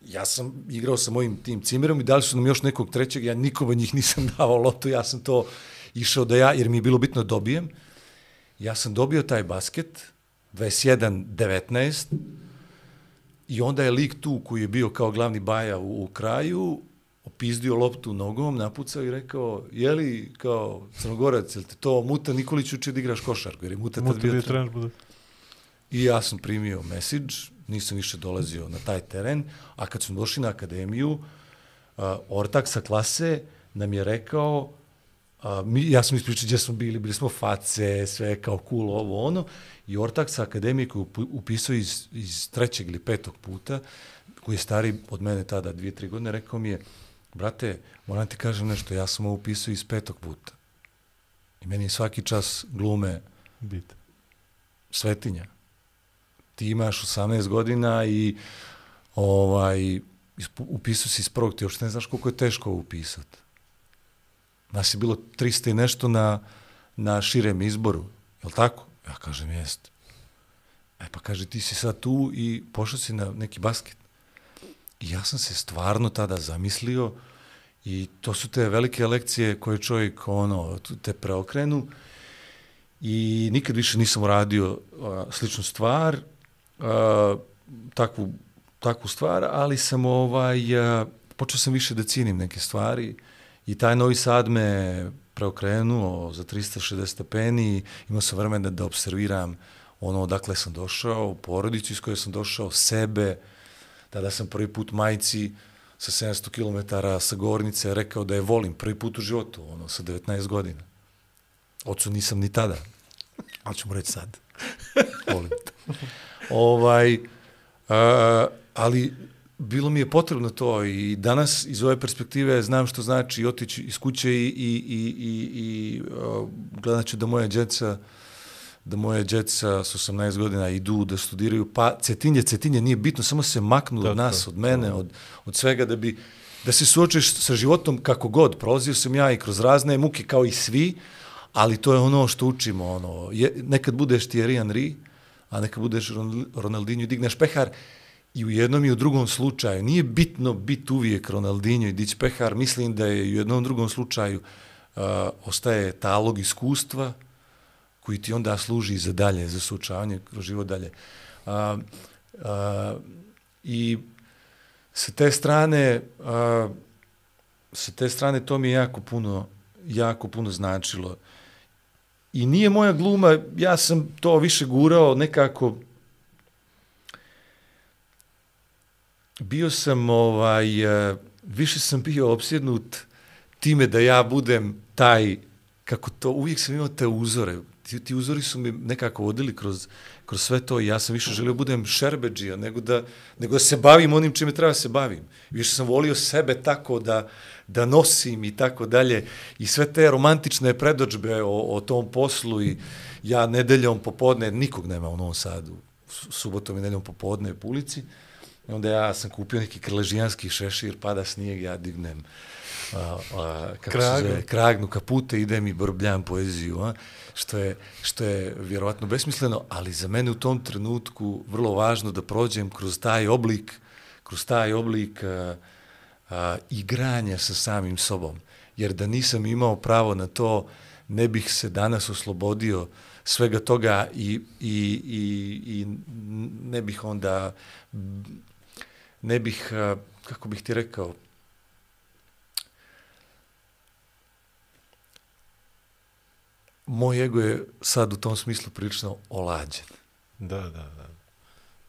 ja sam igrao sa mojim tim cimerom i dali su nam još nekog trećeg, ja nikome njih nisam dao lotu, ja sam to išao da ja, jer mi je bilo bitno dobijem. Ja sam dobio taj basket, 21-19, i onda je lik tu koji je bio kao glavni baja u, u kraju, opizdio loptu nogom, napucao i rekao, je li kao crnogorac, jel te to Muta Nikolić uči da igraš košarku, jer je Muta tad
Muta
bio
bio
trener.
bude.
I ja sam primio message, nisam više dolazio na taj teren, a kad smo došli na akademiju, uh, ortak sa klase nam je rekao, uh, mi, ja sam ispričao gdje smo bili, bili smo face, sve kao cool, ovo ono, i ortak sa akademije koji upisao iz, iz trećeg ili petog puta, koji je stari od mene tada dvije, tri godine, rekao mi je, brate, moram ti kažem nešto, ja sam ovo upisao iz petog puta. I meni svaki čas glume
Bit.
svetinja. Ti imaš 18 godina i ovaj, upisao si iz prvog, ti uopšte ne znaš koliko je teško ovo upisati. Nas je bilo 300 i nešto na, na širem izboru, je li tako? Ja kažem, jest. E pa kaže, ti si sad tu i pošao si na neki basket. Ja sam se stvarno tada zamislio i to su te velike lekcije koje čovjek ono, te preokrenu i nikad više nisam uradio a, sličnu stvar, a, takvu, takvu stvar, ali sam ovaj, a, počeo sam više da cijenim neke stvari i taj Novi Sad me preokrenuo za 360 stepeni, imao sam vremena da observiram ono odakle sam došao, porodicu iz koje sam došao, sebe, tada sam prvi put majci sa 700 km sa Gornice rekao da je volim prvi put u životu, ono, sa 19 godina. Ocu nisam ni tada, ali ću mu reći sad. Volim te. ovaj, a, ali bilo mi je potrebno to i danas iz ove perspektive znam što znači otići iz kuće i, i, i, i, i gledat ću da moja djeca da moje djeca s 18 godina idu da studiraju, pa cetinje, cetinje, nije bitno, samo se maknu od nas, od mene, od, od svega, da bi da se suočiš sa životom kako god. Prolazio sam ja i kroz razne muke kao i svi, ali to je ono što učimo. Ono. Je, nekad budeš Thierry Henry, a nekad budeš Ron- Ronaldinho i digneš pehar i u jednom i u drugom slučaju. Nije bitno biti uvijek Ronaldinho i dići pehar. Mislim da je u jednom drugom slučaju uh, ostaje talog iskustva koji ti onda služi za dalje, za suočavanje kroz život dalje. A, a, I sa te strane, a, sa te strane to mi je jako puno, jako puno značilo. I nije moja gluma, ja sam to više gurao nekako, bio sam ovaj, e, više sam bio opsjednut time da ja budem taj, kako to, uvijek sam imao te uzore, ti, ti uzori su mi nekako vodili kroz, kroz sve to i ja sam više želio budem šerbeđija nego da, nego da se bavim onim čime treba se bavim. Više sam volio sebe tako da, da nosim i tako dalje. I sve te romantične predođbe o, o tom poslu i ja nedeljom popodne, nikog nema u Novom Sadu, su- subotom i nedeljom popodne po ulici, I onda ja sam kupio neki krležijanski šešir, pada snijeg, ja dignem a, a, kako se zove, kragnu kapute, idem i brbljam poeziju, a, što, je, što je vjerovatno besmisleno, ali za mene u tom trenutku vrlo važno da prođem kroz taj oblik, kroz taj oblik a, a, igranja sa samim sobom. Jer da nisam imao pravo na to, ne bih se danas oslobodio svega toga i, i, i, i ne bih onda ne bih, a, kako bih ti rekao, moj ego je sad u tom smislu prilično olađen.
Da, da, da.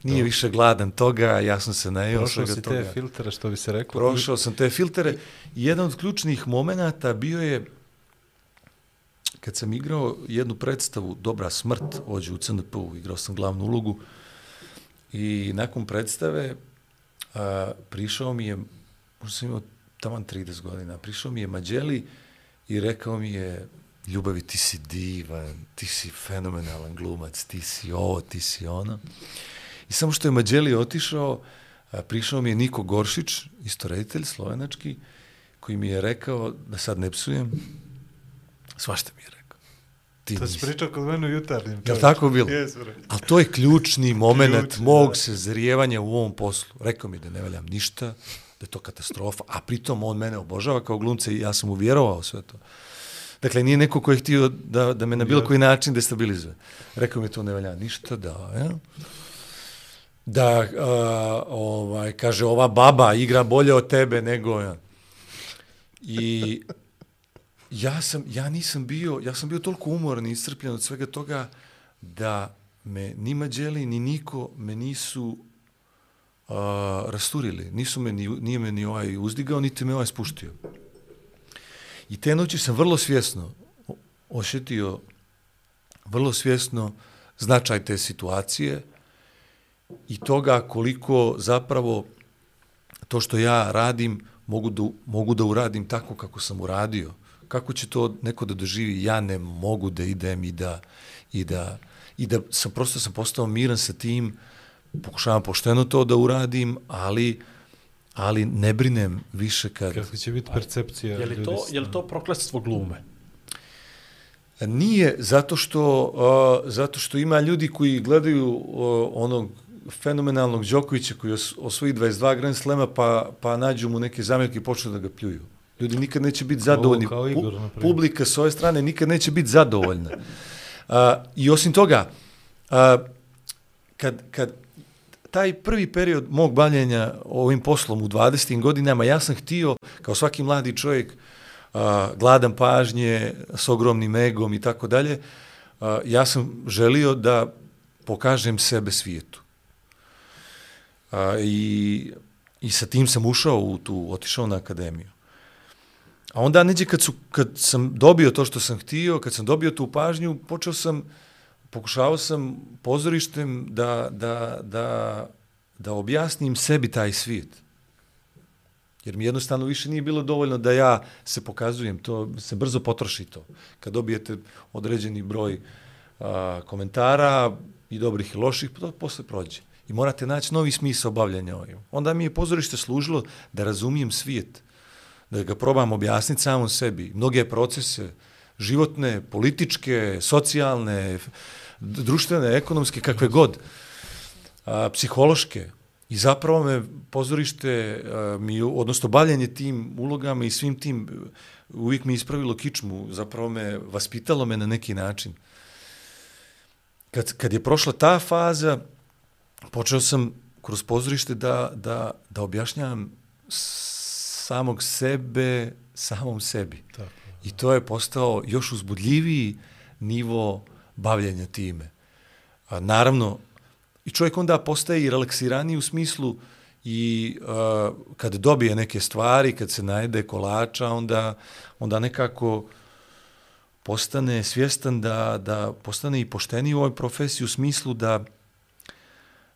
Nije
Dobro.
više gladan toga, ja sam se najeo
Prošao
svega
si
toga.
te filtere, što bi se reklo.
Prošao sam te filtere. I jedan od ključnih momenata bio je kad sam igrao jednu predstavu Dobra smrt, ođe u CNP-u, igrao sam glavnu ulogu i nakon predstave a, prišao mi je, možda sam imao taman 30 godina, prišao mi je Mađeli i rekao mi je ljubavi ti si divan, ti si fenomenalan glumac, ti si ovo, ti si ono. I samo što je Mađeli otišao, a, prišao mi je Niko Goršić, isto reditelj slovenački, koji mi je rekao, da sad ne psujem, svašta mi je rekao. Ti
To si pričao kod mene u jutarnjem.
Jel tako bilo?
Bre.
Ali to je ključni moment
Ključni,
mog
da.
sezrijevanja u ovom poslu. Rekao mi da ne valjam ništa, da je to katastrofa, a pritom on mene obožava kao glumca i ja sam mu vjerovao sve to. Dakle, nije neko ko je htio da, da me na bilo koji način destabilizuje. Rekao mi to ne valja ništa, da, ja. Da, a, ovaj, kaže, ova baba igra bolje od tebe nego ja. I ja sam, ja nisam bio, ja sam bio toliko umoran i iscrpljen od svega toga da me ni Mađeli, ni niko me nisu uh, rasturili. Nisu me ni, nije me ni ovaj uzdigao, niti me ovaj spuštio. I te noći sam vrlo svjesno ošetio, osjetio, vrlo svjesno značaj te situacije i toga koliko zapravo to što ja radim mogu da, mogu da uradim tako kako sam uradio. Kako će to neko da doživi? Ja ne mogu da idem i da, i da, i da sam prosto sam postao miran sa tim, pokušavam pošteno to da uradim, ali, ali ne brinem više kad...
Kako će biti percepcija
Je li
ljudi
to, je li to prokletstvo glume?
Nije, zato što, uh, zato što ima ljudi koji gledaju uh, onog fenomenalnog Đokovića koji os, osvoji 22 Grand Slema pa, pa nađu mu neke zamjerke i počnu da ga pljuju. Ljudi nikad neće biti zadovoljni.
kao Igor, na primjer.
publika s ove strane nikad neće biti zadovoljna. Uh, I osim toga, uh, kad, kad taj prvi period mog bavljenja ovim poslom u 20. godinama, ja sam htio, kao svaki mladi čovjek, a, gladan pažnje, s ogromnim egom i tako dalje, ja sam želio da pokažem sebe svijetu. A, i, I sa tim sam ušao u tu, otišao na akademiju. A onda neđe kad, su, kad sam dobio to što sam htio, kad sam dobio tu pažnju, počeo sam, pokušavao sam pozorištem da, da, da, da objasnim sebi taj svijet. Jer mi jednostavno više nije bilo dovoljno da ja se pokazujem, to se brzo potroši to. Kad dobijete određeni broj a, komentara i dobrih i loših, to posle prođe. I morate naći novi smisao bavljanja ovim. Onda mi je pozorište služilo da razumijem svijet, da ga probam objasniti samom sebi. Mnoge procese, životne, političke, socijalne, f- društvene, ekonomske, kakve god, a, psihološke. I zapravo me pozorište, a, mi, odnosno bavljanje tim ulogama i svim tim, uvijek mi ispravilo kičmu, zapravo me, vaspitalo me na neki način. Kad, kad je prošla ta faza, počeo sam kroz pozorište da, da, da objašnjavam samog sebe samom sebi.
Tako.
I to je postao još uzbudljiviji nivo bavljenja time. A, naravno, i čovjek onda postaje i relaksiraniji u smislu i a, kad dobije neke stvari, kad se najde kolača, onda, onda nekako postane svjestan da, da postane i pošteniji u ovoj profesiji u smislu da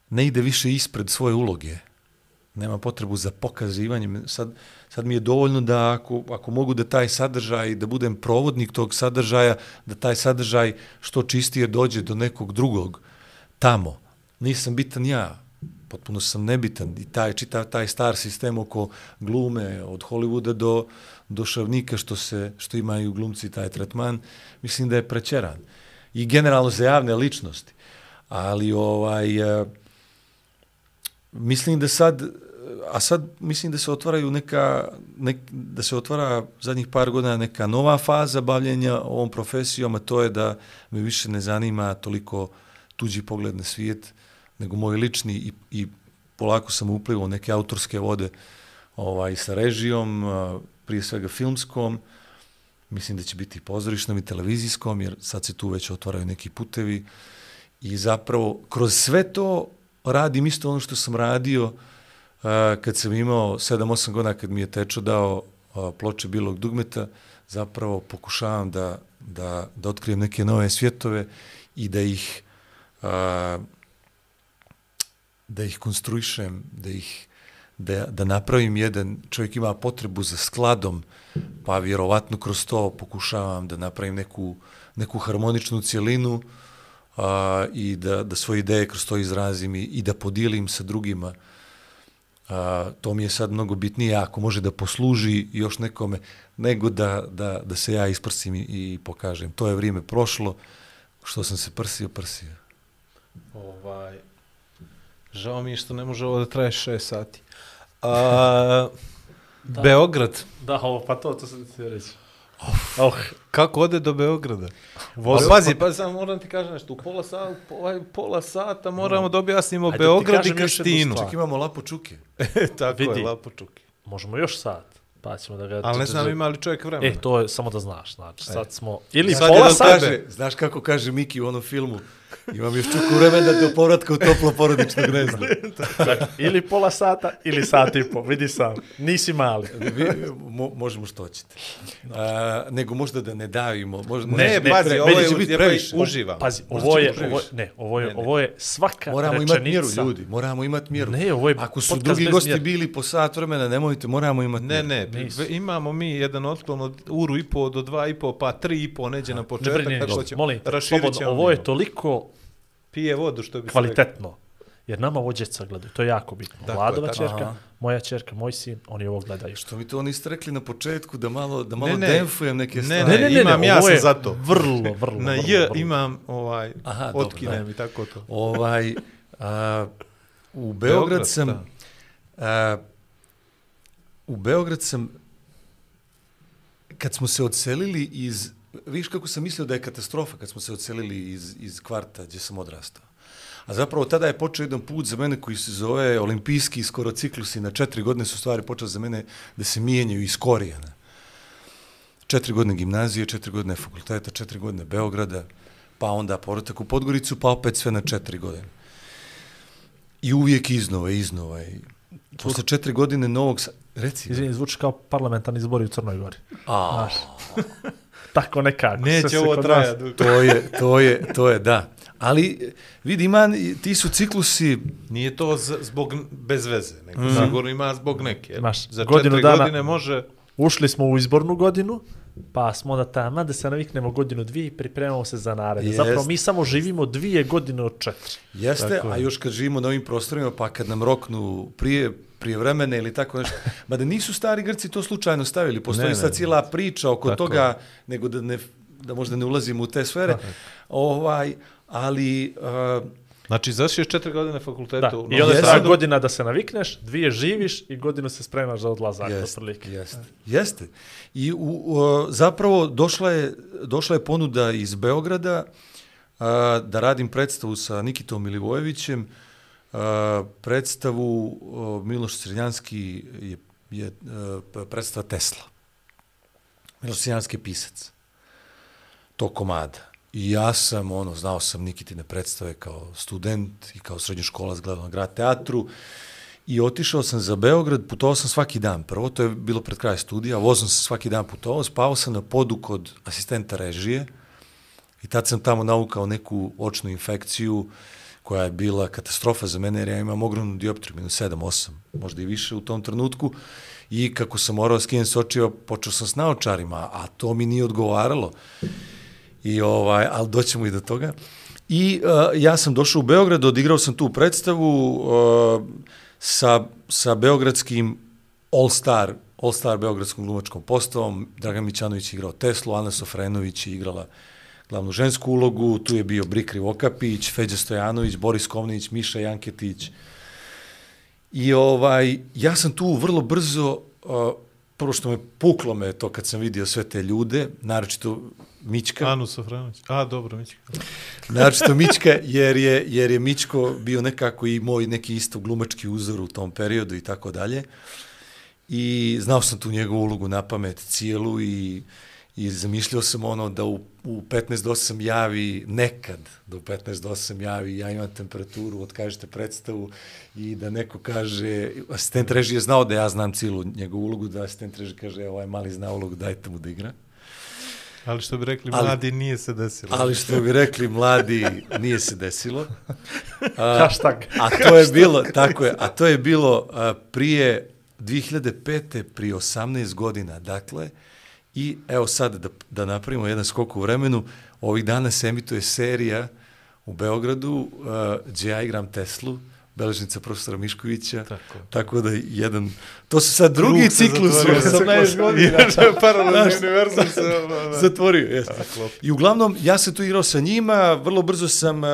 ne ide više ispred svoje uloge. Nema potrebu za pokazivanjem. Sad, sad mi je dovoljno da ako, ako mogu da taj sadržaj, da budem provodnik tog sadržaja, da taj sadržaj što čistije dođe do nekog drugog tamo. Nisam bitan ja, potpuno sam nebitan. I taj, čitav taj star sistem oko glume, od Hollywooda do, do šavnika što, se, što imaju glumci taj tretman, mislim da je prećeran. I generalno za javne ličnosti. Ali ovaj... Eh, mislim da sad a sad mislim da se otvaraju neka nek, da se otvara zadnjih par godina neka nova faza bavljenja ovom profesijom, a to je da me više ne zanima toliko tuđi pogled na svijet, nego moj lični i, i polako sam uplivao neke autorske vode ovaj, sa režijom, prije svega filmskom, mislim da će biti i pozorišnom i televizijskom, jer sad se tu već otvaraju neki putevi. I zapravo kroz sve to radim isto ono što sam radio uh, kad sam imao 7-8 godina kad mi je tečo dao ploče bilog dugmeta, zapravo pokušavam da, da, da otkrijem neke nove svjetove i da ih a, da ih konstruišem, da ih da, da napravim jedan, čovjek ima potrebu za skladom, pa vjerovatno kroz to pokušavam da napravim neku, neku harmoničnu cjelinu a, i da, da svoje ideje kroz to izrazim i, i da podijelim sa drugima. A, to mi je sad mnogo bitnije ako može da posluži još nekome nego da, da, da se ja isprsim i, i pokažem. To je vrijeme prošlo, što sam se prsio, prsio.
Ovaj, žao mi je što ne može ovo da traje 6 sati. A,
Da.
Beograd.
Da, ovo, pa to, to sam ti htio Oh,
Kako ode do Beograda?
voz,
Pa, pazi, pa samo moram ti kažem nešto, u pola sata, ovaj pola sata moramo da objasnimo
Ajde,
Beograd i Krštinu.
stvar.
Čak imamo lapo čuke.
Tako
Vidi.
je, lapo čuki.
možemo još sat, pa ćemo da ga...
Ali ne znam ima li čovjek vremena.
E, to je samo da znaš, znači, sad smo... Ili
Sad
pola sata,
kaže-
Znaš kako kaže Miki u onom filmu? Imam još čuku vremena do povratka u toplo porodično gnezdo.
dakle, ili pola sata, ili sat i po, vidi sam, nisi mali.
Vi, mo, možemo što hoćete. A, nego možda da ne davimo. Možda,
Ne,
ne,
pazi,
pre-
ovo je
će biti previše.
Uživam.
Pazi, ovo je, ovo, ne, ovo je,
Ne, ne.
ovo je svaka
Moramo
rečenica.
imati mjeru, ljudi. Moramo imati mjeru.
Ne, ovo je
Ako su drugi gosti
mjere.
bili po sat vremena, nemojte, moramo imati
Ne,
mjeru.
ne,
Nisu.
ve- imamo mi jedan otklon od uru i po do dva i po, pa tri i po neđe na
Ne
početak,
ništa.
ćemo,
molim te, ovo je toliko
Pije vodu, što bi
kvalitetno. Jer nama ovo djeca gledaju, to je jako bitno.
Tako je,
Vladova
tako.
čerka,
Aha.
moja čerka, moj sin, oni ovo gledaju.
Što mi to niste rekli na početku, da malo, da malo
Ne, ne.
demfujem neke
Ne,
stvari.
ne, ne, imam, ja
ovo
sam
je
za to.
Vrlo, vrlo,
Na
vrlo,
J
vrlo.
imam ovaj,
Aha, dobro,
otkinem
da.
i tako to.
Ovaj, a, u Beograd
Beograd,
sam... A, u Beograd sam... Kad smo se odselili iz... Viš kako sam mislio da je katastrofa kad smo se odselili iz, iz kvarta gdje sam odrastao. A zapravo tada je počeo jedan put za mene koji se zove olimpijski skoro ciklusi. Na četiri godine su stvari počele za mene da se mijenjaju iz korijena. Četiri godine gimnazije, četiri godine fakulteta, četiri godine Beograda, pa onda povratak u Podgoricu, pa opet sve na četiri godine. I uvijek iznova, iznova. I posle četiri godine novog... Reci.
Izvini, zvuči kao parlamentarni izbori u Crnoj Gori.
A.
Tako nekako.
Neće
se
ovo trajati. dugo.
to je, to je, to je, da. Ali, vidi, ima, ti su ciklusi,
Nije to z- zbog bez veze, nego
Mhm.
sigurno ima zbog neke.
Imaš
Za
godinu
četiri
dana-
godine može...
Ušli smo u izbornu godinu, pa smo da tamo da se naviknemo godinu dvije i pripremamo se za naredne.
Jest.
Zapravo mi samo živimo dvije godine od četiri.
Jeste,
Tako
a još kad živimo na ovim prostorima, pa kad nam roknu prije, prije vremena ili tako nešto. Mada nisu stari Grci to slučajno stavili. Postoji
Ne,
sad cijela priča oko
Tako
toga, nego da, ne, da možda ne ulazimo u te sfere. Ovaj, ali... Uh,
Znači, završiš četiri godine fakulteta
Da.
u
I onda
Jeste.
treba godina da se navikneš, dvije živiš i godinu se spremaš za odlazak.
Jeste, jeste, jeste. I u, u, zapravo došla je, došla je ponuda iz Beograda a, da radim predstavu sa Nikitom Milivojevićem. A, predstavu Miloš Srednjanski je, je e, predstava Tesla. Miloš Srednjanski je pisac to komada. I ja sam, ono, znao sam Nikitine predstave kao student i kao srednjoškolac gledao na grad teatru i otišao sam za Beograd, putovao sam svaki dan. Prvo, to je bilo pred kraj studija, vozom sam svaki dan putovao, spavao sam na podu kod asistenta režije i tad sam tamo naukao neku očnu infekciju koja je bila katastrofa za mene jer ja imam ogromnu dioptriju, minus 7, 8, možda i više u tom trenutku. I kako sam morao skinem s očiva, počeo sam s naočarima, a to mi nije odgovaralo. I ovaj, ali doćemo i do toga. I uh, ja sam došao u Beograd, odigrao sam tu predstavu uh, sa, sa beogradskim All Star, All Star beogradskom glumačkom postavom. Dragan Mićanović je igrao Teslu, Ana Sofrenović je igrala glavnu žensku ulogu, tu je bio Brikri Vokapić, Feđa Stojanović, Boris Kovnić, Miša Janketić. I ovaj, ja sam tu vrlo brzo, uh, prvo što me puklo me to kad sam vidio sve te ljude, naročito Mićka.
Anu Sofranović. A, dobro, Mićka.
Naročito Mićka, jer je, jer je Mićko bio nekako i moj neki isto glumački uzor u tom periodu i tako dalje. I znao sam tu njegovu ulogu na pamet cijelu i, i zamišljao sam ono da u, u 15 do 8 javi nekad, da u 15 do 8 javi ja imam temperaturu, otkažete predstavu i da neko kaže, asistent režije je znao da ja znam cijelu njegovu ulogu, da asistent režije kaže, "E, ovaj mali zna ulogu, dajte mu da igra.
Ali što bi rekli,
Ali-
mladi nije se desilo.
Ali što bi rekli mladi, nije se desilo. A,
Hashtag.
a to je bilo, tako je, a to je bilo a, prije 2005. prije 18 godina, dakle, i evo sad da, da napravimo jedan skok u vremenu, ovih dana se emituje serija u Beogradu, a, gdje ja igram Teslu, beležnica profesora Miškovića,
Tako.
tako da jedan, to su sad drugi
Krug se
ciklus,
zatvorio.
18 godina.
Paralelni univerzum se... ono.
Zatvorio, jes. I uglavnom, ja sam tu igrao sa njima, vrlo brzo sam... Uh,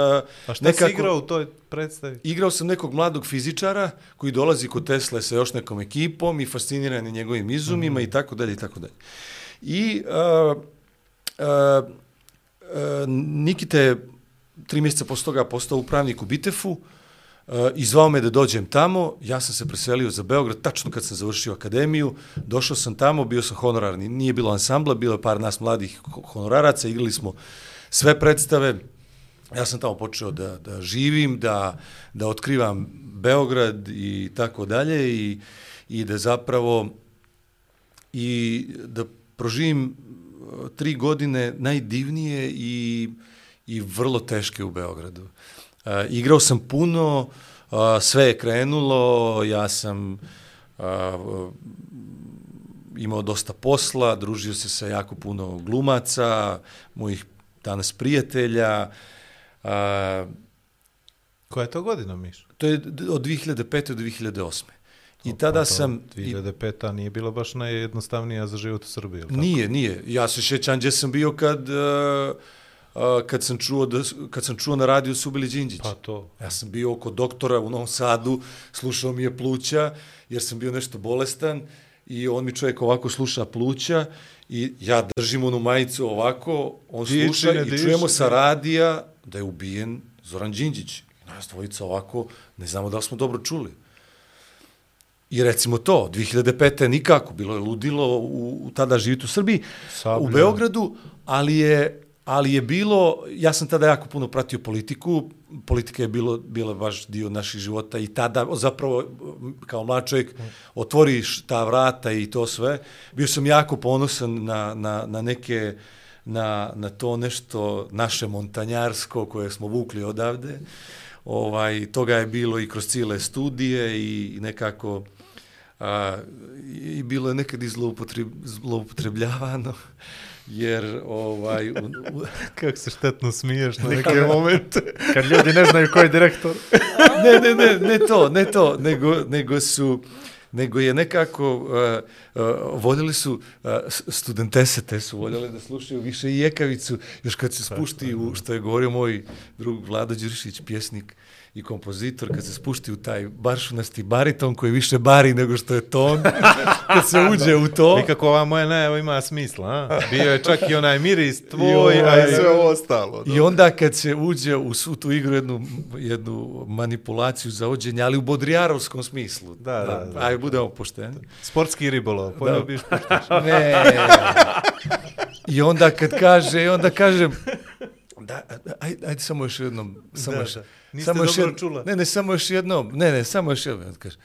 A šta si igrao u toj predstavi?
Igrao sam nekog mladog fizičara koji dolazi kod Tesle sa još nekom ekipom i fasciniran je njegovim izumima i tako dalje i tako dalje. I uh, uh, uh, Nikite tri mjeseca posle toga postao upravnik u Bitefu, uh, i zvao me da dođem tamo, ja sam se preselio za Beograd, tačno kad sam završio akademiju, došao sam tamo, bio sam honorarni, nije bilo ansambla, bilo je par nas mladih honoraraca, igrali smo sve predstave, ja sam tamo počeo da, da živim, da, da otkrivam Beograd i tako dalje i, i da zapravo i da proživim uh, tri godine najdivnije i, i vrlo teške u Beogradu. Uh, igrao sam puno, uh, sve je krenulo, ja sam uh, imao dosta posla, družio se sa jako puno glumaca, mojih danas prijatelja, uh,
Koja je to godina, Miš?
to je od 2005. do 2008. I
Pa
tada
to
sam... i-
2005. nije bila baš najjednostavnija za život u Srbiji, tako?
Nije, nije. Ja se šećam gdje sam bio kad, uh, uh, kad, sam čuo da, kad sam čuo na radiju su bili Đinđić.
Pa to.
Ja sam bio oko doktora u Novom Sadu, slušao mi je pluća, jer sam bio nešto bolestan i on mi čovjek ovako sluša pluća i ja držim onu majicu ovako, on
Diši,
sluša
ne
i
diši.
čujemo sa radija da je ubijen Zoran Đinđić. I nas dvojica ovako, ne znamo da li smo dobro čuli. I recimo to, 2005. nikako, bilo je ludilo u, u tada živjeti u Srbiji,
Sablja.
u Beogradu, ali je, ali je bilo, ja sam tada jako puno pratio politiku, politika je bilo, bila baš dio naših života i tada zapravo kao mlad čovjek otvoriš ta vrata i to sve. Bio sam jako ponosan na, na, na neke na, na to nešto naše montanjarsko koje smo vukli odavde. Ovaj, toga je bilo i kroz cijele studije i nekako a, i bilo je nekad i zloupotreb, zloupotrebljavano, jer ovaj, u, u,
Kako se štetno smiješ na neke momente.
Kad ljudi ne znaju ko je direktor.
ne, ne, ne, ne to, ne to, nego, nego su nego je nekako uh, uh, voljeli su uh, studentese te su voljeli da slušaju više i jekavicu još kad se spušti u što je govorio moj drug Vlado Đurišić pjesnik i kompozitor kad se spušti u taj baršunasti bariton koji više bari nego što je ton kad se uđe u to
Nikako ova moja najava ima smisla, a? Bio je čak i onaj miris tvoj,
ovaj-
a i sve ovo ostalo.
I onda kad se uđe u svu tu igru jednu, jednu manipulaciju za ođenje, ali u bodrijarovskom smislu.
Da, da, da.
Aj, budemo pošteni.
Sportski ribolov, poljubiš puštaš.
Ne. I onda kad kaže, i onda kažem, da, ajde, ajde samo još jednom. Samo
Da,
još,
da. Niste
samo
dobro
jednom-
čula.
Ne, ne, samo još jednom. Ne, ne, samo još jednom. Onda Kaže,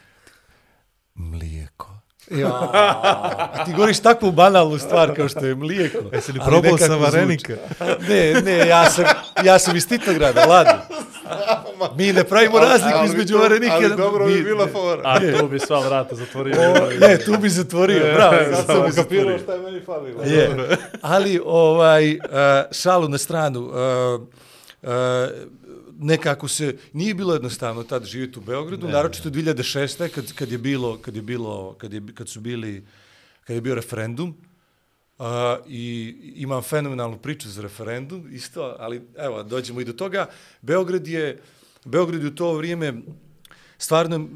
mlijeko. Ja. A ti govoriš takvu banalnu stvar kao što je mlijeko.
Jesi li
ali
probao sa varenika?
Ne, ne, ja sam, ja sam iz Titograda, ladno. Mi ne pravimo razliku između varenika.
Ali dobro
mi,
bi bila
ne,
fora.
A tu bi sva vrata zatvorio.
Ne, tu bi zatvorio, bravo.
Sad sam ukapirao
zatvorio.
šta je meni falilo.
Je. Ali ovaj uh, šalu na stranu. Uh, uh, nekako se nije bilo jednostavno tad živjeti u Beogradu, ne, naročito 2006. kad kad je bilo kad je bilo kad je kad su bili kad je bio referendum. Uh, i imam fenomenalnu priču za referendum isto, ali evo dođemo i do toga. Beograd je Beograd je u to vrijeme stvarno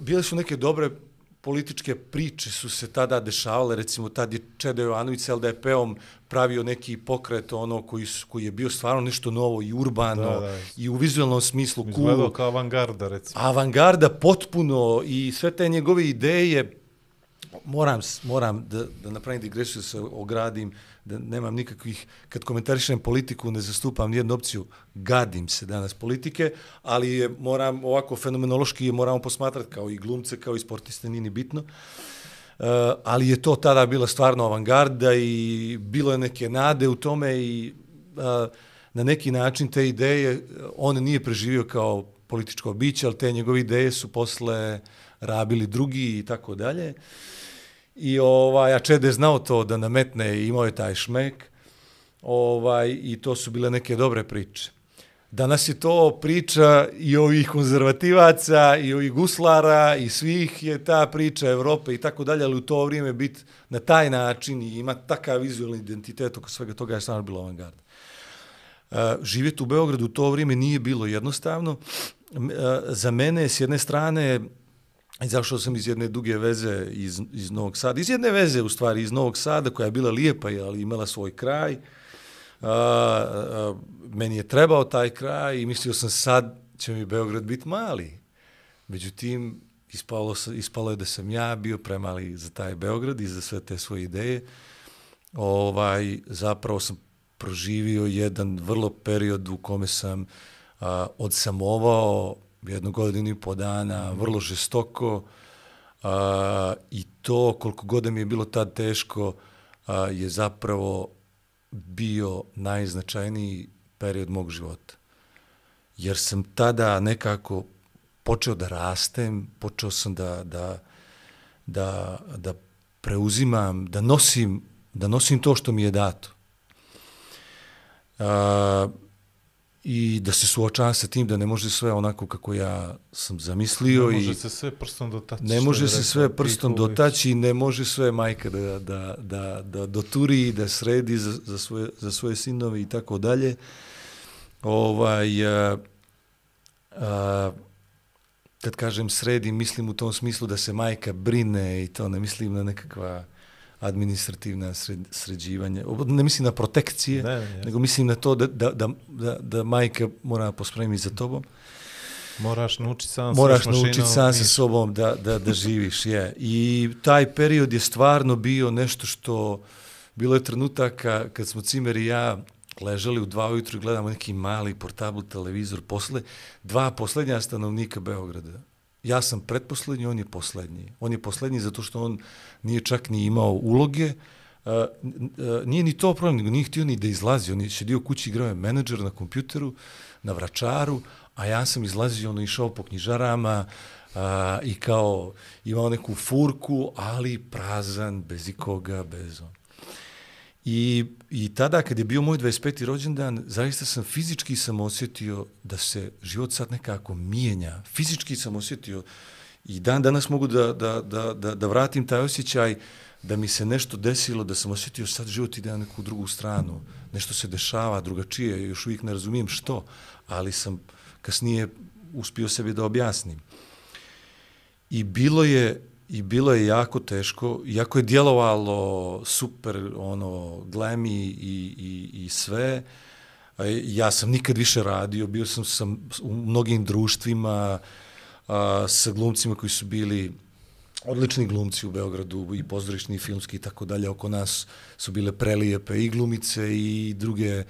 bile su neke dobre političke priče su se tada dešavale, recimo tad je Čeda Jovanović s LDP-om pravio neki pokret ono koji, su, koji je bio stvarno nešto novo i urbano
Da, da.
i u vizualnom smislu
Izgledao kao avangarda, recimo.
avangarda potpuno i sve te njegove ideje Pa moram, moram da, da napravim digresiju, se ogradim, da nemam nikakvih, kad komentarišem politiku, ne zastupam nijednu opciju, gadim se danas politike, ali je, moram ovako fenomenološki je moramo posmatrati kao i glumce, kao i sportiste, nije ni bitno. Uh, ali je to tada bila stvarno avangarda i bilo je neke nade u tome i uh, na neki način te ideje, on nije preživio kao političko biće, ali te njegove ideje su posle rabili drugi i tako dalje. I ovaj, a Čede znao to da nametne i imao je taj šmek. Ovaj, I to su bile neke dobre priče. Danas je to priča i ovih konzervativaca, i ovih guslara, i svih je ta priča Evrope i tako dalje, ali u to vrijeme biti na taj način i ima takav vizualni identitet oko svega toga je stvarno bilo avangarda. E, uh, živjeti u Beogradu u to vrijeme nije bilo jednostavno. Uh, za mene, s jedne strane, izašao sam iz jedne duge veze iz, iz Novog Sada, iz jedne veze u stvari iz Novog Sada koja je bila lijepa, ali imala svoj kraj. A, a, meni je trebao taj kraj i mislio sam sad će mi Beograd biti mali. Međutim, ispalo, ispalo je da sam ja bio premali za taj Beograd i za sve te svoje ideje. Ovaj, zapravo sam proživio jedan vrlo period u kome sam a, odsamovao jednu godinu i po dana, vrlo žestoko a, i to koliko god mi je bilo tad teško a, je zapravo bio najznačajniji period mog života. Jer sam tada nekako počeo da rastem, počeo sam da, da, da, da preuzimam, da nosim, da nosim to što mi je dato. Uh, I da se suočavam sa tim da ne može sve onako kako ja sam zamislio.
Ne može
i
se sve prstom dotaći.
ne može se sve prstom
Piković.
dotaći ne može sve majka da, da, da, da doturi da sredi za, za, svoje, za svoje sinove i tako dalje. Ovaj, a, a, kad kažem sredi, mislim u tom smislu da se majka brine i to ne mislim na nekakva administrativna sred, sređivanja, ne mislim na protekcije,
Ne, ne,
nego mislim na to da, da, da, da, majka mora pospremiti za tobom.
Moraš naučiti sam
Moraš naučiti sam sa sobom da, da, da živiš, je. I taj period je stvarno bio nešto što, bilo je trenutaka kad smo Cimer i ja ležali u dva ujutru i gledamo neki mali portabl televizor posle, dva poslednja stanovnika Beograda. Ja sam pretposlednji, on je poslednji. On je poslednji zato što on nije čak ni imao uloge, Uh, nije ni to problem, nego nije htio ni da izlazi. On je sedio kući, igrao je menadžer na kompjuteru, na vračaru, a ja sam izlazio, ono, išao po knjižarama, a, i kao imao neku furku, ali prazan, bez ikoga, bez on. I, I tada, kad je bio moj 25. rođendan, zaista sam fizički sam osjetio da se život sad nekako mijenja. Fizički sam osjetio i dan danas mogu da, da, da, da, da vratim taj osjećaj da mi se nešto desilo, da sam osjetio sad život ide na neku drugu stranu. Nešto se dešava drugačije, još uvijek ne razumijem što, ali sam kasnije uspio sebi da objasnim. I bilo je i bilo je jako teško, iako je djelovalo super, ono, glemi i, i, i sve, a, ja sam nikad više radio, bio sam, sam u mnogim društvima a, sa glumcima koji su bili odlični glumci u Beogradu i pozorišni i filmski i tako dalje, oko nas su bile prelijepe i glumice i druge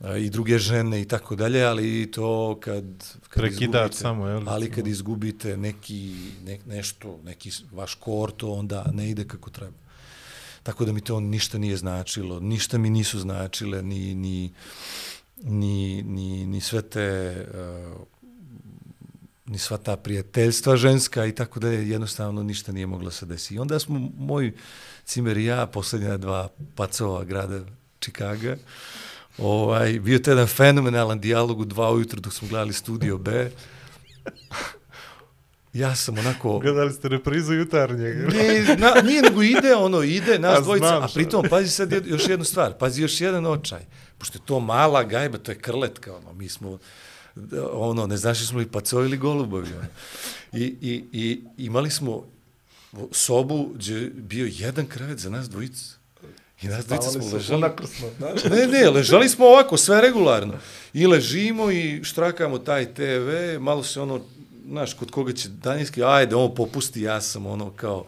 a, i druge žene i tako dalje, ali to kad, kad izgubite-
samo, jel?
Ali kad izgubite neki, ne, nešto, neki vaš kor, to onda ne ide kako treba. Tako da mi to ništa nije značilo, ništa mi nisu značile, ni, ni, ni, ni, ni sve te, uh, ni sva ta prijateljstva ženska i tako da je jednostavno ništa nije moglo se desiti. I onda smo, moj cimer i ja, posljednja dva pacova grada Čikaga, ovaj, bio to jedan fenomenalan dijalog u dva ujutru dok smo gledali Studio B. Ja sam onako...
Gledali ste reprizu jutarnjeg.
Ne, na, nije nego ide, ono, ide, nas
A
dvojica, a pritom, pazi sad još jednu stvar, pazi još jedan očaj, pošto je to mala gajba, to je krletka, ono, mi smo, ono, ne znaš smo li pacovi ili golubovi, ono. I, i, i imali smo sobu gdje je bio jedan krevet za nas dvojicu. I nas dvojica smo ležali. Ne, ne, ležali smo ovako, sve regularno. I ležimo i štrakamo taj TV, malo se ono, znaš, kod koga će daljinski, ajde, ovo popusti, ja sam ono kao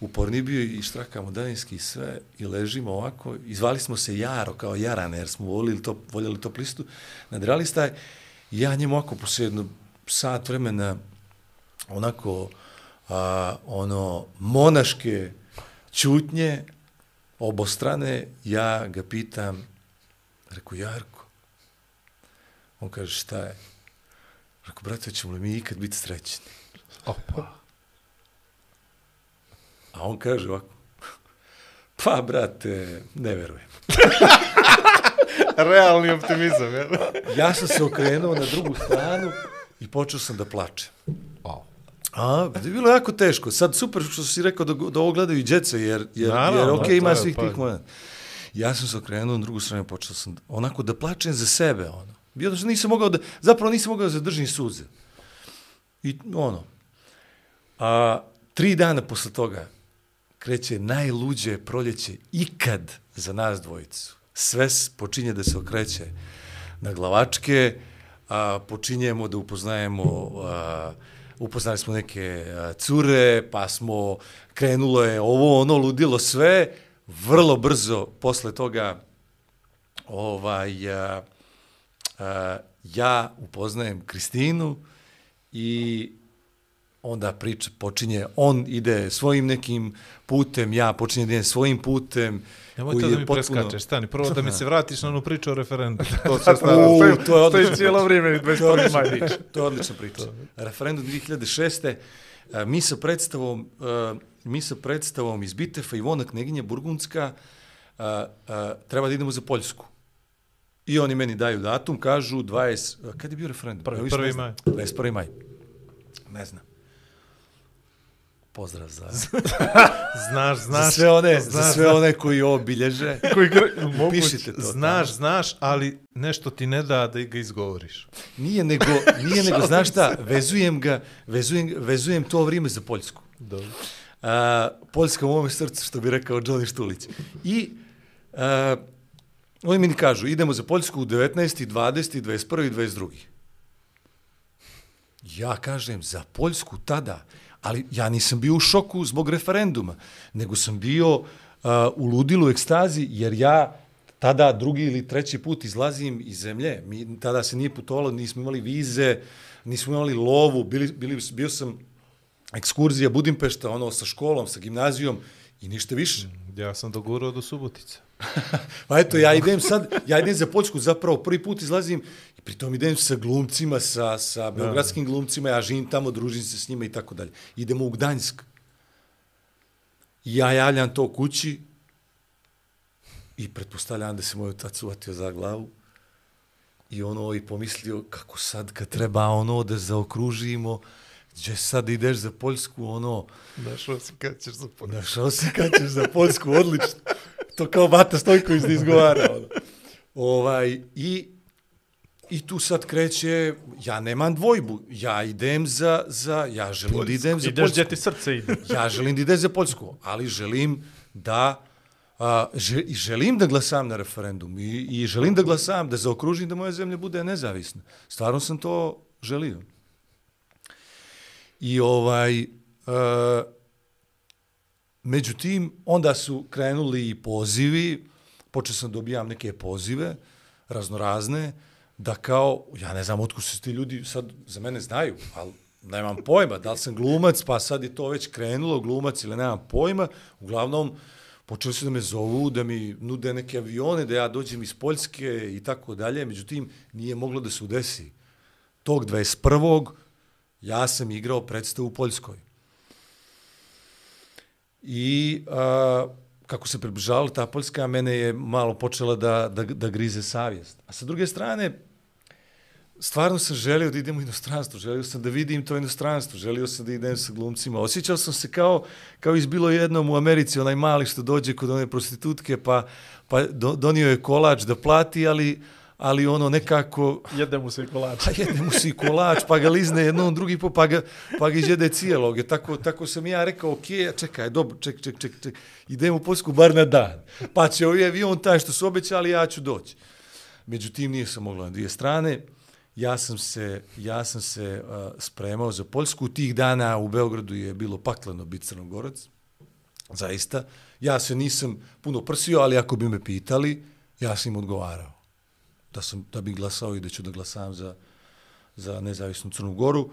uporni bio i štrakamo daljinski i sve i ležimo ovako. Izvali smo se Jaro, kao Jarane, jer smo voljeli to, voljeli to plistu. Nadrali staj, ja njemu ovako posle jedno sat vremena onako a, ono monaške čutnje obostrane, ja ga pitam, rekao, Jarko, on kaže, šta je? Rekao, brate, ćemo li mi ikad biti srećni?
Opa.
A on kaže ovako, pa, brate, ne verujem.
Realni optimizam, jel?
Ja sam se okrenuo na drugu stranu i počeo sam da plačem.
Wow.
A, je bilo jako teško. Sad super što si rekao da, da ovo gledaju i djece, jer, jer,
Naravno,
jer ok, ima svih
pa-
tih momenta. Ja sam se okrenuo na drugu stranu i počeo sam onako da plačem za sebe. Ono. Bio da nisam mogao da, zapravo nisam mogao da zadržim suze. I ono, a, tri dana posle toga kreće najluđe proljeće ikad za nas dvojicu. Sve počinje da se okreće na glavačke, a, počinjemo da upoznajemo, a, upoznali smo neke a, cure, pa smo, krenulo je ovo, ono, ludilo sve, vrlo brzo posle toga ovaj, a, a, ja upoznajem Kristinu i onda priča počinje, on ide svojim nekim putem, ja počinjem da idem svojim putem.
Nemoj
koji
to
je
da mi
potpuno-
preskačeš, stani. Prvo da mi se vratiš na onu priču o referendumu. To se stara.
U,
Stoji-
to je
stoji
odlično.
cijelo vrijeme,
To je
21.
odlična
maj.
priča. To je odlična priča. Referendum 2006. a, Mi sa predstavom, a, mi sa predstavom iz Bitefa Ivona Kneginja Burgundska a, a, treba da idemo za Poljsku. I oni meni daju datum, kažu 20... a, Kad je bio referendum?
Prvi-
Ja više ne
prvi
znam.
maj.
21. maj. Ne znam. Pozdrav za,
Znaš,
za
znaš.
sve one, za
znaš,
sve one koji ovo bilježe.
koji moguće.
Pišite to
Znaš, znaš, ali nešto ti ne da da ga izgovoriš.
Nije nego, nije nego, znaš šta, vezujem ga, vezujem, vezujem to vrijeme za Poljsku.
Dobro.
A, Poljska u mome srcu, što bi rekao Johnny Štulić. I a, oni mi kažu, idemo za Poljsku u 19. 20. 21. i 22. Ja kažem, za Poljsku tada, ali ja nisam bio u šoku zbog referenduma, nego sam bio uh, u ludilu ekstazi, jer ja tada drugi ili treći put izlazim iz zemlje. Mi, tada se nije putovalo, nismo imali vize, nismo imali lovu, bili, bili, bio sam ekskurzija Budimpešta, ono, sa školom, sa gimnazijom i ništa više.
Ja sam dogurao do Subotice.
Pa eto, ja idem sad, ja idem za Poljsku, zapravo prvi put izlazim Pritom idem sa glumcima, sa, sa beogradskim glumcima, ja živim tamo, družim se s njima i tako dalje. Idemo u Gdanjsk. I ja javljam to kući i pretpostavljam da se moj otac uvatio za glavu. I ono i pomislio kako sad kad treba ono da zaokružimo, gdje sad ideš za Poljsku, ono,
Našao si kad ćeš za Poljsku.
Našao se kad ćeš za Poljsku, odlično. To kao Bata Stojković da izgovara. Ono. Ovaj, i, I tu sad kreće, ja nemam dvojbu, ja idem za, za ja želim Poljsku. da idem za
Ideš gdje ti srce ide.
Ja želim da idem za Poljsku, ali želim da a, želim da glasam na referendum i, i želim da glasam, da zaokružim da moja zemlja bude nezavisna. Stvarno sam to želio. I ovaj, e, međutim, onda su krenuli i pozivi, počeo sam da dobijam neke pozive, raznorazne, da kao, ja ne znam otkud se ti ljudi sad za mene znaju, ali nemam pojma, da li sam glumac, pa sad je to već krenulo, glumac ili nemam pojma, uglavnom, počeli su da me zovu, da mi nude neke avione, da ja dođem iz Poljske i tako dalje, međutim, nije moglo da se udesi. Tog 21 ja sam igrao predstavu u Poljskoj. I a, kako se približala ta Poljska, mene je malo počela da, da, da grize savjest. A sa druge strane, stvarno sam želio da idem u inostranstvo, želio sam da vidim to inostranstvo, želio sam da idem sa glumcima. Osjećao sam se kao, kao izbilo jednom u Americi, onaj mali što dođe kod one prostitutke, pa, pa do, donio je kolač da plati, ali, ali ono nekako...
Jede mu se i kolač.
Pa jedne mu si kolač, pa ga lizne jednom, drugi po, pa ga, pa ga izjede cijelog. Je tako, tako sam ja rekao, ok, čekaj, dobro, ček, ček, ček, ček, idem u Poljsku bar na dan. Pa će ovaj avion taj što su obećali, ja ću doći. Međutim, nije sam mogla na dvije strane. Ja sam se, ja sam se uh, spremao za Poljsku. Tih dana u Beogradu je bilo pakleno biti crnogorac. Zaista. Ja se nisam puno prsio, ali ako bi me pitali, ja sam im odgovarao da sam da bih glasao i da ću da glasam za za nezavisnu Crnu Goru.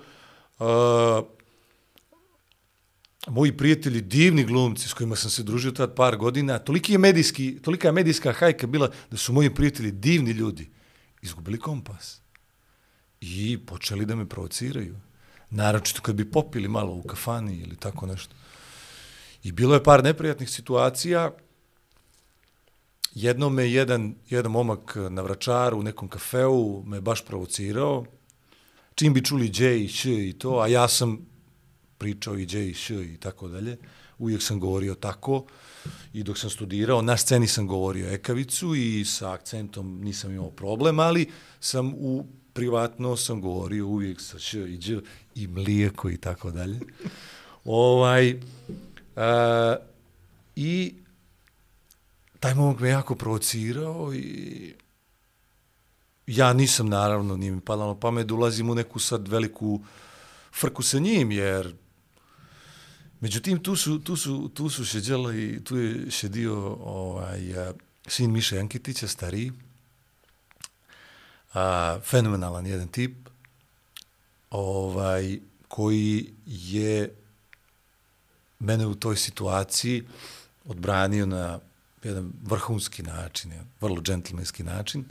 Uh, moji prijatelji, divni glumci s kojima sam se družio tad par godina, toliki je medijski, tolika je medijska hajka bila da su moji prijatelji divni ljudi izgubili kompas i počeli da me provociraju. Naročito kad bi popili malo u kafani ili tako nešto. I bilo je par neprijatnih situacija, jednom me jedan, jedan momak na vračaru u nekom kafeu me baš provocirao, čim bi čuli J i Š i to, a ja sam pričao i J i Š i tako dalje, uvijek sam govorio tako i dok sam studirao, na sceni sam govorio ekavicu i sa akcentom nisam imao problem, ali sam u privatno sam govorio uvijek sa Š i dž i mlijeko i tako dalje. Ovaj, a, I taj momak me jako provocirao i ja nisam naravno, nije mi padalo na pamet ulazim u neku sad veliku frku sa njim, jer međutim tu su, tu su, tu su šeđela i tu je šedio ovaj, sin Miša Jankitića, stariji, a, fenomenalan jedan tip, ovaj, koji je mene u toj situaciji odbranio na jedan vrhunski način, jedan vrlo džentlmenski način.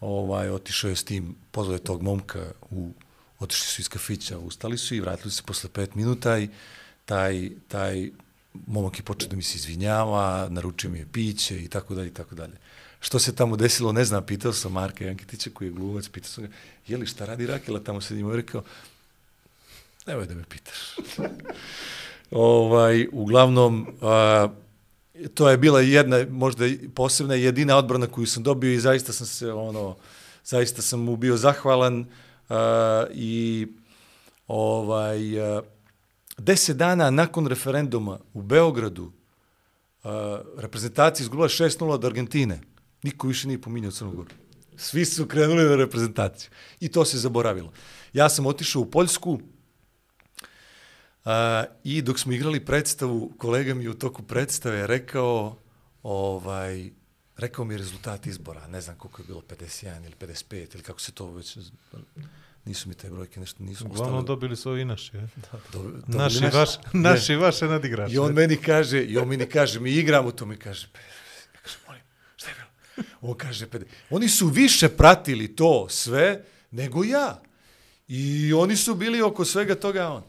Ovaj, otišao je s tim, pozvao je tog momka, u, otišli su iz kafića, ustali su i vratili se posle pet minuta i taj, taj momak je počeo da mi se izvinjava, naručio mi je piće i tako dalje i tako dalje. Što se tamo desilo, ne znam, pitao sam Marka Jankitića koji je glumac, pitao sam ga, je li šta radi Rakela tamo se njima, rekao, nemoj da me pitaš. ovaj, uglavnom, a, to je bila jedna, možda posebna jedina odbrana koju sam dobio i zaista sam se, ono, zaista sam mu bio zahvalan a, i ovaj, uh, deset dana nakon referenduma u Beogradu uh, reprezentacija izgubila 6-0 od Argentine. Niko više nije pominjao Crnu Goru. Svi su krenuli na reprezentaciju. I to se zaboravilo. Ja sam otišao u Poljsku, Uh, I dok smo igrali predstavu, kolega mi u toku predstave rekao, ovaj, rekao mi rezultat izbora, ne znam koliko je bilo, 51 ili 55 ili kako se to već, nisu mi te brojke nešto, nisu
Uglavnom
ostale.
dobili su ovi naši, je?
Do,
Naši,
naši.
vaš, naši
Ne.
vaše nadigrače.
I on meni kaže, i on meni kaže, mi igramo to, mi kaže, "Pe", ja kažem, molim, šta je bilo? On kaže, oni su više pratili to sve nego ja. I oni su bili oko svega toga on.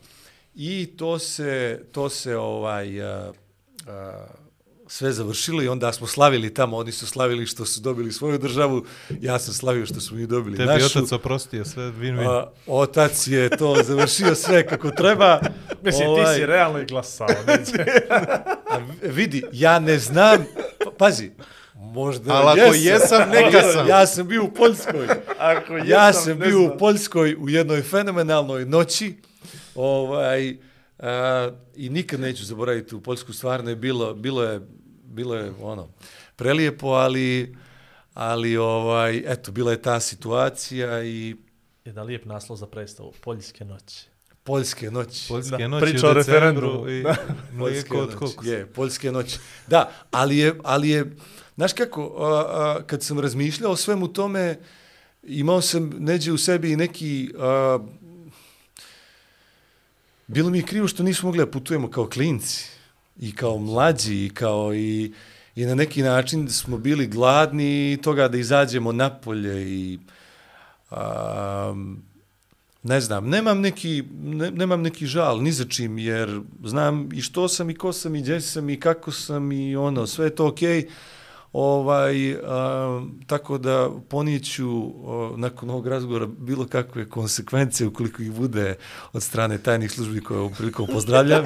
I to se, to se ovaj, a, a, sve završilo i onda smo slavili tamo, oni su slavili što su dobili svoju državu, ja sam slavio što smo mi dobili
Tebi
našu.
otac oprostio sve, win-win.
A, otac je to završio sve kako treba.
Mislim,
Ovaj,
ti si realno i glasao.
a vidi, ja ne znam, pa- pazi, možda
Ali ako jesam, neka sam.
Ja sam bio u Poljskoj.
Ako
ja sam bio u Poljskoj u jednoj fenomenalnoj noći. Ovaj, a, I nikad neću zaboraviti u Poljsku. Stvarno je bilo, bilo je, bilo je ono, prelijepo, ali, ali ovaj, eto, bila je ta situacija i
Jedan lijep naslov za predstavu. Poljske noći.
Poljske noći.
Poljske
da,
noći
priča
u
o referendumu.
i
Da.
mlijeko od
noći. Je, poljske noći. Da, ali je, ali je znaš kako, a, a, kad sam razmišljao o svemu tome, imao sam neđe u sebi i neki... A, bilo mi je krivo što nismo mogli da putujemo kao klinci i kao mlađi i kao i, i na neki način smo bili gladni toga da izađemo napolje i a, ne znam, nemam neki, ne, nemam neki žal ni za čim, jer znam i što sam i ko sam i gdje sam i kako sam i ono, sve je to okej. Okay. Ovaj, a, tako da ponijeću o, nakon ovog razgovora bilo kakve konsekvence ukoliko ih bude od strane tajnih službi koje ovom prilikom pozdravljam.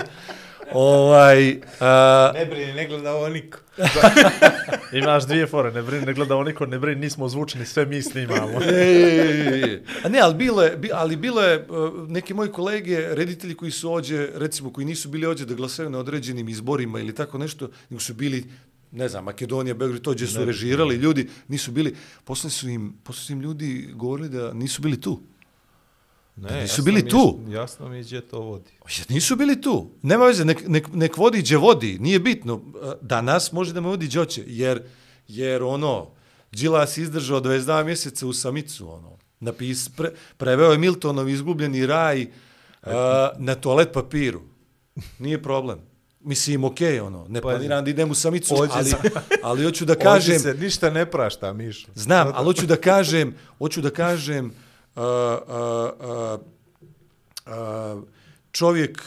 ovaj, a,
Ne brini, ne gleda ovo niko.
Imaš dvije fore, ne brini, ne gleda ovo niko, ne brini, nismo zvučeni, sve mi snimamo.
E, e, e, e. A ne, ali bilo je, ali bilo je neki moji kolege, reditelji koji su ođe, recimo, koji nisu bili ođe da glasaju na određenim izborima ili tako nešto, nego su bili ne znam, Makedonija, Beograd, to gdje su režirali ljudi, nisu bili, posle su im, posle su im ljudi govorili da nisu bili tu.
Ne,
nisu
jasno
bili
mi je-
tu.
Jasno mi je gdje to vodi.
Jer nisu bili tu. Nema veze, nek, nek, nek vodi gdje vodi, nije bitno. Danas može da me vodi gdje hoće, jer, jer ono, Đilas izdržao 22 mjeseca u samicu, ono, napis, pre, preveo je Miltonov izgubljeni raj uh, na toalet papiru. Nije problem. Mislim, okej, okay, ono, ne planiram da idem u samicu,
Ođe
ali, ali hoću da
Kažem,
kažem,
se ništa ne prašta, Mišo.
Znam, ali hoću da kažem, hoću da kažem, uh, uh, uh, uh, čovjek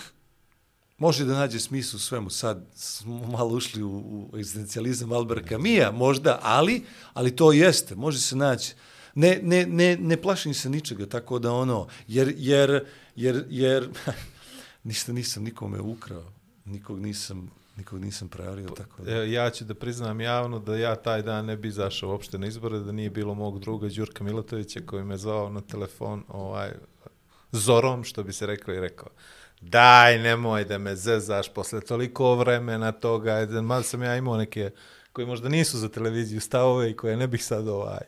može da nađe smislu svemu. Sad smo malo ušli u, u egzistencijalizam Albert Camilla, možda, ali, ali to jeste, može se naći. Ne, ne, ne, ne plašim se ničega, tako da ono, jer, jer, jer, jer ništa nisam nikome ukrao, nikog nisam, nikog nisam prevario, tako da.
E, Ja ću da priznam javno da ja taj dan ne bi izašao uopšte na izbore, da nije bilo mog druga Đurka Milatovića koji me zvao na telefon ovaj, zorom, što bi se rekao i rekao daj, nemoj da me zezaš posle toliko vremena toga, mada sam ja imao neke koji možda nisu za televiziju stavove i koje ne bih sad ovaj,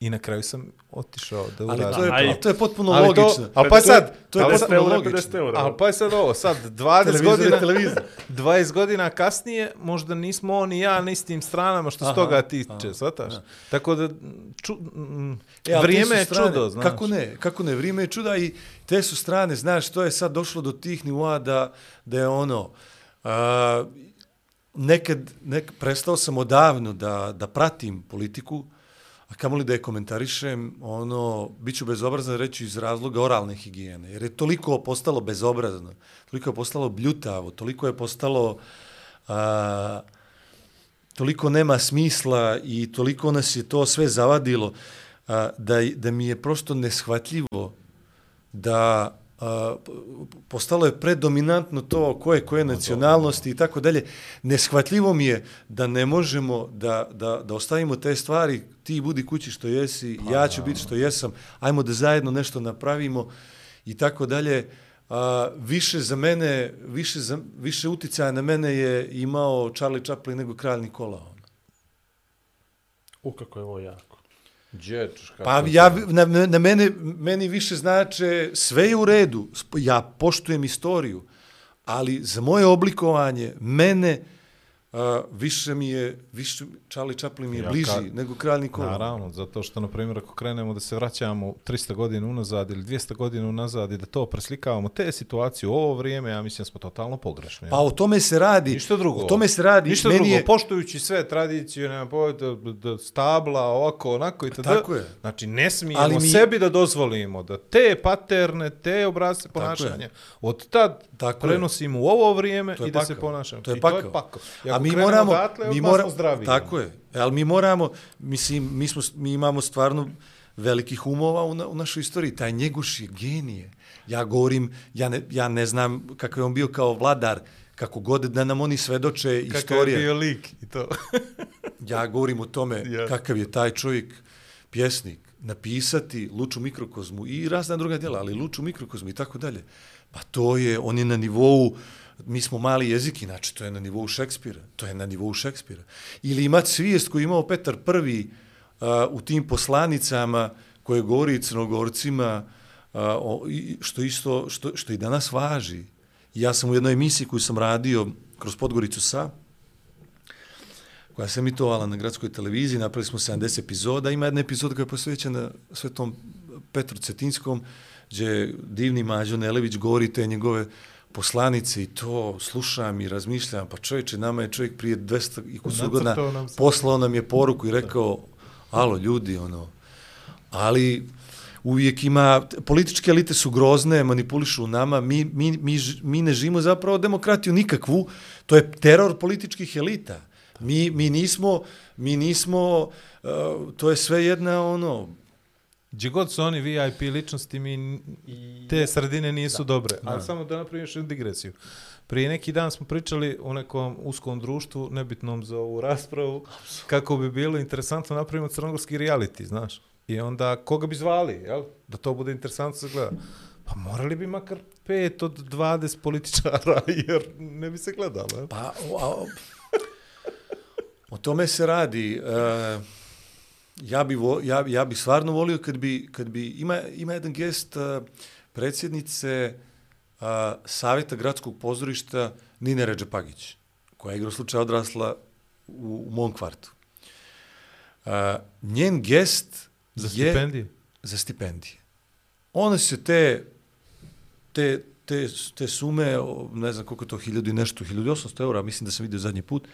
i na kraju sam otišao da
Ali
uradim.
to je, ali to je potpuno
Ali to-
logično.
ali pa sad,
to je
ali
potpuno
50 eura,
logično.
50 eura.
Ali pa je sad ovo, sad 20
Televizor je
godina,
televizor.
20 godina kasnije, možda nismo on i ja na istim stranama što
Aha,
toga tiče,
aha,
shvataš? Tako da, ču, mm,
E, ali
vrijeme
su
je
strane,
čudo, znaš.
Kako ne, kako ne, vrijeme je čuda i te su strane, znaš, to je sad došlo do tih nivoa da, da je ono, a, nekad, nek, prestao sam odavno da, da pratim politiku, a kamoli da je komentarišem, ono, bit ću bezobrazan reći iz razloga oralne higijene, jer je toliko postalo bezobrazno, toliko je postalo bljutavo, toliko je postalo... A, toliko nema smisla i toliko nas je to sve zavadilo a, da, da mi je prosto neshvatljivo da a, postalo je predominantno to koje koje nacionalnosti i tako dalje. Neshvatljivo mi je da ne možemo da, da, da ostavimo te stvari, ti budi kući što jesi, ja ću biti što jesam, ajmo da zajedno nešto napravimo i tako dalje. A, više za mene, više, za, više uticaja na mene je imao Charlie Chaplin nego kralj Nikola. Ono.
U, kako je ovo jako.
Džeč, kako
Pa ja, na, na mene, meni više znače, sve je u redu, ja poštujem istoriju, ali za moje oblikovanje, mene a, više mi je, više, Charlie Chaplin mi je
Ja
bliži
kad-
nego Kralj Nikola.
Naravno, zato što, na primjer, ako krenemo da se vraćamo 300 godina unazad ili 200 godina unazad i da to preslikavamo, te situacije u ovo vrijeme, ja mislim smo totalno pogrešni.
Pa o tome se radi.
Ništa drugo.
O tome se radi.
Ništa
Meni
drugo,
je,
poštujući sve tradiciju, nema pojeda, da stabla, ovako, onako i tada.
tako je.
Znači, ne smijemo mi... sebi da dozvolimo da te paterne, te obrazce ponašanja, od tad
Tako je.
prenosimo u ovo vrijeme
je
i da se
pakao.
ponašamo.
To je
I to je
pakao.
pakao.
A mi moramo,
odatle,
mi mora,
zdravi.
Tako je. Ali mi moramo, mislim, mi, smo, mi imamo stvarno velikih umova u, na, u našoj istoriji. Taj Njegoš je genije. Ja govorim, ja ne, ja ne znam kakav je on bio kao vladar, kako god da nam oni svedoče
Kakav
istorije.
je bio lik i to.
Ja govorim o tome
Ja.
kakav je taj čovjek pjesnik, napisati Luču mikrokozmu i razna druga djela, ali Luču mikrokozmu i tako dalje. Pa to je, on je na nivou, mi smo mali jezik, inače to je na nivou Šekspira. To je na nivou Šekspira. Ili imati svijest koju imao Petar I uh, u tim poslanicama koje govori crnogorcima, uh, o, što isto, što, što i danas važi. Ja sam u jednoj emisiji koju sam radio kroz Podgoricu sa, koja se emitovala na gradskoj televiziji, napravili smo 70 epizoda, ima jedna epizoda koja je posvećena svetom Petru Cetinskom, gdje divni Mađo Nelević govori te njegove poslanice i to slušam i razmišljam, pa čovječe, nama je čovjek prije 200 i kusur godina poslao nam je poruku i rekao, alo ljudi, ono, ali uvijek ima, političke elite su grozne, manipulišu nama, mi, mi, mi, mi ne živimo zapravo demokratiju nikakvu, to je teror političkih elita. Mi, mi nismo, mi nismo, uh, to je sve jedna ono,
Gdje god su oni VIP ličnosti, mi te sredine nisu dobre. Ali samo da napravim još digresiju. Prije neki dan smo pričali o nekom uskom društvu, nebitnom za ovu raspravu, kako bi bilo interesantno napravimo crnogorski reality, znaš. I onda koga bi zvali, jel? Da to bude interesantno za gleda. Pa morali bi makar 5 od 20 političara, jer ne bi se gledalo. Jel?
Pa, a, o, tome se radi. E, ja, bi vo, ja, ja bi stvarno volio kad bi, kad bi ima, ima jedan gest e, predsjednice e, Savjeta gradskog pozorišta Nine Ređepagić, koja je igra slučaja odrasla u, u mom kvartu. E, njen gest
Za
je
stipendije?
za stipendije. One se te, te, te, te sume, ne znam koliko je to, hiljadu i nešto, 1800 eura, mislim da sam vidio zadnji put,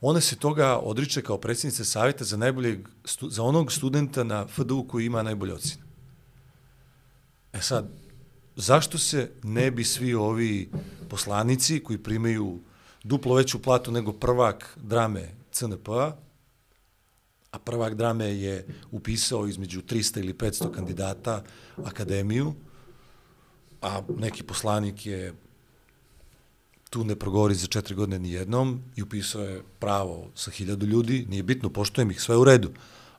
one se toga odriče kao predsjednice savjeta za, najboljeg, za onog studenta na FDU koji ima najbolje ocjene. E sad, zašto se ne bi svi ovi poslanici koji primaju duplo veću platu nego prvak drame CNP-a, a prvak drame je upisao između 300 ili 500 kandidata akademiju, a neki poslanik je tu ne progovori za četiri godine ni jednom i upisao je pravo sa hiljadu ljudi, nije bitno, poštojem ih, sve u redu.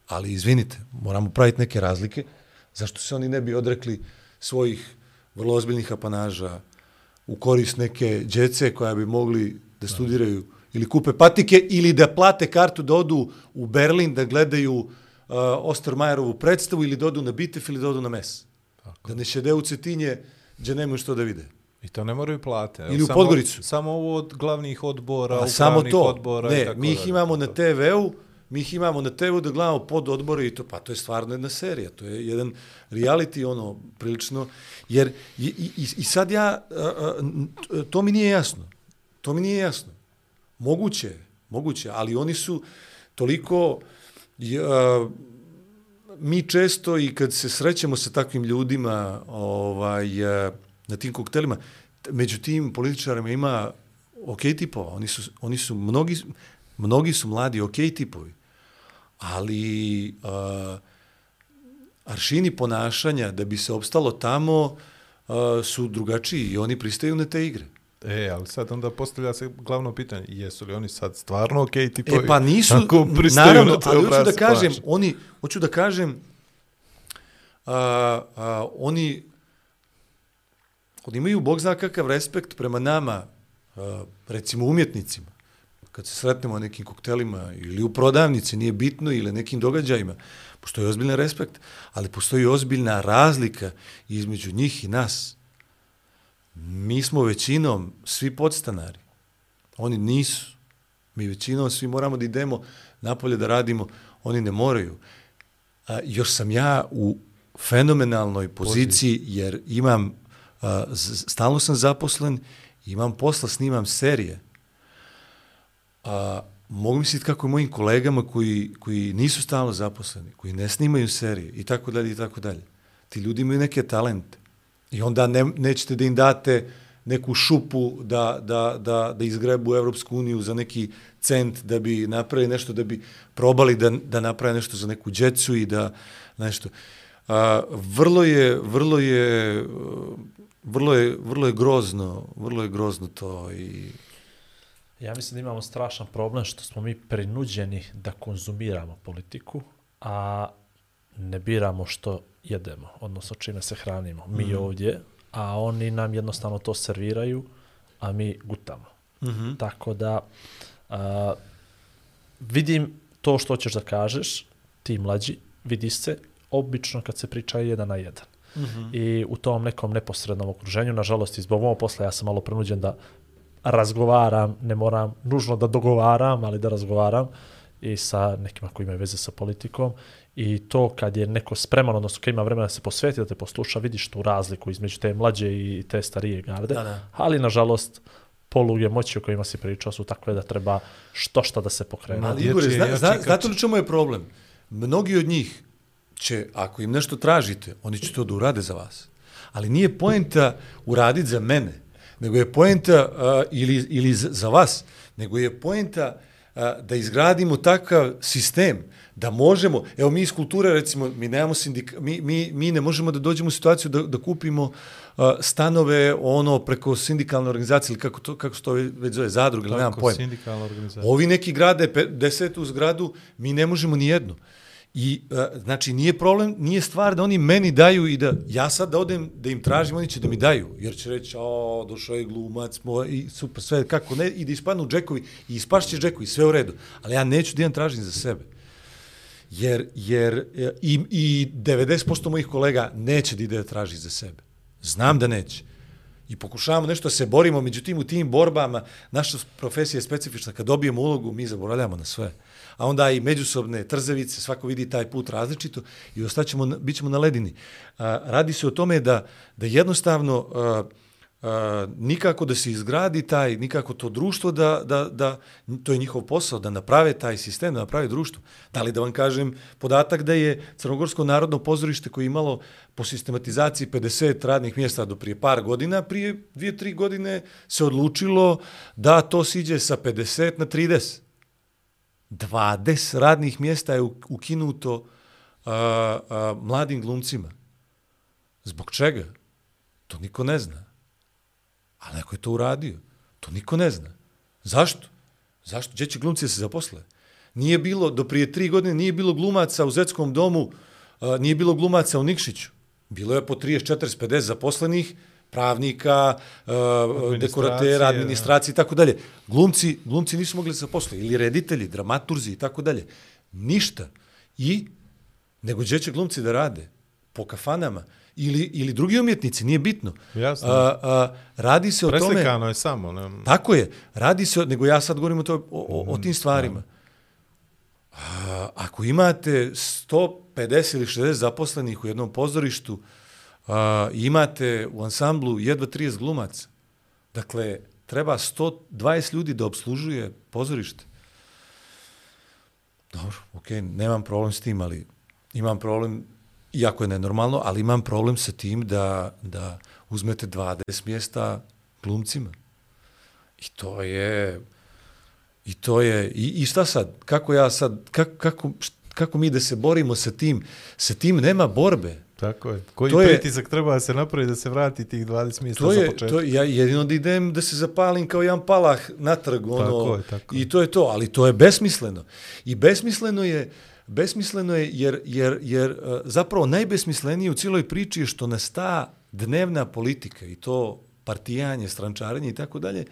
Ali izvinite, moramo praviti neke razlike, zašto se oni ne bi odrekli svojih vrlo ozbiljnih apanaža u korist neke djece koja bi mogli da studiraju ili kupe patike ili da plate kartu da odu u Berlin da gledaju uh, Ostermajerovu predstavu ili da odu na Bitef ili da odu na mes. Da ne šede u Cetinje gdje nemaju što da vide.
I to ne moraju plate.
Ili u
samo-
Podgoricu.
Samo ovo od glavnih odbora,
A samo to.
odbora i
ne,
tako
mi ih imamo na TV-u, mi ih imamo na TV-u da gledamo pod odbore i to, pa to je stvarno jedna serija, to je jedan reality, ono, prilično, jer i, i, i- i sad ja, a, a, n- to mi nije jasno, to mi nije jasno. Moguće, je, moguće, ali oni su toliko, a, mi često i kad se srećemo sa takvim ljudima ovaj, a, na tim koktelima, među tim političarima ima ok tipova, oni su, oni su mnogi, mnogi su mladi ok tipovi, ali uh, aršini ponašanja da bi se opstalo tamo uh, su drugačiji i oni pristaju na te igre.
E, ali sad onda postavlja se glavno pitanje, jesu li oni sad stvarno okej okay, tipovi?
E pa nisu, naravno,
na
ali hoću da kažem, oni, hoću da kažem, a, a, oni, oni imaju, Bog zna kakav respekt prema nama, recimo umjetnicima, kad se sretnemo na nekim koktelima ili u prodavnici, nije bitno, ili nekim događajima, postoji ozbiljan respekt, ali postoji ozbiljna razlika između njih i nas. Mi smo većinom svi podstanari. Oni nisu. Mi većinom svi moramo da idemo napolje da radimo, oni ne moraju. A, još sam ja u fenomenalnoj poziciji jer imam, stalno sam zaposlen, imam posla, snimam serije. A, mogu misliti kako je mojim kolegama koji, koji nisu stalno zaposleni, koji ne snimaju serije i tako dalje i tako dalje. Ti ljudi imaju neke talente. I onda ne, nećete da im date neku šupu da, da, da, da izgrebu Evropsku uniju za neki cent da bi napravili nešto, da bi probali da, da naprave nešto za neku djecu i da nešto. A, vrlo je, vrlo je, uh, vrlo je, vrlo je grozno, vrlo je grozno to i
Ja mislim da imamo strašan problem što smo mi prinuđeni da konzumiramo politiku, a ne biramo što jedemo, odnosno čime se hranimo. Mi mm. ovdje, a oni nam jednostavno to serviraju, a mi gutamo. Mm -hmm. Tako da a, vidim to što ćeš da kažeš, ti mlađi, vidi se obično kad se priča jedan na jedan. Mm -hmm. I u tom nekom neposrednom okruženju, nažalost, i zbog ovog posla ja sam malo prenuđen da razgovaram, ne moram nužno da dogovaram, ali da razgovaram i sa nekima koji imaju veze sa politikom i to kad je neko spreman, odnosno kad ima vremena da se posveti, da te posluša, vidiš tu razliku između te mlađe i te starije garde,
Da, da.
ali nažalost poluge moći o kojima si pričao su takve da treba što šta da se pokrene.
Ma,
Ali Igore,
je
zna, zna, znate li čemu je problem? Mnogi od njih će, ako im nešto tražite, oni će to da urade za vas. Ali nije poenta uraditi za mene, nego je poenta uh, ili, ili za, vas, nego je poenta uh, da izgradimo takav sistem da možemo, evo mi iz kulture recimo, mi nemamo sindika, mi, mi, mi ne možemo da dođemo u situaciju da, da kupimo uh, stanove ono preko sindikalne organizacije ili kako, to, kako se to već zove, zadruge, ili nemam pojma.
sindikalna organizacija.
Ovi neki grade desetu zgradu, mi ne možemo ni jednu. I, uh, znači, nije problem, nije stvar da oni meni daju i da ja sad da odem da im tražim, oni će da mi daju. Jer će reći, o, došao je glumac, moj, i super, sve, kako ne, i da ispadnu džekovi, i ispašće džekovi, sve u redu. Ali ja neću da imam tražim za sebe. Jer, jer e, i, i 90% mojih kolega neće da ide da traži za sebe. Znam da neće. I pokušavamo nešto da se borimo, međutim u tim borbama naša profesija je specifična. Kad dobijemo ulogu, mi zaboravljamo na sve. A onda i međusobne trzavice, svako vidi taj put različito i ostaćemo, bit ćemo na ledini. A, radi se o tome da, da jednostavno a, a, nikako da se izgradi taj, nikako to društvo da, da, da, to je njihov posao, da naprave taj sistem, da naprave društvo. Da li da vam kažem podatak da je Crnogorsko narodno pozorište koje je imalo po sistematizaciji 50 radnih mjesta do prije par godina, prije dvije, tri godine se odlučilo da to siđe sa 50 na 30. 20 radnih mjesta je ukinuto uh, uh, mladim glumcima. Zbog čega? To niko ne zna. Ali neko je to uradio. To niko ne zna. Zašto? Zašto? Gdje će glumci se zaposle? Nije bilo, do prije tri godine nije bilo glumaca u Zetskom domu, uh, nije bilo glumaca u Nikšiću. Bilo je po 30, 40, 50 zaposlenih, pravnika, a, dekoratera, administracije i tako dalje. Glumci, glumci nisu mogli da se zaposle. Ili reditelji, dramaturzi i tako dalje. Ništa. I, nego gdje će glumci da rade? Po kafanama. Ili, ili drugi umjetnici, nije bitno.
Jasno.
A, a, radi se o tome...
Preslikano je samo. Ne?
Tako je. Radi se, nego ja sad govorim o, to, o, o, o tim stvarima. A, ako imate 150 ili 60 zaposlenih u jednom pozorištu, a, imate u ansamblu jedva 30 glumaca, dakle, treba 120 ljudi da obslužuje pozorište. Dobro, okej, nemam problem s tim, ali imam problem, iako je nenormalno, ali imam problem sa tim da, da uzmete 20 mjesta glumcima. I to je... I to je... I, i šta sad? Kako ja sad... Kako, kako, kako mi da se borimo sa tim? Sa tim nema borbe.
Tako je. Koji
To je-
pritisak treba da se napravi da se vrati tih 20 mjesta
To
za
je,
početak?
to je, ja jedino da idem da se zapalim kao jedan palah natrag, ono,
Tako je, tako je.
i to je to, ali to je besmisleno. I besmisleno je, besmisleno je jer, jer, jer uh, zapravo najbesmislenije u cijeloj priči je što nas ta dnevna politika i to partijanje, strančarenje i tako dalje,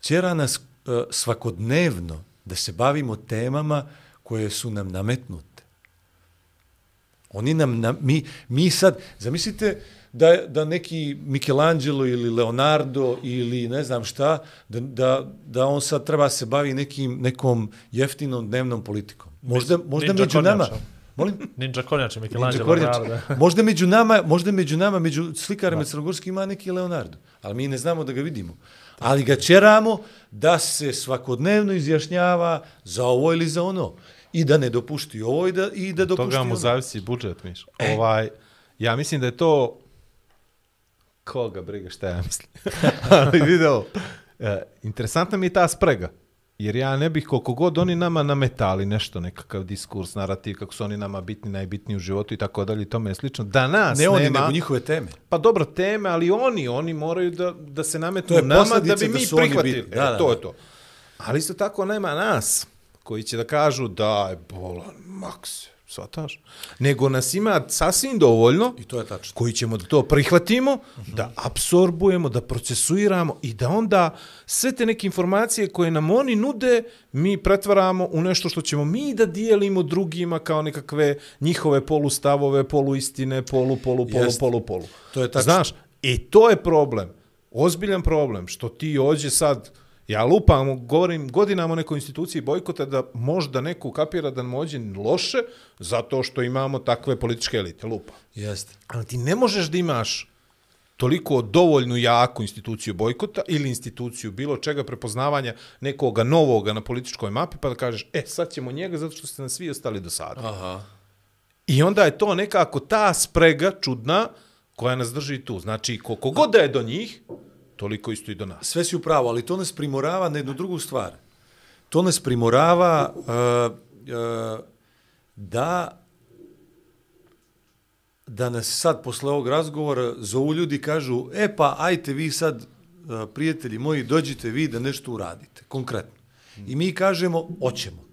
ćera nas uh, svakodnevno da se bavimo temama koje su nam nametnute. Oni nam, na, mi, mi sad, zamislite da, da neki Michelangelo ili Leonardo ili ne znam šta, da, da, da on sad treba se bavi nekim, nekom jeftinom dnevnom politikom. Možda, možda
Ninja
među nama... Molim?
Ninja
Ninja
Michelangelo.
Kornjač.
Ronaldo.
Možda među nama, možda među nama, među slikarima crnogorskim ima neki Leonardo, ali mi ne znamo da ga vidimo. Ali ga čeramo da se svakodnevno izjašnjava za ovo ili za ono. I da ne dopušti ovo i da, i da dopušti
Toga mu
ono.
zavisi budžet, Miš. Ovaj, ja mislim da je to... Koga briga šta ja mislim. Ali video, e, interesantna mi je ta sprega. Jer ja ne bih koliko god oni nama nametali nešto, nekakav diskurs, narativ, kako su oni nama bitni, najbitniji u životu i tako dalje i tome je slično. Da nas
Ne oni,
nema,
nego njihove teme.
Pa dobro, teme, ali oni, oni moraju da, da se nametnu
To
nama da bi
da
mi
oni
prihvatili.
Da,
e,
da,
to
da.
je to. Ali isto tako nema nas koji će da kažu da je bolan, maks, shvataš? Nego nas ima sasvim dovoljno
I to je tačno.
koji ćemo da to prihvatimo, da absorbujemo, da procesuiramo i da onda sve te neke informacije koje nam oni nude, mi pretvaramo u nešto što ćemo mi da dijelimo drugima kao nekakve njihove polustavove, poluistine, polu, polu, polu,
Jest.
polu, polu.
To je tačno.
Znaš, i to je problem. Ozbiljan problem, što ti ođe sad, ja lupam, govorim godinama o nekoj instituciji bojkota da možda neko kapira da nam ođe loše zato što imamo takve političke elite, lupa.
Jeste.
Ali ti ne možeš da imaš toliko dovoljnu jaku instituciju bojkota ili instituciju bilo čega prepoznavanja nekoga novoga na političkoj mapi pa da kažeš, e, sad ćemo njega zato što ste nas svi ostali do sada.
Aha.
I onda je to nekako ta sprega čudna koja nas drži tu. Znači, koliko god da je do njih, toliko isto i do nas.
Sve si upravo, ali to nas primorava na jednu drugu stvar. To nas primorava uh, uh, da da nas sad posle ovog razgovora zovu ljudi kažu, e pa ajte vi sad, e, prijatelji moji, dođite vi da nešto uradite, konkretno. I mi kažemo, oćemo.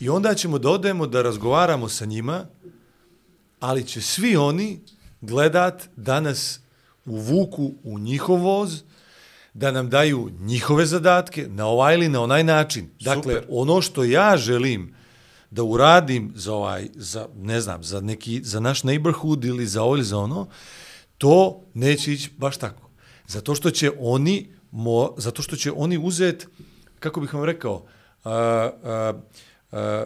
I onda ćemo da odemo da razgovaramo sa njima, ali će svi oni gledat da nas uvuku u njihov voz, da nam daju njihove zadatke na ovaj ili na onaj način. Dakle, ono što ja želim da uradim za ovaj, za, ne znam, za neki, za naš neighborhood ili za ovo ili za ono, to neće ići baš tako. Zato što će oni, mo, zato što će oni uzet, kako bih vam rekao, a, a, a,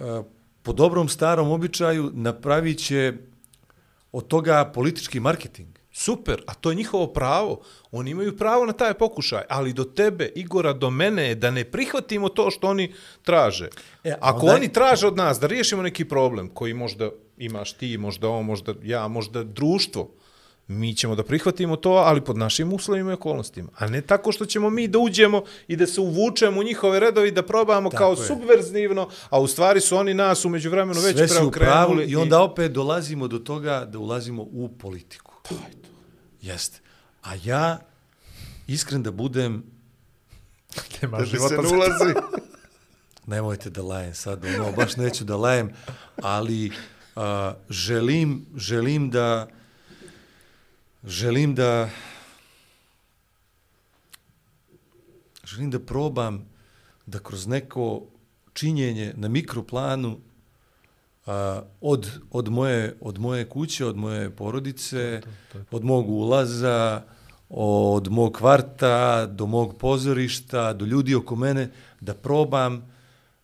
a, po dobrom starom običaju napravit će od toga politički marketing.
Super, a to je njihovo pravo. Oni imaju pravo na taj pokušaj, ali do tebe, Igora, do mene je da ne prihvatimo to što oni traže.
E,
Ako
onda-
oni traže od nas da riješimo neki problem koji možda imaš ti, možda on, možda ja, možda društvo, mi ćemo da prihvatimo to, ali pod našim uslovima i okolnostima. A ne tako što ćemo mi da uđemo i da se uvučemo u njihove redovi da probamo
Tako
kao
je.
subverzivno, a u stvari su oni nas umeđu vremenu već
Sve si u pravu
preokrenuli.
i onda opet dolazimo do toga da ulazimo u politiku. Jeste. A ja, iskren da budem,
Nema
Da
života
se ne ulazi.
nemojte da lajem sad, ono, baš neću da lajem, ali a, želim, želim da, želim da, želim da probam da kroz neko činjenje na mikroplanu od, od, moje, od moje kuće, od moje porodice, od mog ulaza, od mog kvarta, do mog pozorišta, do ljudi oko mene, da probam,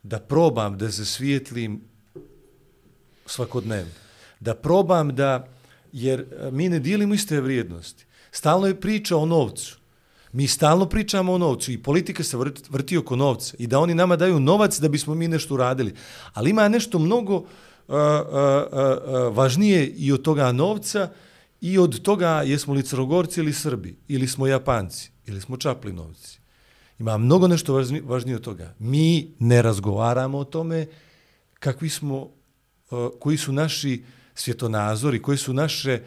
da probam da se svijetlim svakodnevno. Da probam da, jer e, mi ne dijelimo iste vrijednosti. Stalno je priča o novcu. Mi stalno pričamo o novcu i politika se vrti, vrti oko novca i da oni nama daju novac da bismo mi nešto uradili. Ali ima nešto mnogo uh, uh, uh, uh, važnije i od toga novca i od toga jesmo li crnogorci ili Srbi, ili smo Japanci, ili smo Čaplinovci. Ima mnogo nešto važnije od toga. Mi ne razgovaramo o tome kakvi smo, koji su naši svjetonazori, koji su naše,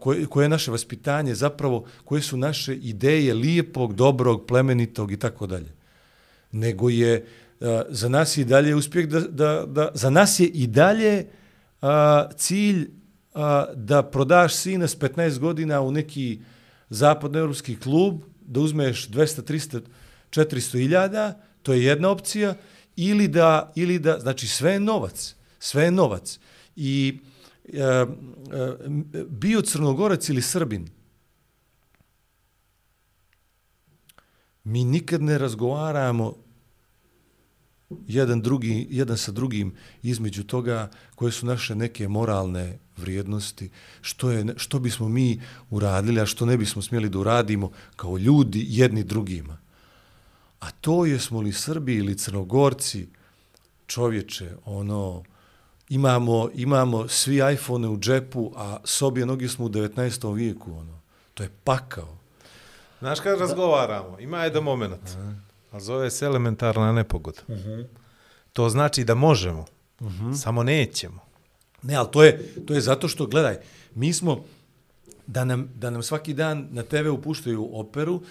koje, koje je naše vaspitanje, zapravo koje su naše ideje lijepog, dobrog, plemenitog i tako dalje. Nego je uh, Eh, za nas je i dalje uspjeh da, da, da za nas je i dalje uh, cilj a, da prodaš sina s 15 godina u neki zapadnoevropski klub, da uzmeš 200, 300, 400 iljada, to je jedna opcija, ili da, ili da, znači sve je novac, sve je novac. I e, e, bio crnogorac ili srbin, mi nikad ne razgovaramo jedan, drugi, jedan sa drugim između toga koje su naše neke moralne vrijednosti, što, je, što bismo mi uradili, a što ne bismo smjeli da uradimo kao ljudi jedni drugima. A to jesmo li Srbi ili Crnogorci, čovječe, ono, imamo, imamo svi iPhone u džepu, a sobje nogi smo u 19. vijeku, ono. To je pakao.
Znaš kad razgovaramo, ima jedan moment, a zove se elementarna nepogoda. To znači da možemo, samo nećemo.
Ne, ali to je, to je zato što, gledaj, mi smo, da nam, da nam svaki dan na TV upuštaju operu,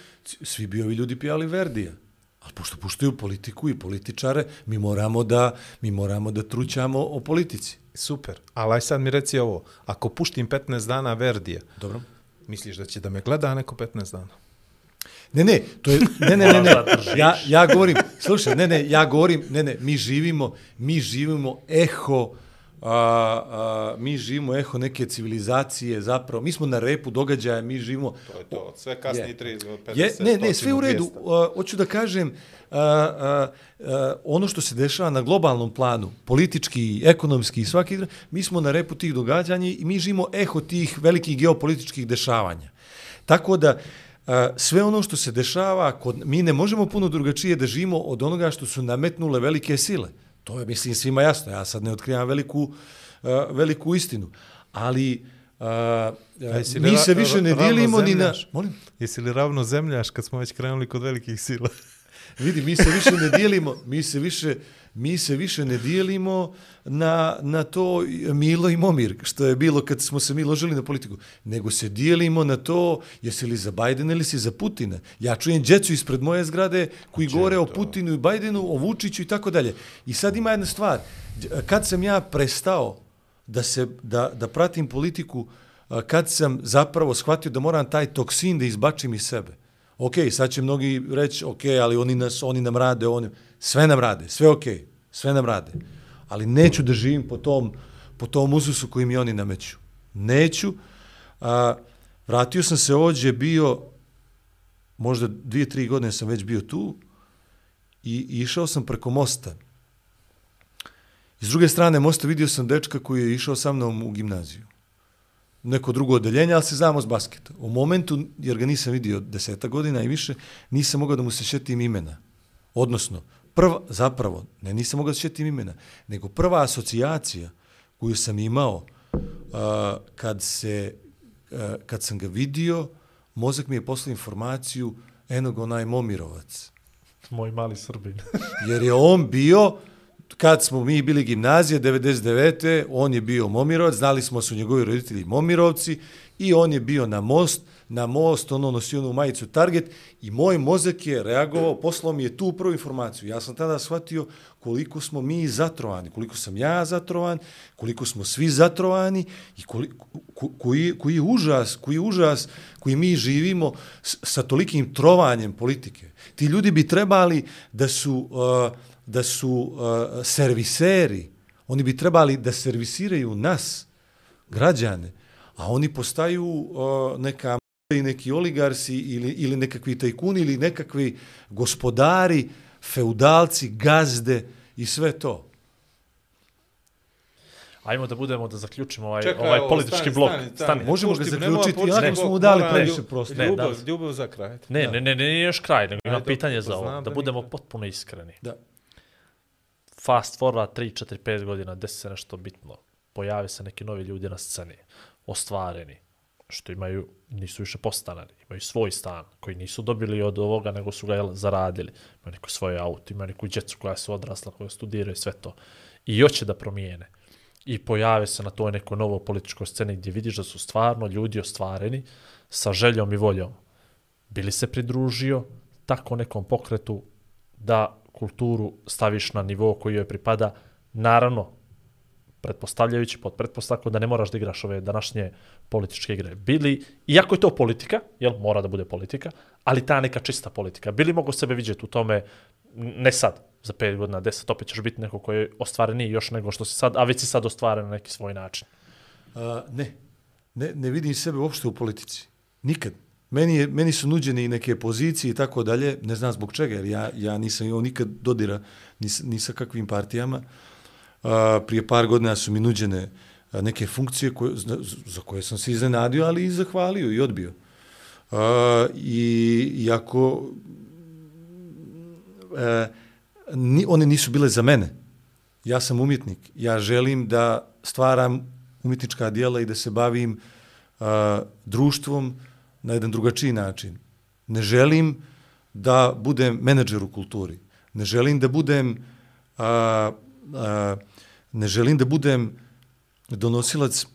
svi bi ovi ljudi pijali Verdija. Ali pošto puštaju politiku i političare, mi moramo da, mi moramo da trućamo o politici.
Super, ali aj sad mi reci ovo, ako puštim 15 dana Verdija,
Dobro?
misliš da će da me gleda neko 15 dana?
Ne, ne, to je, ne, ne, ne, ne, ja, ja govorim, slušaj, ne, ne, ja govorim, ne, ne, mi živimo, mi živimo eho, a, a, mi živimo eho neke civilizacije, zapravo, mi smo na repu događaja, mi živimo,
To je to, sve
Je.
kasnije 30, 50,
Je, ne, ne, sve u
100,
redu.
200.
Uh, hoću da kažem, uh, uh, uh, ono što se dešava na globalnom planu, politički, ekonomski i svaki, mi smo na repu tih događanja i mi živimo eho tih velikih geopolitičkih dešavanja. Tako da, sve ono što se dešava, kod, mi ne možemo puno drugačije da živimo od onoga što su nametnule velike sile. To je, mislim, svima jasno. Ja sad ne otkrivam veliku, uh, veliku istinu. Ali, uh, uh, mi se više ne dijelimo ni na... Molim?
Jesi li ravno zemljaš kad smo već krenuli kod velikih sila?
Vidi, mi se više ne dijelimo, mi se više, mi se više ne dijelimo na, na to Milo i Momir, što je bilo kad smo se mi ložili na politiku, nego se dijelimo na to jesi li za Bajdena ili si za Putina. Ja čujem djecu ispred moje zgrade koji govore o Putinu i Bajdenu, o Vučiću i tako dalje. I sad ima jedna stvar, kad sam ja prestao da, se, da, da pratim politiku, kad sam zapravo shvatio da moram taj toksin da izbačim iz sebe. Ok, sad će mnogi reći, ok, ali oni, nas, oni nam rade, oni, sve nam rade, sve ok, sve nam rade. Ali neću da živim po tom, po tom uzusu koji mi oni nameću. Neću. A, vratio sam se ođe, bio, možda dvije, tri godine sam već bio tu i, i išao sam preko mosta. I s druge strane mosta vidio sam dečka koji je išao sa mnom u gimnaziju. Neko drugo odeljenje, ali se znamo s basketa. U momentu, jer ga nisam vidio deseta godina i više, nisam mogao da mu se šetim imena. Odnosno, prva, zapravo, ne nisam mogao šetim imena, nego prva asocijacija koju sam imao uh, kad, se, uh, kad sam ga vidio, mozak mi je poslao informaciju enog onaj Momirovac
Moj mali Srbin.
jer je on bio, kad smo mi bili gimnazije, 99. on je bio Momirovac, znali smo su njegovi roditelji Momirovci i on je bio na most, na most, ono nosio onu majicu Target i moj mozak je reagovao, poslao mi je tu prvu informaciju. Ja sam tada shvatio koliko smo mi zatrovani, koliko sam ja zatrovan, koliko smo svi zatrovani i koliko, koji, koji je užas, koji je užas koji mi živimo s, sa tolikim trovanjem politike. Ti ljudi bi trebali da su, uh, da su uh, serviseri, oni bi trebali da servisiraju nas, građane, a oni postaju uh, neka i neki oligarsi ili, ili nekakvi tajkuni ili nekakvi gospodari, feudalci, gazde i sve to.
Ajmo da budemo, da zaključimo ovaj,
Čekaj,
ovaj politički
stani,
blok.
stani, stani.
Stani.
Možemo ga zaključiti,
početi
smo mu dali previše prostora.
Ne,
Ljubav,
da.
ljubav za kraj.
Ne, ne, ne, ne, nije još kraj, nego imam pitanje za ovo. Da
da
budemo
nikad.
potpuno iskreni.
Da.
Fast forward 3, 4, 5 godina, desi se nešto bitno. Pojave se neki novi ljudi na sceni, ostvareni, što imaju, nisu više postanani, imaju svoj stan, koji nisu dobili od ovoga, nego su ga jel, zaradili. Imaju neko svoje auto, imaju neku djecu koja su odrasla, koja studiraju, sve to. I hoće da promijene. I pojave se na toj nekoj novo političkoj sceni gdje vidiš da su stvarno ljudi ostvareni sa željom i voljom. Bili se pridružio tako nekom pokretu da kulturu staviš na nivo koji joj pripada, naravno, pretpostavljajući pod pretpostavkom da ne moraš da igraš ove današnje političke igre. Bili, iako je to politika, jel, mora da bude politika, ali ta neka čista politika. Bili mogu sebe vidjeti u tome, ne sad, za 5 godina, 10, opet ćeš biti neko koji je ostvareniji još nego što si sad, a već si sad ostvaren na neki svoj način.
A, ne. ne, ne vidim sebe uopšte u politici. Nikad. Meni, je, meni su nuđene i neke pozicije i tako dalje, ne znam zbog čega, jer ja, ja nisam imao nikad dodira ni, ni sa kakvim partijama. A, prije par godina su mi nuđene a, neke funkcije koje, za, za koje sam se iznenadio, ali i zahvalio i odbio. A, I iako e, ni, one nisu bile za mene. Ja sam umjetnik. Ja želim da stvaram umjetnička dijela i da se bavim a, društvom na jedan drugačiji način. Ne želim da budem menadžer u kulturi. Ne želim da budem a, a, ne želim da budem donosilac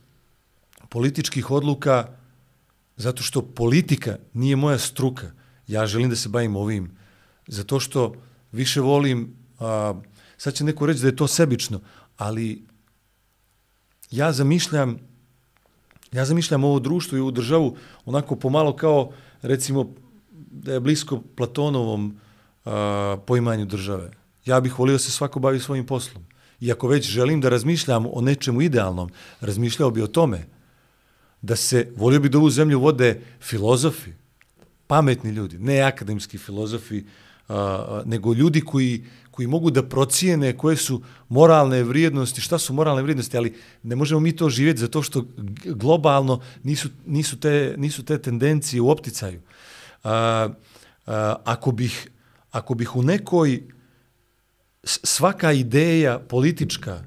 političkih odluka zato što politika nije moja struka. Ja želim da se bavim ovim zato što više volim, a, sad će neko reći da je to sebično, ali ja zamišljam ja zamišljam ovo društvo i ovu državu onako pomalo kao recimo da je blisko Platonovom a, poimanju države. Ja bih volio da se svako bavi svojim poslom. I ako već želim da razmišljam o nečemu idealnom, razmišljao bi o tome da se, volio bi da ovu zemlju vode filozofi, pametni ljudi, ne akademski filozofi, a, a, nego ljudi koji, koji mogu da procijene koje su moralne vrijednosti, šta su moralne vrijednosti, ali ne možemo mi to živjeti zato što globalno nisu, nisu, te, nisu te tendencije u opticaju. A, a, ako, bih, ako bih u nekoj svaka ideja politička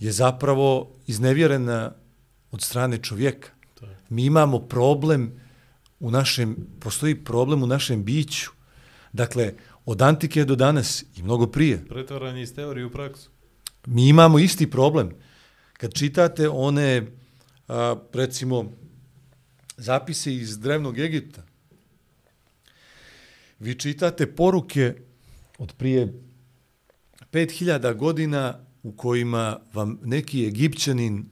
je zapravo iznevjerena od strane čovjeka. Mi imamo problem u našem, postoji problem u našem biću. Dakle, od antike do danas i mnogo prije.
Pretvaranje iz teorije u praksu.
Mi imamo isti problem. Kad čitate one, a, recimo, zapise iz drevnog Egipta, vi čitate poruke od prije 5000 godina u kojima vam neki egipćanin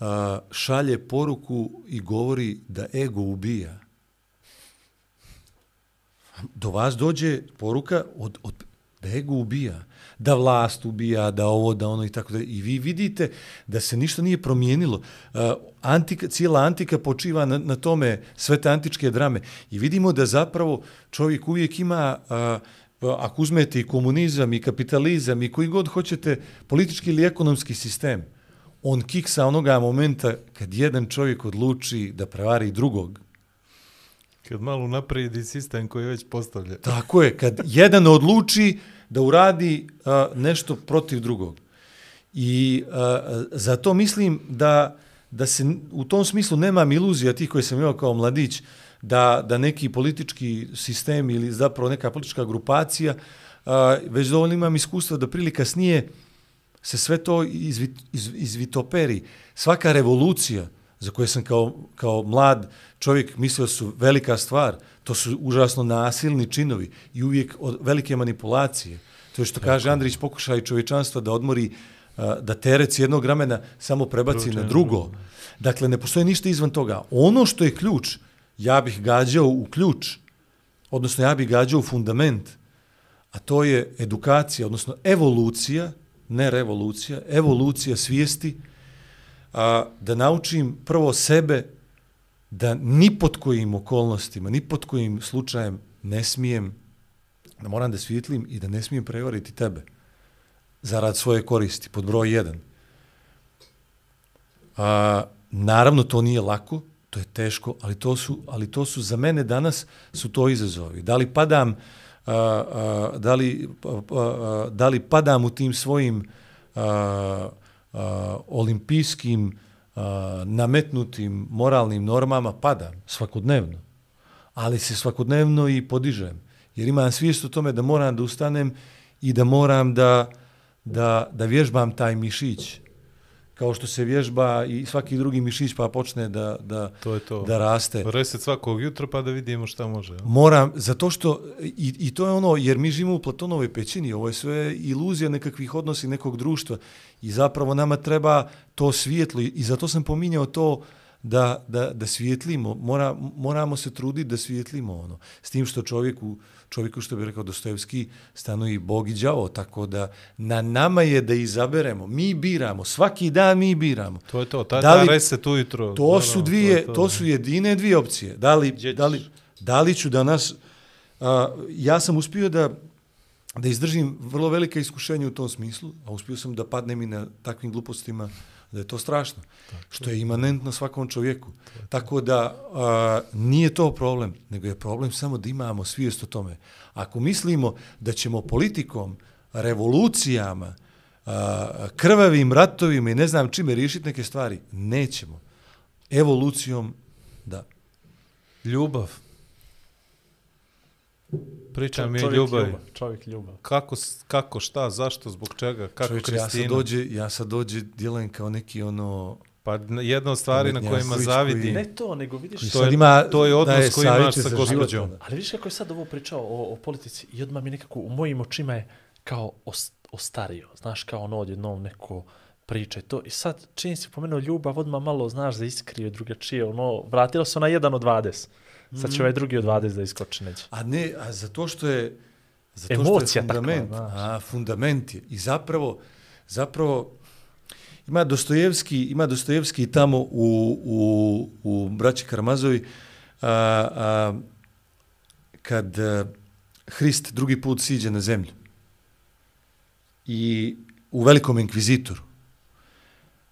a, šalje poruku i govori da ego ubija. Do vas dođe poruka od, od, da ego ubija, da vlast ubija, da ovo, da ono i tako da. I vi vidite da se ništa nije promijenilo. Uh, antika, cijela antika počiva na, na tome, sve te antičke drame. I vidimo da zapravo čovjek uvijek ima, uh, ako uzmete i komunizam i kapitalizam i koji god hoćete politički ili ekonomski sistem, on kiksa onoga momenta kad jedan čovjek odluči da prevari drugog.
Kad malo napredi sistem koji je već postavljen.
Tako je, kad jedan odluči da uradi a, nešto protiv drugog. I a, zato mislim da, da se u tom smislu nemam iluzija tih koje sam imao kao mladić, da, da neki politički sistem ili zapravo neka politička grupacija, a, već dovoljno imam iskustva da prilika kasnije se sve to izvi, iz, izvitoperi. Svaka revolucija za koje sam kao, kao mlad čovjek mislio su velika stvar, to su užasno nasilni činovi i uvijek od velike manipulacije. To je što kaže Andrić, pokušaj čovječanstva da odmori, da terec jednog ramena samo prebaci na drugo. Dakle, ne postoji ništa izvan toga. Ono što je ključ, ja bih gađao u ključ, odnosno ja bih gađao u fundament, a to je edukacija, odnosno evolucija, ne revolucija, evolucija svijesti, a, da naučim prvo sebe da ni pod kojim okolnostima, ni pod kojim slučajem ne smijem, da moram da svijetlim i da ne smijem prevariti tebe zarad svoje koristi, pod broj jedan. A, naravno, to nije lako, to je teško, ali to su, ali to su za mene danas su to izazovi. Da li padam a, a, da, li, a, a, da li padam u tim svojim a, a, olimpijskim a, nametnutim moralnim normama, padam svakodnevno. Ali se svakodnevno i podižem. Jer imam svijest o tome da moram da ustanem i da moram da, da, da vježbam taj mišić. Kao što se vježba i svaki drugi mišić pa počne da, da,
To je to.
da raste.
Reset svakog jutra pa da vidimo šta može. jel?
Moram, zato što, i, i to je ono, jer mi živimo u Platonovoj pećini, ovo je sve iluzija nekakvih odnosi nekog društva i zapravo nama treba to svijetlo i zato sam pominjao to da, da, da svijetlimo, mora, moramo se truditi da svijetlimo ono. S tim što čovjeku, čovjeku što bi rekao Dostojevski, stanovi Bog i đavo, tako da na nama je da izaberemo. Mi biramo, svaki dan mi biramo.
To je to, ta,
Da li-
ta reset ujutro.
To su dvije,
je
to, to su jedine dvije opcije. Da li,
Gdje
da li, da li ću danas, a, ja sam uspio da, da izdržim vrlo velika iskušenja u tom smislu, a uspio sam da padnem i na takvim glupostima, da je to strašno, što je imanentno svakom čovjeku. Tako da a, nije to problem, nego je problem samo da imamo svijest o tome. Ako mislimo da ćemo politikom, revolucijama, a, krvavim ratovima i ne znam čime riješiti neke stvari, nećemo. Evolucijom, da.
Ljubav. Priča mi je ljubav.
ljubav. Čovjek ljubav.
Kako, kako, šta, zašto, zbog čega, kako
Čovječe, ja sad
Kristina?
dođe, ja sad dođe, djelujem kao neki ono...
Pa jedna od stvari na kojima
koji-
zavidi.
Ne to, nego vidiš...
To je-
ima,
to je odnos
daje
koji imaš sa gospođom.
ono.
Ali vidiš kako je sad ovo pričao o, o politici i odmah mi nekako u mojim očima je kao os, ostario. Znaš, kao ono odjednom neko priča i to. I sad, čim si pomenuo ljubav, odmah malo, znaš, za iskrio drugačije. Ono, vratilo se na jedan od 20. Sad će ovaj drugi od 20 da iskoči neće.
A ne, a zato što je zato
Emocija
što je fundament,
znaš.
a fundament je i zapravo zapravo ima Dostojevski, ima Dostojevski tamo u, u, u Braći Karamazovi a, a, kad a, Hrist drugi put siđe na zemlju i u velikom inkvizitoru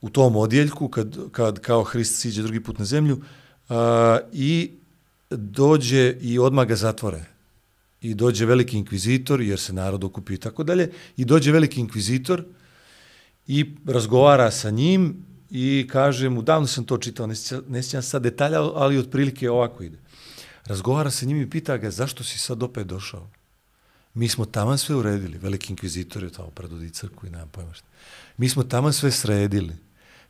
u tom odjeljku kad, kad kao Hrist siđe drugi put na zemlju a, i dođe i odmah ga zatvore. I dođe veliki inkvizitor, jer se narod okupio i tako dalje, i dođe veliki inkvizitor i razgovara sa njim i kaže mu, davno sam to čitao, ne sjećam, sad detalja, ali otprilike ovako ide. Razgovara sa njim i pita ga, zašto si sad opet došao? Mi smo tamo sve uredili, veliki inkvizitor je tamo predvodi crkvu i nam pojma šta. Mi smo tamo sve sredili,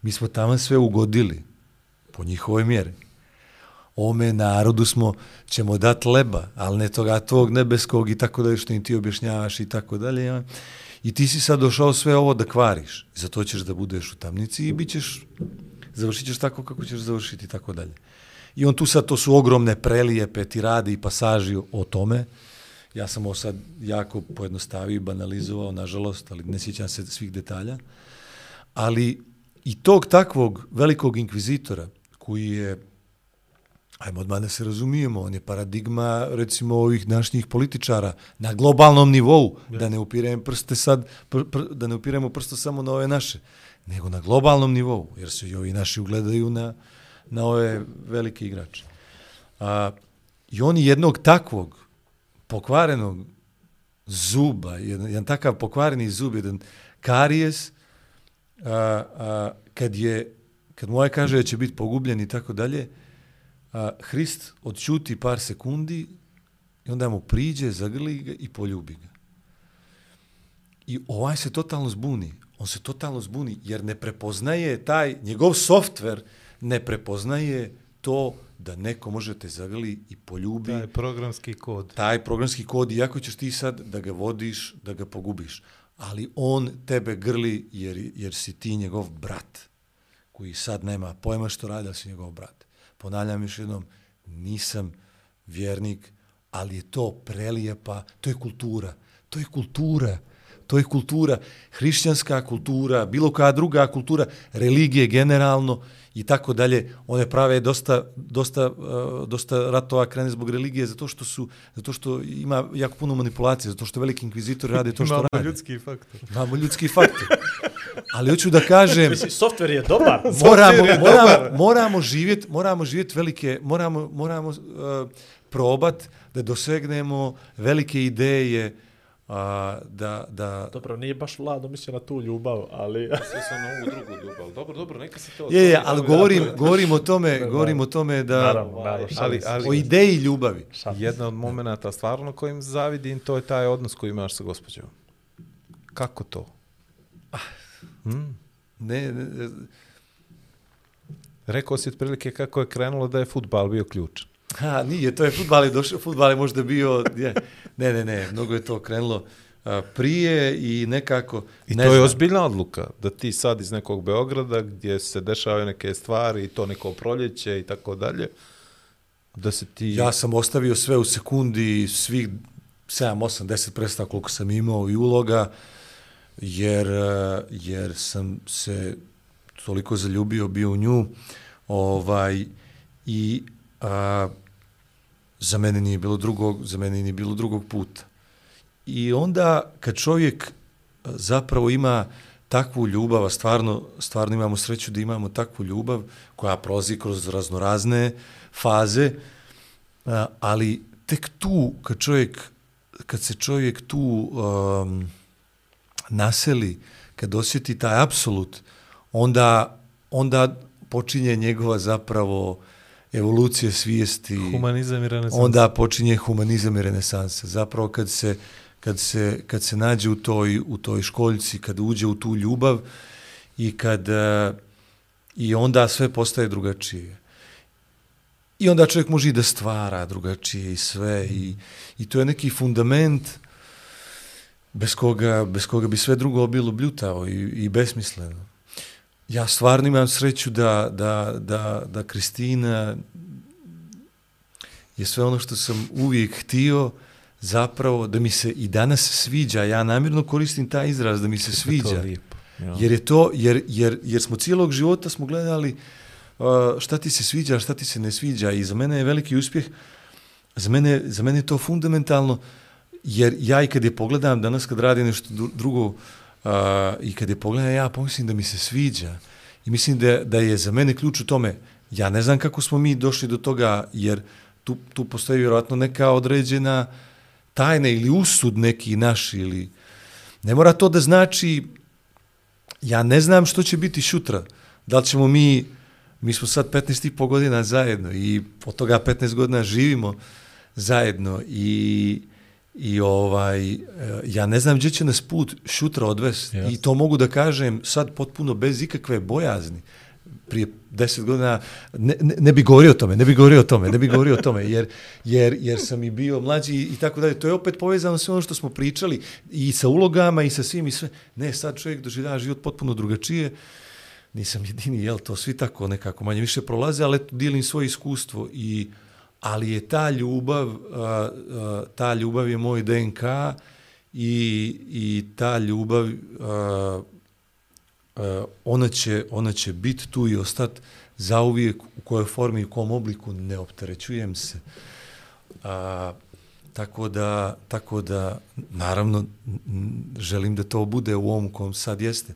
mi smo tamo sve ugodili, po njihovoj mjeri ome narodu smo, ćemo dat leba, ali ne toga tvog nebeskog i tako dalje što im ti objašnjavaš i tako dalje. I ti si sad došao sve ovo da kvariš. I zato ćeš da budeš u tamnici i bit ćeš, završit ćeš tako kako ćeš završiti i tako dalje. I on tu sad, to su ogromne prelijepe tirade i pasaži o tome. Ja sam ovo sad jako pojednostavio i banalizovao, nažalost, ali ne sjećam se svih detalja. Ali i tog takvog velikog inkvizitora koji je Ajmo odmah da se razumijemo, on je paradigma recimo ovih naših političara na globalnom nivou, da ne upiremo prste sad, pr, pr, da ne upiremo prsto samo na ove naše, nego na globalnom nivou, jer se i ovi naši ugledaju na, na ove velike igrače. A, I oni jednog takvog pokvarenog zuba, jedan, jedan takav pokvareni zub, jedan karijes, a, a, kad je, kad moje kaže da će biti pogubljen i tako dalje, a, Hrist odčuti par sekundi i onda mu priđe, zagrli ga i poljubi ga. I ovaj se totalno zbuni. On se totalno zbuni jer ne prepoznaje taj, njegov softver ne prepoznaje to da neko može te zagrli i poljubi
Taj programski kod.
taj programski kod, iako ćeš ti sad da ga vodiš, da ga pogubiš, ali on tebe grli jer, jer si ti njegov brat, koji sad nema pojma što radi, ali si njegov brat. Ponavljam još jednom, nisam vjernik, ali je to prelijepa, to je kultura, to je kultura, to je kultura, hrišćanska kultura, bilo koja druga kultura, religije generalno i tako dalje. One prave dosta, dosta, uh, dosta ratova krene zbog religije zato što su zato što ima jako puno manipulacije, zato što veliki inkvizitori rade to što
Imamo
rade.
ljudski faktor.
Imamo ljudski faktor. Ali hoću da kažem,
Mislim, softver je dobar.
moramo,
je
moramo,
dobar.
moramo živjeti, moramo živjeti velike, moramo, moramo uh, probat da dosegnemo velike ideje a, da, da,
Dobro, nije baš Vlado mislio na tu ljubav, ali...
Sve sam na ovu drugu ljubav. Dobro, dobro, neka se to...
je, je, ali govorim, govorim o tome, govorim o tome da,
Naravno, naravno.
Ali, ali,
o ideji ljubavi.
Šalim.
Jedna od momenta stvarno kojim zavidim, to je taj odnos koji imaš sa gospođom. Kako to?
Ne, ne,
Rekao si otprilike kako je krenulo da je futbal bio ključ.
Ha, nije, to je futbal je došao, futbal je možda bio, je, ne, ne, ne, mnogo je to krenulo. prije i nekako...
I
ne
to je
znam.
ozbiljna odluka, da ti sad iz nekog Beograda gdje se dešavaju neke stvari i to neko proljeće i tako dalje, da se ti...
Ja sam ostavio sve u sekundi, svih 7, 8, 10 predstava koliko sam imao i uloga, jer, eh, jer sam se toliko zaljubio bio u nju, ovaj, i a, za mene nije bilo drugog, za mene nije bilo drugog puta. I onda kad čovjek e, zapravo ima takvu ljubav, a stvarno, stvarno imamo sreću da imamo takvu ljubav koja prozi kroz raznorazne faze, e, ali tek tu kad čovjek kad se čovjek tu um, naseli, kad osjeti taj apsolut, onda, onda počinje njegova zapravo evolucija svijesti.
Humanizam i renesans.
Onda počinje humanizam i renesansa. Zapravo kad se, kad se, kad se nađe u toj, u toj školjci, kad uđe u tu ljubav i kad eh, i onda sve postaje drugačije. I onda čovjek može i da stvara drugačije i sve i, i to je neki fundament bez koga, bez koga bi sve drugo bilo bljutao i, i besmisleno. Ja stvarno imam sreću da, da, da, da Kristina je sve ono što sam uvijek htio zapravo da mi se i danas sviđa. Ja namjerno koristim taj izraz da mi se sviđa.
je lijepo. Ja.
Jer je to, jer, jer, jer smo cijelog života smo gledali uh, šta ti se sviđa, šta ti se ne sviđa i za mene je veliki uspjeh, za mene, za mene je to fundamentalno, jer ja i kad je pogledam danas kad radim nešto dru- drugo uh, i kad je pogleda, ja pomislim da mi se sviđa i mislim da, da je za mene ključ u tome, ja ne znam kako smo mi došli do toga, jer tu, tu postoji vjerojatno neka određena tajna ili usud neki naš ili ne mora to da znači ja ne znam što će biti šutra. Da li ćemo mi, mi smo sad 15 i po godina zajedno i od toga 15 godina živimo zajedno i, i ovaj, e, ja ne znam gdje će nas put šutra odvesti.
Jasno.
I to mogu da kažem sad potpuno bez ikakve bojazni. Prije 10 godina ne, ne, ne bi govorio o tome, ne bi govorio o tome, ne bi govorio o tome, jer, jer, jer sam i bio mlađi i tako dalje. To je opet povezano sve ono što smo pričali i sa ulogama i sa svim i sve. Ne, sad čovjek doživljava život potpuno drugačije. Nisam jedini, jel, to svi tako nekako manje više prolaze, ali eto, dijelim svoje iskustvo i ali je ta ljubav, a, a, ta ljubav je moj DNK i, i ta ljubav a, a, ona će, ona će biti tu i ostati zauvijek u kojoj formi i u kom obliku ne opterećujem se. A, tako da, tako da, naravno, želim da to bude u ovom kom sad jeste,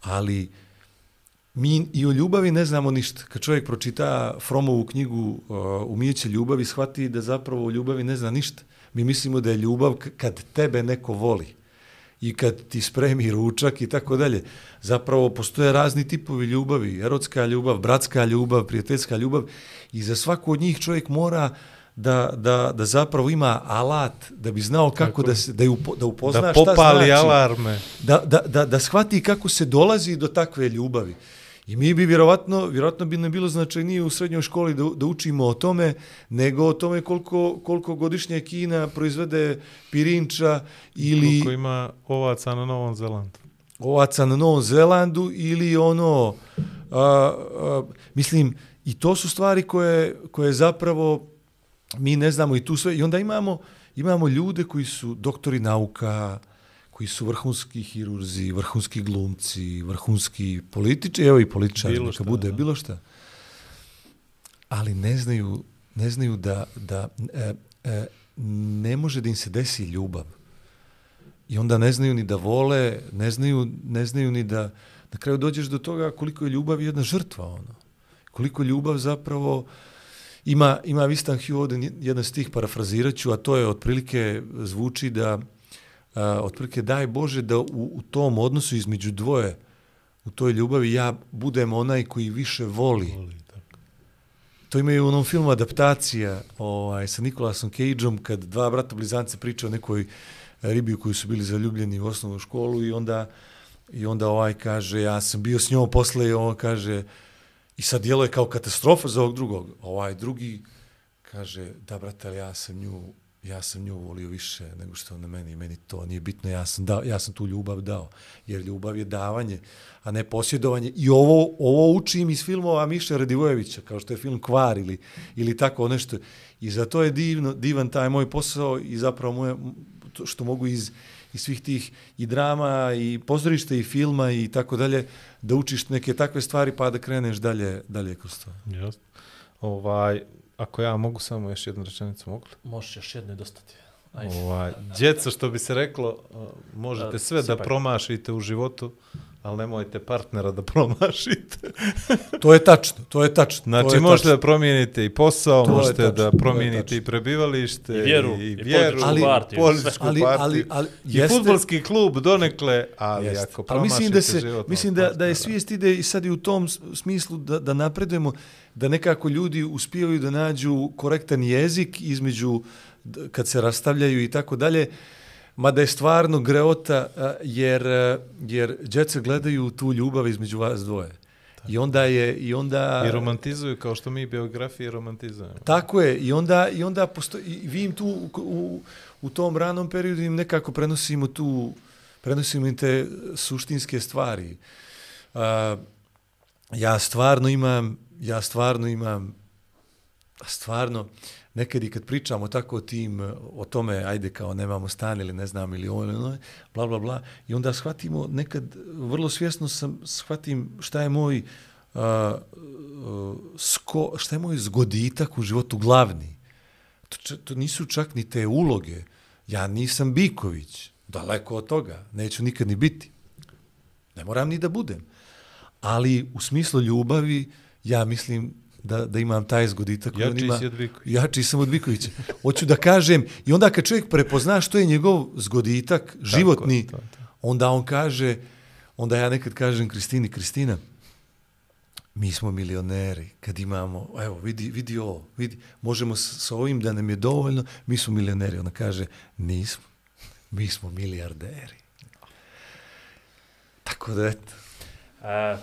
ali mi i o ljubavi ne znamo ništa. Kad čovjek pročita Fromovu knjigu uh, Umijeće ljubavi, shvati da zapravo o ljubavi ne zna ništa. Mi mislimo da je ljubav kad tebe neko voli i kad ti spremi ručak i tako dalje. Zapravo postoje razni tipovi ljubavi, erotska ljubav, bratska ljubav, prijateljska ljubav i za svaku od njih čovjek mora da, da, da zapravo ima alat da bi znao kako
Tako
da, se, da, upo, da upozna
Da
šta
popali
znači
alarme.
da, da, da, da shvati kako se dolazi do takve ljubavi. I mi bi vjerovatno, vjerovatno bi nam bilo značajnije u srednjoj školi da, da učimo o tome, nego o tome koliko, koliko godišnje Kina proizvede pirinča ili
Koliko ima ovaca na Novom Zelandu.
ovaca na Novom Zelandu ili ono, a, a, mislim, i to su stvari koje, koje zapravo mi ne znamo i tu sve, i onda imamo, imamo ljude koji su doktori nauka, koji su vrhunski hirurzi, vrhunski glumci, vrhunski političari, evo i političari,
Bilo
neka
šta,
bude,
da.
bilo šta. Ali ne znaju, ne znaju da, da e, e, ne može da im se desi ljubav. I onda ne znaju ni da vole, ne znaju, ne znaju ni da, na kraju dođeš do toga koliko je ljubav jedna žrtva, ono. Koliko ljubav zapravo, ima, ima Vistan Hugh ovdje jedan stih, parafrazirat ću, a to je otprilike, zvuči da, a, otprilike daj Bože da u, u tom odnosu između dvoje, u toj ljubavi ja budem onaj koji više voli.
Voli, tako.
To ima i u onom filmu adaptacija ovaj, sa Nikolasom Cageom kad dva brata blizanca pričaju o nekoj ribi u koju su bili zaljubljeni u osnovnu školu i onda, i onda ovaj kaže ja sam bio s njom posle i on kaže i sad djelo je kao katastrofa za ovog drugog. Ovaj drugi kaže da brate ja sam nju ja sam nju volio više nego što ona meni, meni to nije bitno, ja sam, dao, ja sam tu ljubav dao, jer ljubav je davanje, a ne posjedovanje. I ovo, ovo učim iz filmova Miša Radivojevića, kao što je film Kvar ili, ili tako nešto. I zato je divno, divan taj moj posao i zapravo moje, to što mogu iz, iz svih tih i drama i pozorišta i filma i tako dalje, da učiš neke takve stvari pa da kreneš dalje, dalje kroz to.
Just. Ovaj, ako ja mogu samo još jednu rečenicu, mogu li?
Možeš još jedno i dostati. Ajde.
Ovaj, djeca, što bi se reklo, možete
Da,
sve da
sipaj.
promašite u životu, ali nemojte partnera da promašite.
To je tačno, to je tačno. to
Znači,
je
možete
tačno.
da promijenite i posao,
To
možete
tačno,
da promijenite i prebivalište,
I vjeru,
i,
i
vjeru,
partiju,
političku
Ali-
partiju,
ali- ali
i
jeste-
futbolski klub donekle, ali
Jeste.
ako
Ali
promašite
mislim da se mislim da da je svijest ide i sad i u tom smislu da da napredujemo da nekako ljudi uspijevaju da nađu korektan jezik između kad se rastavljaju i tako dalje. Mada je stvarno greota jer jer djeca gledaju tu ljubav između vas dvoje. I onda je i onda
I romantizuju kao što mi biografije romantizujemo.
Tako je, i onda, i onda posto, i vi im tu u, u tom ranom periodu im nekako prenosimo tu, prenosimo im te suštinske stvari. Uh, ja stvarno imam, ja stvarno imam, stvarno, nekad i kad pričamo tako o tim, o tome, ajde kao nemamo stan ili ne znam, ili ovo ili ono, bla, bla, bla, i onda shvatimo, nekad vrlo svjesno sam, shvatim šta je moj, uh, uh, sko, šta je moj zgoditak u životu glavni. To, to nisu čak ni te uloge. Ja nisam Biković, daleko od toga, neću nikad ni biti. Ne moram ni da budem. Ali u smislu ljubavi, ja mislim da, da imam taj zgoditak. koji on
Jači
ima-
si od Bikovića.
Jači sam od Bikovića. Hoću da kažem, i onda kad čovjek prepozna što je njegov zgoditak, životni,
to, to.
onda on kaže, onda ja nekad kažem Kristini, Kristina, mi smo milioneri, kad imamo, evo, vidi, vidi ovo, vidi, možemo s, s ovim da nam je dovoljno, mi smo milioneri. Ona kaže, nismo, mi smo milijarderi. Tako da, eto.
E,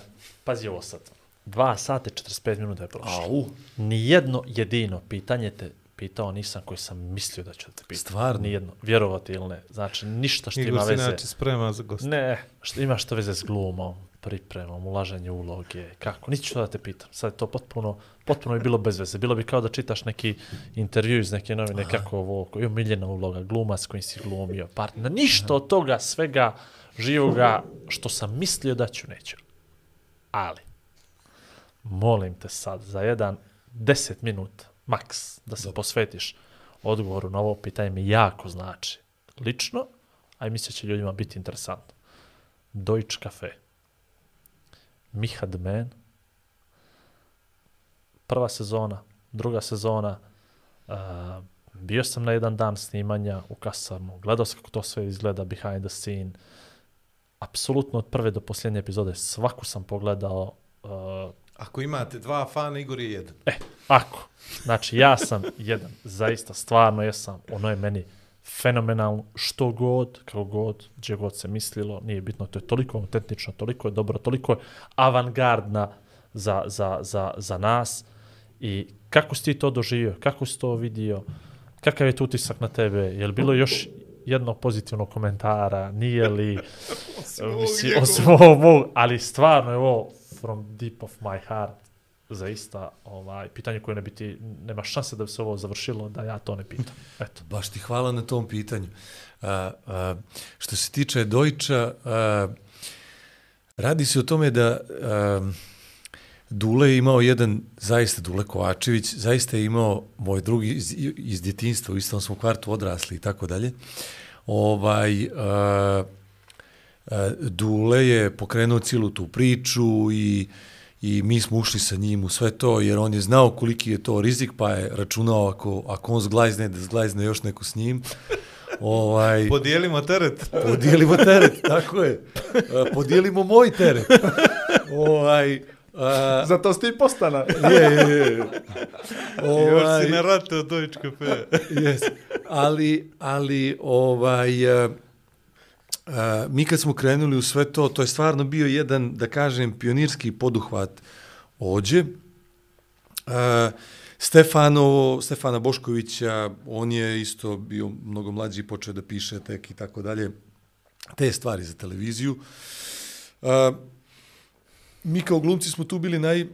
pazi ovo sad. 2 sata i 45 minuta je prošlo.
Au.
Nijedno jedino pitanje te pitao nisam koji sam mislio da ću da te pitam.
Stvarno?
Nijedno. Vjerovati ili ne. Znači, ništa što
Igor
ima
se
veze.
inače sprema za gost.
Ne, što ima što veze s glumom, pripremom, ulaženje uloge, kako. Niti ću da te pitam. Sad je to potpuno, potpuno je bilo bez veze. Bilo bi kao da čitaš neki intervju iz neke novine, kako ovo, koji je omiljena uloga, glumac s kojim si glumio, partner. Ništa od toga, svega živoga što sam mislio da ću, neću. Ali, molim te sad za jedan 10 minuta, maks, da se posvetiš odgovoru na ovo pitanje mi jako znači. Lično, a i mislim će ljudima biti interesantno. Deutsche Cafe. Miha Dmen. Prva sezona, druga sezona. Uh, bio sam na jedan dan snimanja u kasarnu. Gledao sam kako to sve izgleda behind the scene. Apsolutno od prve do posljednje epizode svaku sam pogledao. Uh,
Ako imate dva fana, Igor je jedan.
E, ako. Znači, ja sam jedan, zaista, stvarno jesam, ono je meni fenomenalno, što god, kako god, gdje god se mislilo, nije bitno, to je toliko autentično, toliko je dobro, toliko je avangardna za, za, za, za nas. I kako si ti to doživio, kako si to vidio, kakav je tu utisak na tebe, je li bilo još jedno pozitivno komentara, nije li, osim ovog ali stvarno je ovo from deep of my heart, zaista ovaj, pitanje koje ne biti, nema šanse da bi se ovo završilo, da ja to ne pitam. Eto.
Baš ti hvala na tom pitanju. A, a, što se tiče Dojča, a, radi se o tome da a, Dule je imao jedan, zaista Dule Kovačević, zaista je imao moj drugi iz, iz djetinstva, u istom smo kvartu odrasli i tako dalje. Ovaj, a, a, Dule je pokrenuo cijelu tu priču i i mi smo ušli sa njim u sve to, jer on je znao koliki je to rizik, pa je računao ako, ako on zglajzne, da zglajzne još neko s njim. Ovaj,
Podijelimo teret.
podijelimo teret, tako je. E, Podijelimo moj teret. ovaj, a,
Zato ste i postana.
je, je, je.
Još
Ovaj,
si na rate od Deutsche Cafe.
yes. ali, ali ovaj, uh, mi kad smo krenuli u sve to, to je stvarno bio jedan, da kažem, pionirski poduhvat ođe. Eh, uh, Stefano, Stefana Boškovića, on je isto bio mnogo mlađi, počeo da piše tek i tako dalje, te stvari za televiziju. Uh, mi kao glumci smo tu bili naj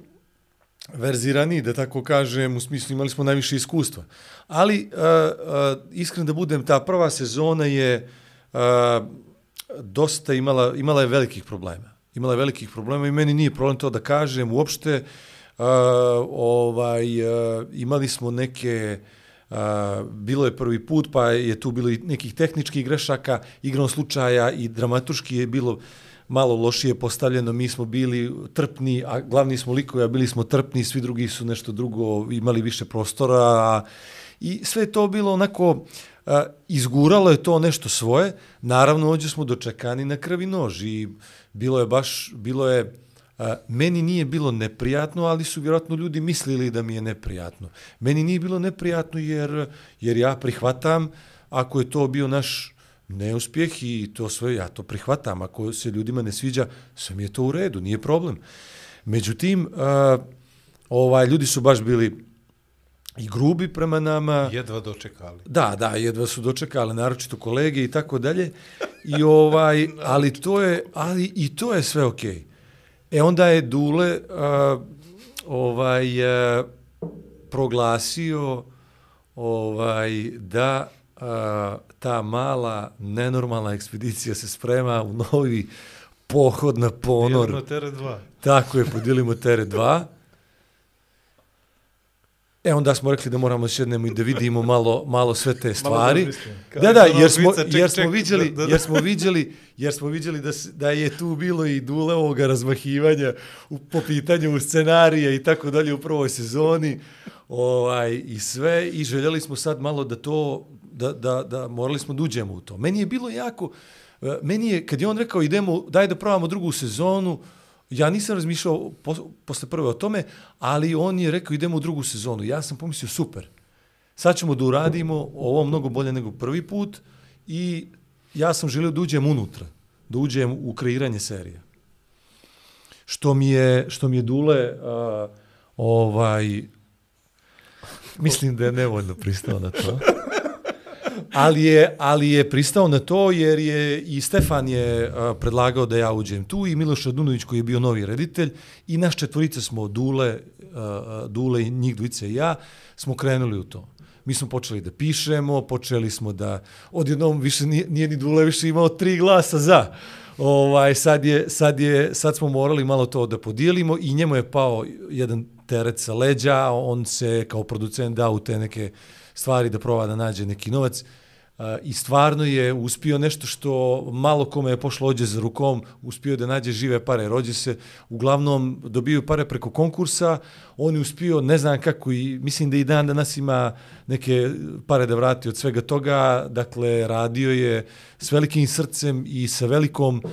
verzirani, da tako kažem, u smislu imali smo najviše iskustva. Ali, uh, uh, iskren da budem, ta prva sezona je uh, dosta imala, imala je velikih problema. Imala je velikih problema i meni nije problem to da kažem. Uopšte, uh, ovaj, uh, imali smo neke... Uh, bilo je prvi put, pa je tu bilo i nekih tehničkih grešaka, igrom slučaja i dramaturški je bilo malo lošije postavljeno, mi smo bili trpni, a glavni smo likovi, a bili smo trpni, svi drugi su nešto drugo, imali više prostora, a, i sve to bilo onako, a, izguralo je to nešto svoje, naravno ovdje smo dočekani na krvi nož i bilo je baš, bilo je, a, meni nije bilo neprijatno, ali su vjerojatno ljudi mislili da mi je neprijatno. Meni nije bilo neprijatno jer, jer ja prihvatam, ako je to bio naš neuspjeh i to sve, ja to prihvatam. Ako se ljudima ne sviđa, sve mi je to u redu, nije problem. Međutim, a, ovaj, ljudi su baš bili i grubi prema nama.
Jedva dočekali.
Da, da, jedva su dočekali, naročito kolege i tako dalje. I ovaj, ali to je, ali i to je sve okej. Okay. E onda je Dule uh, ovaj uh, proglasio ovaj da uh, ta mala, nenormalna ekspedicija se sprema u novi pohod na ponor.
Jedno tere dva.
Tako je, podijelimo tere dva. E, onda smo rekli da moramo sjednemo i da vidimo malo, malo sve te stvari. Da, da, jer smo, jer smo vidjeli, jer smo vidjeli, jer smo vidjeli da, da je tu bilo i dule ovoga razmahivanja u, po pitanju scenarija i tako dalje u prvoj sezoni ovaj, i sve. I željeli smo sad malo da to da, da, da morali smo da uđemo u to. Meni je bilo jako, e, meni je, kad je on rekao idemo, daj da probamo drugu sezonu, ja nisam razmišljao po, posle prve o tome, ali on je rekao idemo u drugu sezonu. Ja sam pomislio super, sad ćemo da uradimo ovo mnogo bolje nego prvi put i ja sam želio da uđem unutra, da uđem u kreiranje serije. Što mi je, što mi je Dule, uh, ovaj, mislim da je nevoljno pristao na to ali je, ali je pristao na to jer je i Stefan je uh, predlagao da ja uđem tu i Miloš Radunović koji je bio novi reditelj i naš četvorice smo Dule, uh, Dule i njih dvice i ja smo krenuli u to. Mi smo počeli da pišemo, počeli smo da odjednom više nije, nije ni Dule više imao tri glasa za. Ovaj sad je sad je sad smo morali malo to da podijelimo i njemu je pao jedan teret sa leđa, on se kao producent da u te neke stvari da proba da nađe neki novac. I stvarno je uspio nešto što malo kome je pošlo ođe za rukom, uspio da nađe žive pare. Rođe se, uglavnom dobiju pare preko konkursa, on je uspio, ne znam kako, i mislim da i dan danas ima neke pare da vrati od svega toga. Dakle, radio je s velikim srcem i sa velikom,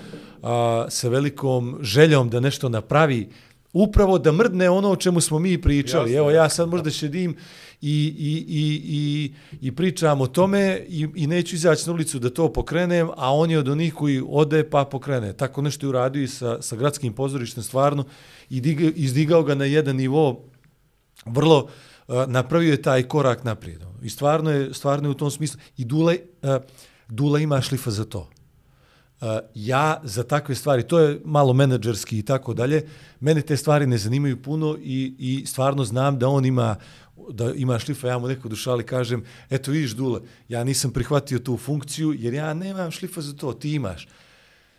a, sa velikom željom da nešto napravi, upravo da mrdne ono o čemu smo mi pričali. Jasne, Evo, ja sad možda šedim i, i, i, i, i pričam o tome i, i neću izaći na ulicu da to pokrenem, a on je od onih koji ode pa pokrene. Tako nešto je uradio i sa, sa gradskim pozorištem stvarno i diga, izdigao ga na jedan nivo vrlo uh, napravio je taj korak naprijed. I stvarno je, stvarno je u tom smislu. I Dula, uh, eh, Dula ima šlifa za to. Uh, ja za takve stvari, to je malo menadžerski i tako dalje, mene te stvari ne zanimaju puno i, i stvarno znam da on ima da ima šlifa, ja mu neko dušali kažem, eto vidiš Dule, ja nisam prihvatio tu funkciju jer ja nemam šlifa za to, ti imaš.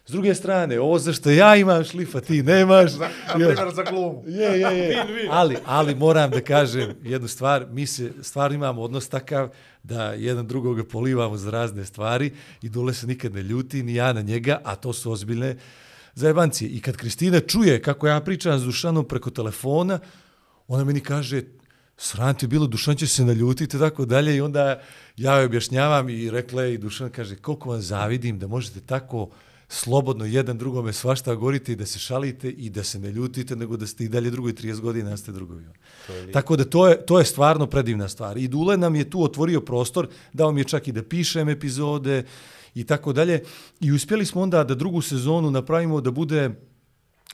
S druge strane, ovo za što ja imam šlifa, ti nemaš.
Za, primjer za glumu.
Je, je, je. Ali, ali moram da kažem jednu stvar, mi se stvarno imamo odnos takav da jedan drugoga polivamo za razne stvari i Dule se nikad ne ljuti, ni ja na njega, a to su ozbiljne zajebancije. I kad Kristina čuje kako ja pričam s Dušanom preko telefona, ona meni kaže, sram ti je bilo, Dušan će se naljutiti i tako dalje i onda ja joj objašnjavam i rekla i Dušan kaže koliko vam zavidim da možete tako slobodno jedan drugome svašta govorite i da se šalite i da se ne ljutite, nego da ste i dalje drugoj 30 godina ste drugovi. Tako da to je, to je stvarno predivna stvar. I Dule nam je tu otvorio prostor, dao mi je čak i da pišem epizode i tako dalje. I uspjeli smo onda da drugu sezonu napravimo da bude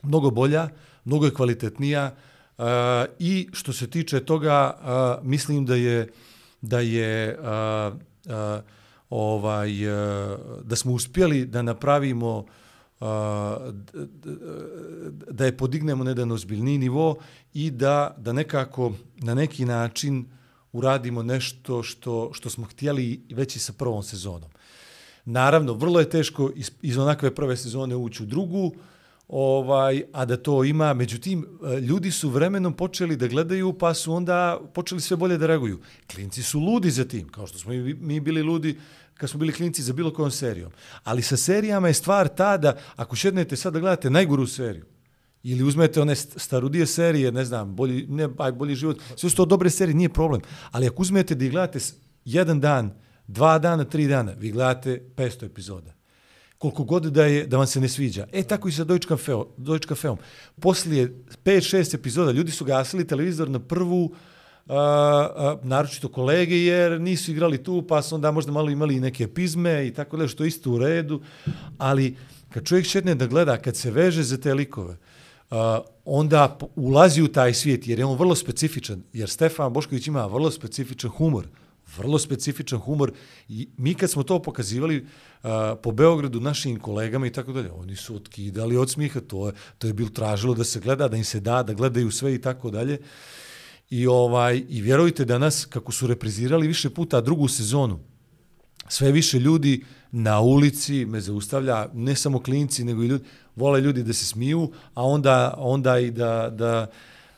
mnogo bolja, mnogo je kvalitetnija, a, i što se tiče toga, uh, mislim da je da je uh, uh, ovaj uh, da smo uspjeli da napravimo uh, da je podignemo na jedan ozbiljni nivo i da da nekako na neki način uradimo nešto što što smo htjeli već i sa prvom sezonom. Naravno, vrlo je teško iz, iz onakve prve sezone ući u drugu, ovaj, a da to ima. Međutim, e, ljudi su vremenom počeli da gledaju, pa su onda počeli sve bolje da reaguju. Klinci su ludi za tim, kao što smo i mi bili ludi kad smo bili klinci za bilo kojom serijom. Ali sa serijama je stvar ta da ako šednete sad da gledate najgoru seriju, ili uzmete one starudije serije, ne znam, bolji, ne, aj, bolji život, sve su to dobre serije, nije problem. Ali ako uzmete da ih gledate jedan dan, dva dana, tri dana, vi gledate 500 epizoda. Koliko god da je da vam se ne sviđa. E, tako i sa Deutsche Cafe, Deutsche Cafeom. Poslije 5-6 epizoda ljudi su gasili televizor na prvu, a, a, naročito kolege, jer nisu igrali tu, pa su onda možda malo imali i neke pizme i tako da, što je isto u redu. Ali kad čovjek šetne da gleda, kad se veže za te likove, Uh, onda ulazi u taj svijet, jer je on vrlo specifičan, jer Stefan Bošković ima vrlo specifičan humor, vrlo specifičan humor i mi kad smo to pokazivali uh, po Beogradu našim kolegama i tako dalje, oni su otkidali od smijeha, to je, to je bilo tražilo da se gleda, da im se da, da gledaju sve i tako dalje. I ovaj i vjerujte danas kako su reprizirali više puta drugu sezonu, sve više ljudi na ulici me zaustavlja, ne samo klinci, nego i ljudi, vole ljudi da se smiju, a onda, onda i da, da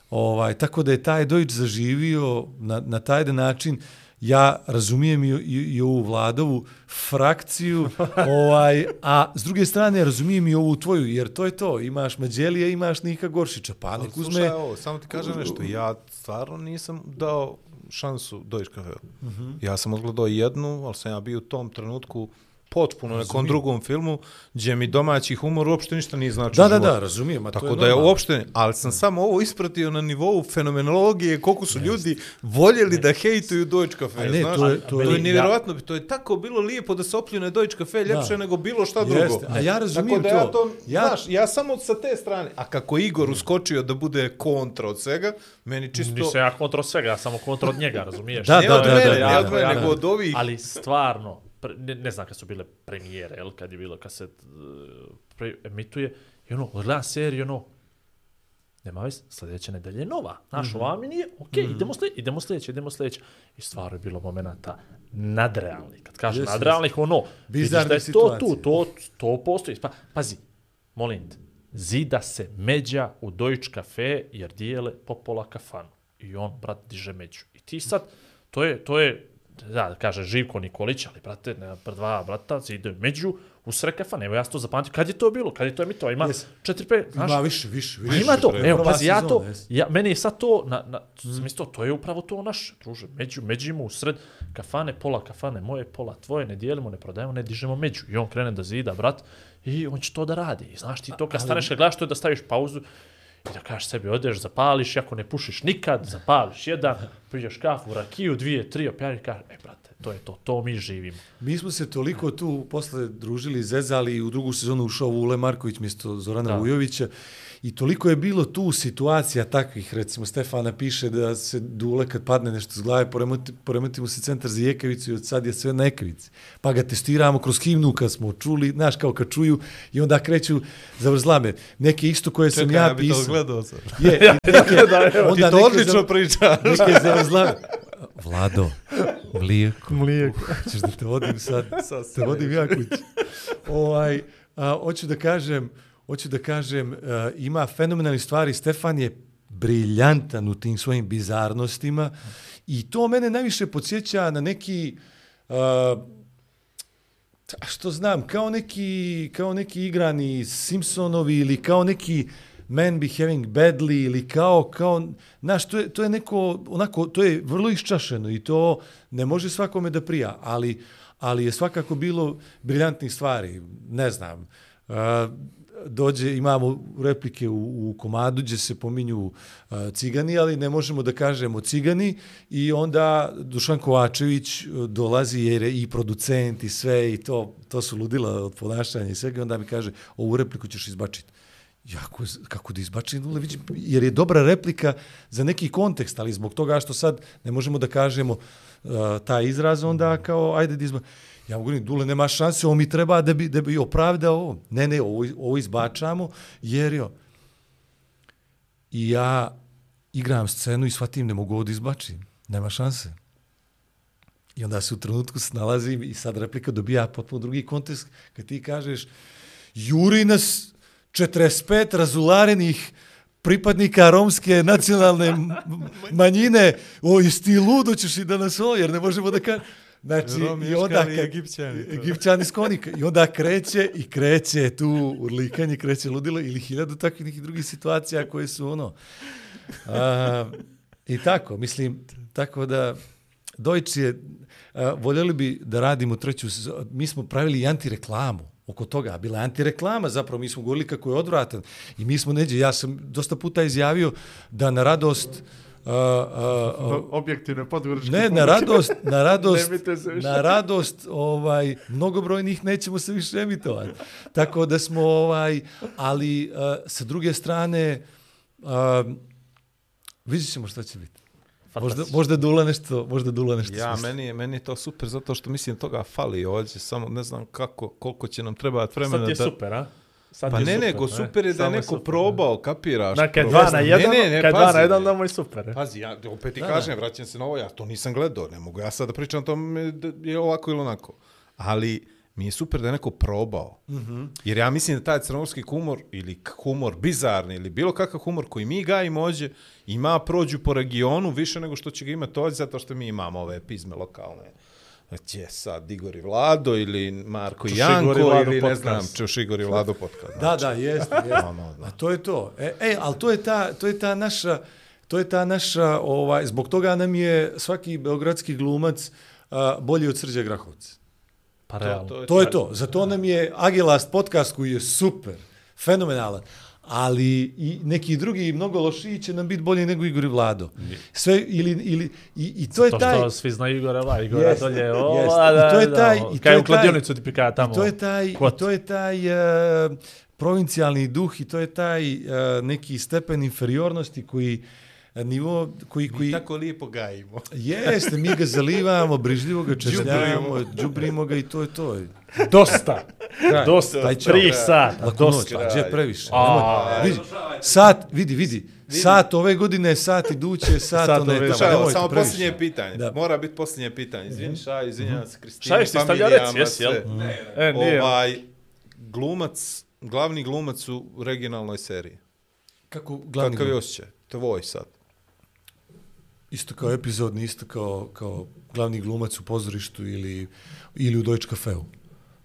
ovaj, tako da je taj Dojić zaživio na, na taj način, način, ja razumijem i, i, i ovu vladovu frakciju, ovaj, a s druge strane razumijem i ovu tvoju, jer to je to, imaš Mađelija, imaš Nika Goršića, pa nek uzme...
slušaj, ovo, samo ti kažem nešto, ja stvarno nisam dao šansu Deutsche Cafe. Uh
Mhm.
-huh. Ja sam odgledao jednu, ali sam ja bio u tom trenutku potpuno nekom drugom filmu, gdje mi domaći humor uopšte ništa nije značio
Da, da, da, razumijem, a to
Tako
je
da je
normalno.
uopšte, ali sam samo ovo ispratio na nivou fenomenologije, koliko su ljudi voljeli da hejtuju Deutsche Cafe,
A ne,
znaš?
to je- to
to
je-
je nevjerovatno, to je tako bilo lijepo da se opljune Deutsche Cafe, ljepše
Da.
nego bilo šta drugo.
Jeste, a ja razumijem
Tako da ja
to.
to,
Ja-
ja, znaš, ja samo sa te strane, a kako Igor uskočio da bude kontra od svega, meni čisto...
Nisam ja kontra od svega, ja samo kontra od njega, razumiješ?
Da,
Ne
da, da,
ne
da,
od mene,
da.
nego od ovih.
Ali stvarno, pre, ne, ne znam kad su bile premijere, jel, kad je bilo, kad se uh, pre, emituje, i ono, gledam seriju, ono, nema vez, sljedeća nedelja je nova. Znaš, mm -hmm. ova mi nije, okej, okay, idemo, sljedeće, idemo sljedeće, idemo sljedeće. I stvarno je bilo momenta nadrealnih. Kad kažem
Jeste,
nadrealnih, ono, vidiš da
Bizarne
je to tu, to, to postoji. Pa, pazi, molim te, zida se međa u Deutsche Cafe jer dijele popola kafanu. I on, brat, diže među. I ti sad, to je, to je, da, kaže Živko Nikolić, ali, brate, ne, pred dva brata zide među u sre kafan. Evo, ja sam to zapamtio. Kad je to bilo? Kad je to emitovao? Ima
Jes.
4-5, znaš?
Ima više, više, više.
ima to, evo, pazi, ja to, ja, meni je sad to, na, na, mm. to, to je upravo to naše, druže, među, međimo u sred kafane, pola kafane, moje, pola tvoje, ne dijelimo, ne prodajemo, ne dižemo među. I on krene da zida, brat, i on će to da radi. I znaš ti to, kad staneš, kad gledaš to je da staviš pauzu, i da kažeš sebi, odeš, zapališ, ako ne pušiš nikad, zapališ jedan, piješ kafu, rakiju, dvije, tri, opjani, kažeš, e, brate, to je to, to mi živimo.
Mi smo se toliko tu posle družili, zezali i u drugu sezonu ušao Ule Marković mjesto Zorana
Da.
da. Vujovića i toliko je bilo tu situacija takvih, recimo Stefana piše da se Dule kad padne nešto z glave, poremeti, poremeti mu se centar za jekavicu i od sad je sve na jekavici. Pa ga testiramo kroz himnu kad smo čuli, znaš kao kad čuju i onda kreću zavrzlame. Neke isto koje sam
Čekaj,
ja,
ja bi to
pisao.
gledao sad.
Je, neke,
da, evo,
Ti
onda
to
neke
odlično
zav-
pričaš.
Neke zavrzlame. Vlado, mlijeko.
Mlijeko.
Ćeš da te vodim sad, te vodim ja kući. Ovaj, a, hoću da kažem, hoću da kažem, e, ima fenomenalni stvari, Stefan je briljantan u tim svojim bizarnostima i to mene najviše podsjeća na neki Uh, što znam, kao neki, kao neki igrani Simpsonovi ili kao neki Man Behaving Badly ili kao, kao, znaš, to je, to je neko, onako, to je vrlo iščašeno i to ne može svakome da prija, ali, ali je svakako bilo briljantnih stvari, ne znam, uh, dođe, imamo replike u, u komadu gdje se pominju uh, cigani, ali ne možemo da kažemo cigani i onda Dušan Kovačević uh, dolazi jer je i producent i sve i to, to su ludila od ponašanja i svega i onda mi kaže ovu repliku ćeš izbačiti. jako, kako da izbačim Dule, vidim, jer je dobra replika za neki kontekst, ali zbog toga što sad ne možemo da kažemo uh, taj izraz, onda kao, ajde da izbačim. Ja mu govorim, Dule, nema šanse, ovo mi treba da bi, da bi opravdao ovo. Ne, ne, ovo, ovo izbačamo, jer jo. I ja igram scenu i shvatim, ne mogu ovo da izbačim. Nema šanse. I onda se u trenutku snalazim i sad replika dobija potpuno drugi kontekst kad ti kažeš juri nas 45 razularenih pripadnika romske nacionalne manjine, o, jesi ti ludo ćeš i da nas ovo, jer ne možemo da kažem. Znači,
Romi,
i onda kad-
Egipćani, to.
Egipćani s konika. I onda kreće i kreće tu urlikanje, kreće ludilo ili hiljadu takvih nekih drugih situacija koje su ono. A, I tako, mislim, tako da Deutsch je, a, voljeli bi da radimo treću. Mi smo pravili antireklamu oko toga. Bila je antireklama, zapravo mi smo govorili kako je odvratan. I mi smo neđe, ja sam dosta puta izjavio da na radost a, a, a,
Objektivne podgoričke
Ne, na radost, na radost, na radost ovaj mnogobrojnih nećemo se više emitovati. Tako da smo ovaj ali uh, sa druge strane uh, vidjet ćemo šta će biti. Možda, možda Dula nešto, možda Dula nešto
Ja,
smisli.
meni je, meni je to super zato što mislim toga fali ovdje, samo ne znam kako, koliko će nam trebati vremena
Sad ti je
da...
super, a? Sad
Pa ne,
super,
nego super je da je neko
super,
probao, kapiraš.
Da, kad dva na jedan,
ne, ne, ne,
kad dva na jedan,
ne.
damo i super. e.
Pazi, ja opet ti
Da,
kažem,
da.
vraćam se na ovo, ja to nisam gledao, ne mogu ja sad da pričam o tome da je ovako ili onako. Ali mi je super da je neko probao. Mm -hmm. Jer ja mislim da taj crnogorski humor, ili humor bizarni, ili bilo kakav humor koji mi gajimo ovdje, ima prođu po regionu više nego što će ga imati ovdje, zato što mi imamo ove pizme lokalne. Gdje sad, Igor i Vlado, ili Marko i
Čuš Igor
Janko,
i Vlado
ili ne
podcast.
znam, Čuš Igor i Vlado podcast.
Da, da, jeste, jeste.
Ono, da.
A to je to. E, e ali to je ta, to je ta naša, to je ta naša, ovaj, zbog toga nam je svaki beogradski glumac a, bolji od Srđa Grahovca.
Pa realno.
to je
To je to. Zato nam je Agilast podcast koji je super, fenomenalan, ali i neki drugi mnogo lošiji će nam biti bolji nego Igor i Vlado. Sve ili ili i, i to je
To
taj
što svi znaju Igora, va, Igora
Jeste,
dolje, ova,
I
da,
to je taj-
da,
i to
Kaj
je
kladionicu ti prikaja tamo.
I to je taj, i to je taj uh, provincijalni duh i to je taj uh, neki stepen inferiornosti koji uh, nivo koji koji
Mi tako lijepo gajimo.
jeste mi ga zalivamo, brižljivo ga češljamo, đubrimo ga i to je to.
Dosta.
Kraj.
Dosta.
Taj.
Tri sata.
Lako noć,
Dosta.
a gdje previše.
A.
Nemoj, vidi, sat, vidi, vidi, sat ove godine, sat iduće, sat,
Sat
one
ove-
tamo.
Šaj,
nemojte
samo posljednje pitanje.
Da.
Mora biti posljednje pitanje. Izvini, Šaj, izvinjavam se, Kristina.
Šaj, si stavlja reci, jesi, jel? E, nije.
Ovaj, glumac, glavni glumac u regionalnoj seriji.
Kako glavni
Kakav je osjećaj? Tvoj sad.
Isto kao epizodni, isto kao, kao glavni glumac u pozorištu ili, ili u Deutsche Cafeu.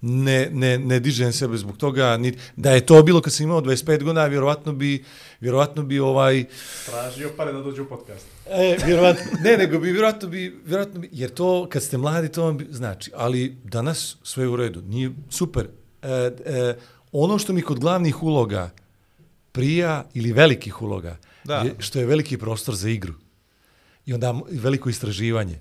Ne, ne, ne dižem sebe zbog toga, ni, da je to bilo kad sam imao 25 godina, vjerovatno bi, vjerovatno bi ovaj,
Tražio pare da dođe u podcast.
E, vjerovatno, ne, nego bi vjerovatno bi, vjerovatno bi, jer to, kad ste mladi, to vam bi, znači, ali danas sve je u redu, nije super. E, e, ono što mi kod glavnih uloga prija, ili velikih uloga,
Da.
je što je veliki prostor za igru. I onda veliko istraživanje.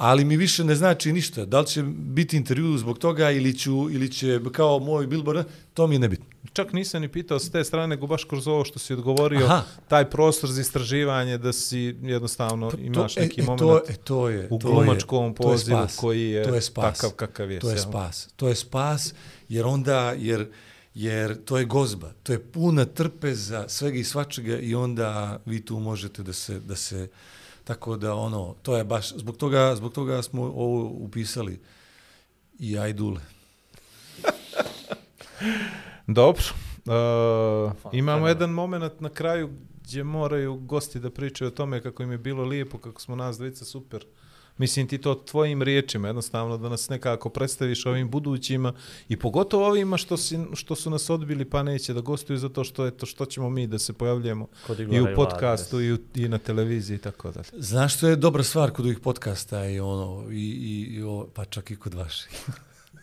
Ali mi više ne znači ništa. Da li će biti intervju zbog toga ili, ću, ili će kao moj billboard, to mi je nebitno.
Čak nisam ni pitao s te strane, nego baš kroz ovo što si odgovorio,
Aha.
taj prostor za istraživanje, da si jednostavno imaš
to,
neki
e, e,
moment
to, e, to je,
u
to je-
glumačkom
to je
pozivu
spas.
koji je
to je spas.
takav kakav je.
To je spas. To je spas, jer onda, jer, jer to je gozba. To je puna trpeza svega i svačega i onda vi tu možete da se, da se tako da ono, to je baš, zbog toga, zbog toga smo ovo upisali i ajdule.
Dobro. Uh, imamo jedan moment na kraju gdje moraju gosti da pričaju o tome kako im je bilo lijepo, kako smo nas dvojica super. Mislim ti to tvojim riječima, jednostavno da nas nekako predstaviš ovim budućima i pogotovo ovima što, si, što su nas odbili pa neće da gostuju zato što je to što ćemo mi da se pojavljujemo i u podcastu i, u, i na televiziji i tako dalje.
Znaš što je dobra stvar kod ovih podcasta i ono, i, i, i o, pa čak i kod vaših.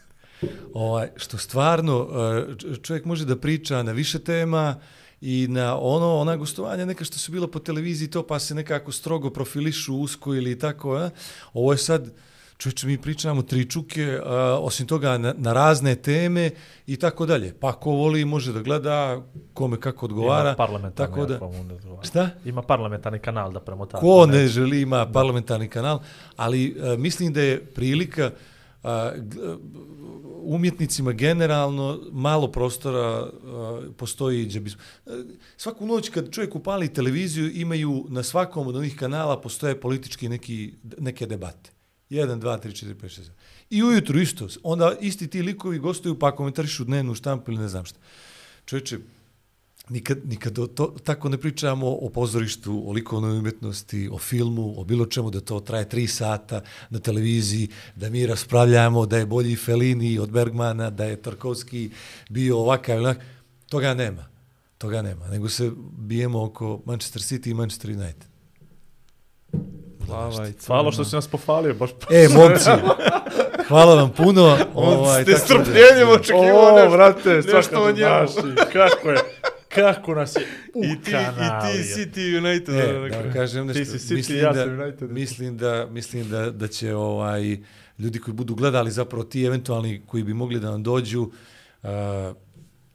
ovaj, što stvarno eh, čovjek može da priča na više tema i na ono, ona gostovanja neka što su bila po televiziji to pa se nekako strogo profilišu usko ili tako, a? ovo je sad Čovječe, mi pričamo tri čuke, a, osim toga na, na razne teme i tako dalje. Pa ko voli može da gleda, kome kako odgovara.
Ima parlamentarni,
tako da. Šta?
Ima parlamentarni kanal da premota.
Ko ne želi ima parlamentarni kanal, ali a, mislim da je prilika a, e, umjetnicima generalno malo prostora a, postoji gdje bi... E, svaku noć kad čovjek upali televiziju imaju na svakom od onih kanala postoje politički neki, neke debate. 1, 2, 3, 4, 5, 6. I ujutru isto. Onda isti ti likovi gostuju pa komentarišu dnevnu štampu ili ne znam šta. Čovječe, nikad, nikad o to, tako ne pričamo o pozorištu, o likovnoj umjetnosti, o filmu, o bilo čemu, da to traje tri sata na televiziji, da mi raspravljamo da je bolji Fellini od Bergmana, da je Tarkovski bio ovakav onak. Toga nema. Toga nema. Nego se bijemo oko Manchester City i Manchester United.
I
Hvala što si nas pofalio, baš
E, momci, hvala vam puno. ovaj,
ste strpljenjem očekivao
O,
nešto,
brate,
nešto o
ti
njemu.
znaš i kako je, kako nas je
I ti, i ti. City United.
E,
ono,
da kažem nešto.
Ti si City,
mislim,
ja
da,
sam United.
mislim da mislim da da će ovaj ljudi koji budu gledali zapravo ti eventualni koji bi mogli da vam dođu a,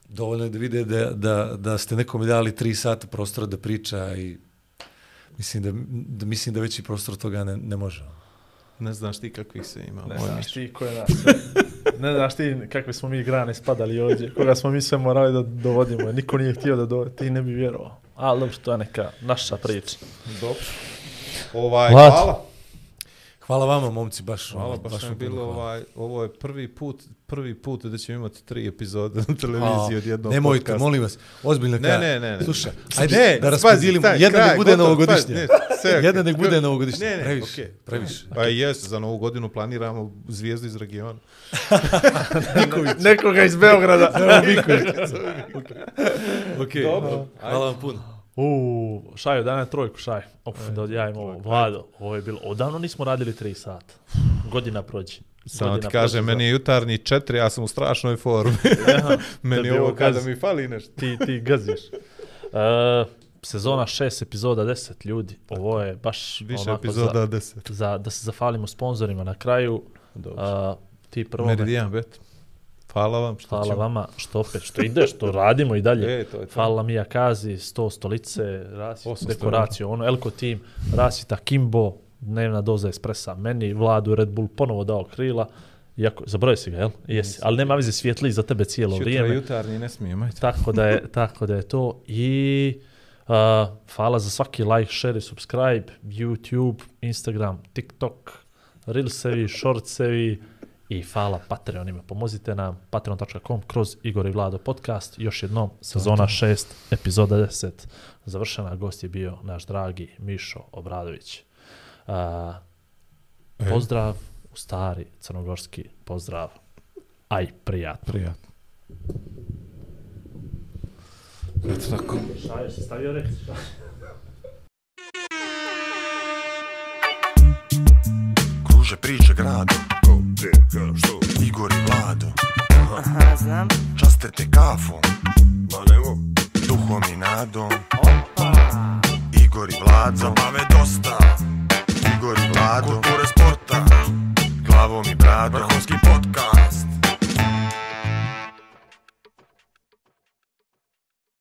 dovoljno je da vide da, da, da ste nekome dali tri sata prostora da priča i mislim da, da mislim da veći prostor toga ne, ne može.
Ne znaš ti kakvih se ima.
Ne znaš
miš.
ti ko je nas. Ne znaš ti kakve smo mi grane spadali ovdje, koga smo mi sve morali da dovodimo, niko nije htio da dovodi, ti ne bi vjerovao. Ali dobro, to je neka naša priča.
Dobro. Ovaj,
Hvala.
hvala.
Hvala vama momci baš
Hvala,
ovaj,
baš nam je bilo
hvala.
ovaj, ovo je prvi put, prvi put da ćemo imati tri epizode na televiziji od jednog
Nemojte,
podcasta.
molim vas, ozbiljno
Ne,
ka-
ne, ne, ne.
Slušaj,
Ajde,
ajde da raspodijelimo, jedna
kraj,
nek bude
gotovo,
novogodišnja.
ne, sve okej.
Jedna nek bude novogodišnja.
Ne, ne,
previše,
okej.
previše.
Pa i jes, za novu godinu planiramo zvijezdu iz regiona.
Nekoga iz Beograda.
Ok,
Dobro.
hvala vam puno.
U, šaju, daj na trojku, šaj. Uf, da odjavim ovo. Vlado, ovo je bilo, odavno nismo radili tri sata. Godina prođe.
Samo ti
Godina
kažem,
prođe
meni je jutarnji četiri, ja sam u strašnoj formi.
Aha,
meni ovo kada mi fali nešto.
ti, ti gaziš. Uh, sezona 6, epizoda 10 ljudi. Ovo je baš
Više
onako
epizoda
za,
od deset.
za, da se zafalimo sponzorima na kraju.
Dobro.
Uh, ti prvo.
Meridian bet. Hvala vam što
Hvala
ćemo.
vama što opet, što ide, što radimo i dalje.
E, to je to.
Hvala mi Akazi, 100 stolice, rasi,
800
dekoraciju, ono, Elko Team, Rasita Kimbo, dnevna doza espresa, meni, Vladu Red Bull ponovo dao krila, iako, zaboravio si ga, jel? Jesi, ali nema vize svijetli za tebe cijelo
Jutra
vrijeme.
jutarnji ne smijem, ajde.
Tako da je, tako da je to. I uh, hvala za svaki like, share i subscribe, YouTube, Instagram, TikTok, Reelsevi, Shortsevi i hvala Patreonima. Pomozite nam patreon.com kroz Igor i Vlado podcast. Još jednom, sezona 6, epizoda 10. Završena, gost je bio naš dragi Mišo Obradović. Uh, pozdrav u stari crnogorski pozdrav. Aj, prijatno.
Prijatno. Eto tako.
Šajer se stavio reći.
kruže priče grado.
Ko, ka, što?
Igor i Vlado.
Aha, znam.
Časte te kafom.
Ba nemo
Duhom i nadom. Opa. Igor i Vlado. Zabave dosta. Igor i Vlado. Kulture sporta. Glavom i bradom. Vrhovski podcast.